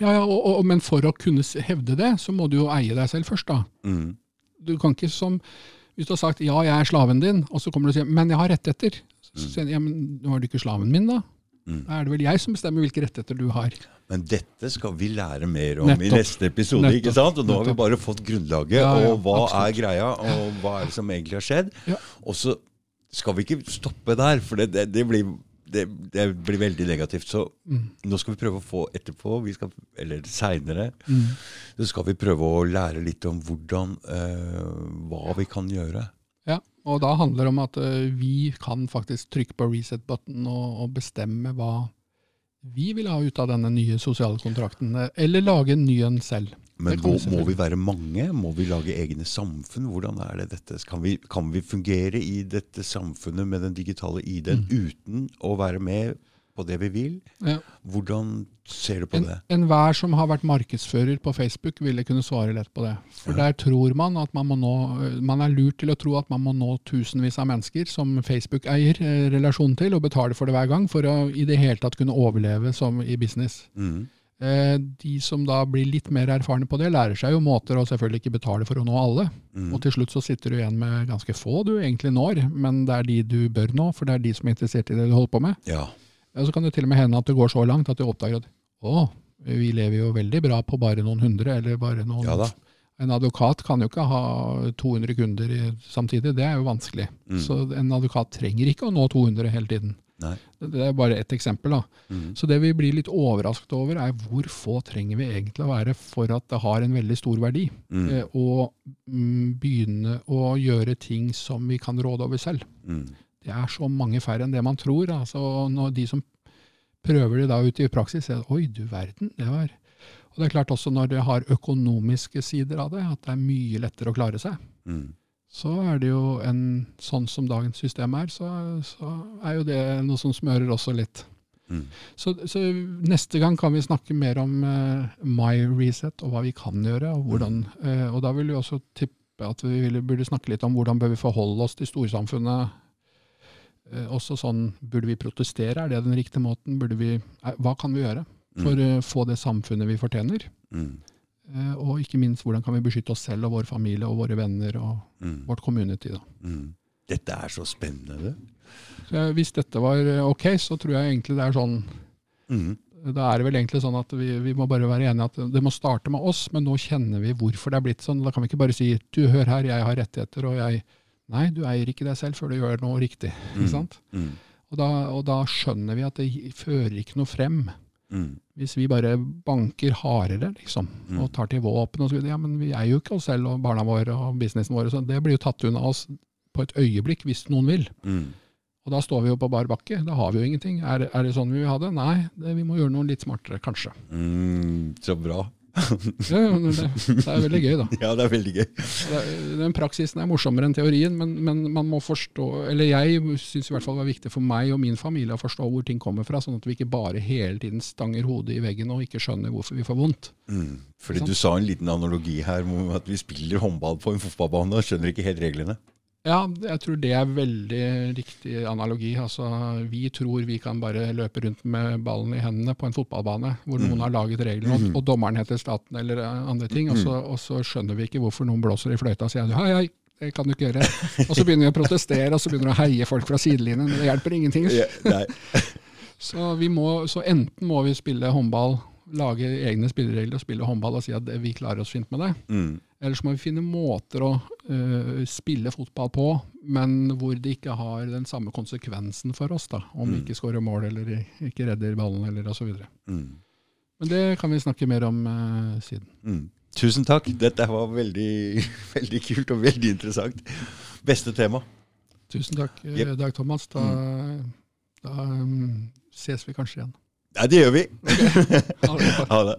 Ja, ja, og, og, men for å kunne hevde det, så må du jo eie deg selv først, da. Mm. Du kan ikke som Hvis du har sagt 'ja, jeg er slaven din', og så kommer du og sier 'men jeg har rettigheter', så sier ja, men nå er du ikke slaven min, da? Mm. Da er det vel jeg som bestemmer hvilke rettigheter du har. Men dette skal vi lære mer om Nettopp. i neste episode. Nettopp. ikke sant? Og nå har vi bare fått grunnlaget, Ja, ja, og hva absolutt. er greia, og hva er det som egentlig har skjedd. Ja. Og så skal vi ikke stoppe der, for det, det, det, blir, det, det blir veldig negativt. Så Mm. nå skal vi prøve å få etterpå, vi skal, eller seinere, Mm. så skal vi prøve å lære litt om hvordan øh, Hva vi kan gjøre. Ja, og da handler det om at øh, vi kan faktisk trykke på reset-button og, og bestemme hva vi vil ha ut av denne nye sosiale kontrakten, eh, eller lage en ny en selv. Men må, vi må vi være mange? Må vi lage egne samfunn? Hvordan er det dette? Kan vi, kan vi fungere i dette samfunnet med den digitale ID-en Mm. uten å være med på det vi vil? Ja. Hvordan ser du på En, det? enhver som har vært markedsfører på Facebook, ville kunne svare lett på det. For Ja. der tror man at man må nå Man er lurt til å tro at man må nå tusenvis av mennesker som Facebook eier eh, relasjon til, og betaler for det hver gang, for å i det hele tatt kunne overleve som i business. Mm. Eh, de som da blir litt mer erfarne på det, lærer seg jo måter å selvfølgelig ikke betale for å nå alle. Mm. Og til slutt så sitter du igjen med ganske få du egentlig når, men det er de du bør nå, for det er de som er interessert i det du holder på med. Ja. Ja, så kan det til og med hende at det går så langt at du oppdager at å, vi lever jo veldig bra på bare noen hundre, eller bare noen ja da. En advokat kan jo ikke ha 200 kunder samtidig, det er jo vanskelig. Mm. Så en advokat trenger ikke å nå 200 hele tiden. Nei. Det det er bare ett eksempel. da. Mm. Så det vi blir litt overrasket over, er hvor få trenger vi egentlig å være for at det har en veldig stor verdi. Mm. Eh, og mm, begynne å gjøre ting som vi kan råde over selv. Det er så mange færre enn det man tror. Altså, når de som prøver det da ut i praksis, sier det oi, du verden, det var Og det er klart også når det har økonomiske sider av det, at det er mye lettere å klare seg. Mm. Så er det jo en sånn som dagens system er, så, så er jo det noe som smører også litt. Mm. Så, så neste gang kan vi snakke mer om uh, My Reset og hva vi kan gjøre. Og, hvordan, uh, og da vil vi også tippe at vi burde snakke litt om hvordan bør vi forholde oss til storsamfunnet. Eh, også sånn, Burde vi protestere, er det den riktige måten? Burde vi, eh, hva kan vi gjøre for å få det samfunnet vi fortjener? Mm. Eh, og ikke minst, hvordan kan vi beskytte oss selv og vår familie og våre venner og Mm. vårt community? da. Mm. Dette er så spennende. Så eh, Hvis dette var eh, ok, så tror jeg egentlig det er sånn Mm. Da er det vel egentlig sånn at vi, vi må bare være enige at det må starte med oss, men nå kjenner vi hvorfor det er blitt sånn. Da kan vi ikke bare si du, hør her, jeg har rettigheter, og jeg Nei, du eier ikke deg selv før du gjør noe riktig. Mm. ikke sant? Mm. Og da, og da skjønner vi at det fører ikke noe frem. Mm. Hvis vi bare banker hardere liksom, Mm. og tar til våpen og så videre, ja, men vi eier jo ikke oss selv og barna våre og businessen vår. Så det blir jo tatt unna oss på et øyeblikk, hvis noen vil. Mm. Og da står vi jo på bar bakke. Da har vi jo ingenting. Er, er det sånn vi vil ha det? Nei, det, vi må gjøre noe litt smartere, kanskje. Mm. Så bra. Ja, det, det er veldig gøy, da. Ja, det er veldig gøy. Det Den praksisen er morsommere enn teorien, men, men man må forstå Eller jeg syns i hvert fall det var viktig for meg og min familie å forstå hvor ting kommer fra, sånn at vi ikke bare hele tiden stanger hodet i veggen og ikke skjønner hvorfor vi får vondt. Mm. Fordi du sa en liten analogi her om at vi spiller håndball på en fotballbane og skjønner ikke helt reglene. Ja, jeg tror det er veldig riktig analogi. Altså, vi tror vi kan bare løpe rundt med ballen i hendene på en fotballbane, hvor noen har laget reglene, og, og dommeren heter staten eller andre ting, og så, og så skjønner vi ikke hvorfor noen blåser i fløyta og sier hei, hei, det kan du ikke gjøre. Og så begynner vi å protestere, og så begynner vi å heie folk fra sidelinjen. Det hjelper ingenting. Så, vi må, så enten må vi spille håndball, lage egne spilleregler og spille håndball og si at vi klarer oss fint med det. Mm. Eller så må vi finne måter å uh, spille fotball på, men hvor det ikke har den samme konsekvensen for oss, da, om vi Mm. ikke skårer mål eller ikke redder ballen eller osv. Mm. Men det kan vi snakke mer om uh, siden. Mm. Tusen takk. Dette var veldig, veldig kult og veldig interessant. Beste tema. Tusen takk, yep. Dag Thomas. Da, da um, ses vi kanskje igjen. Ja, det gjør vi. Ha det. Ha det.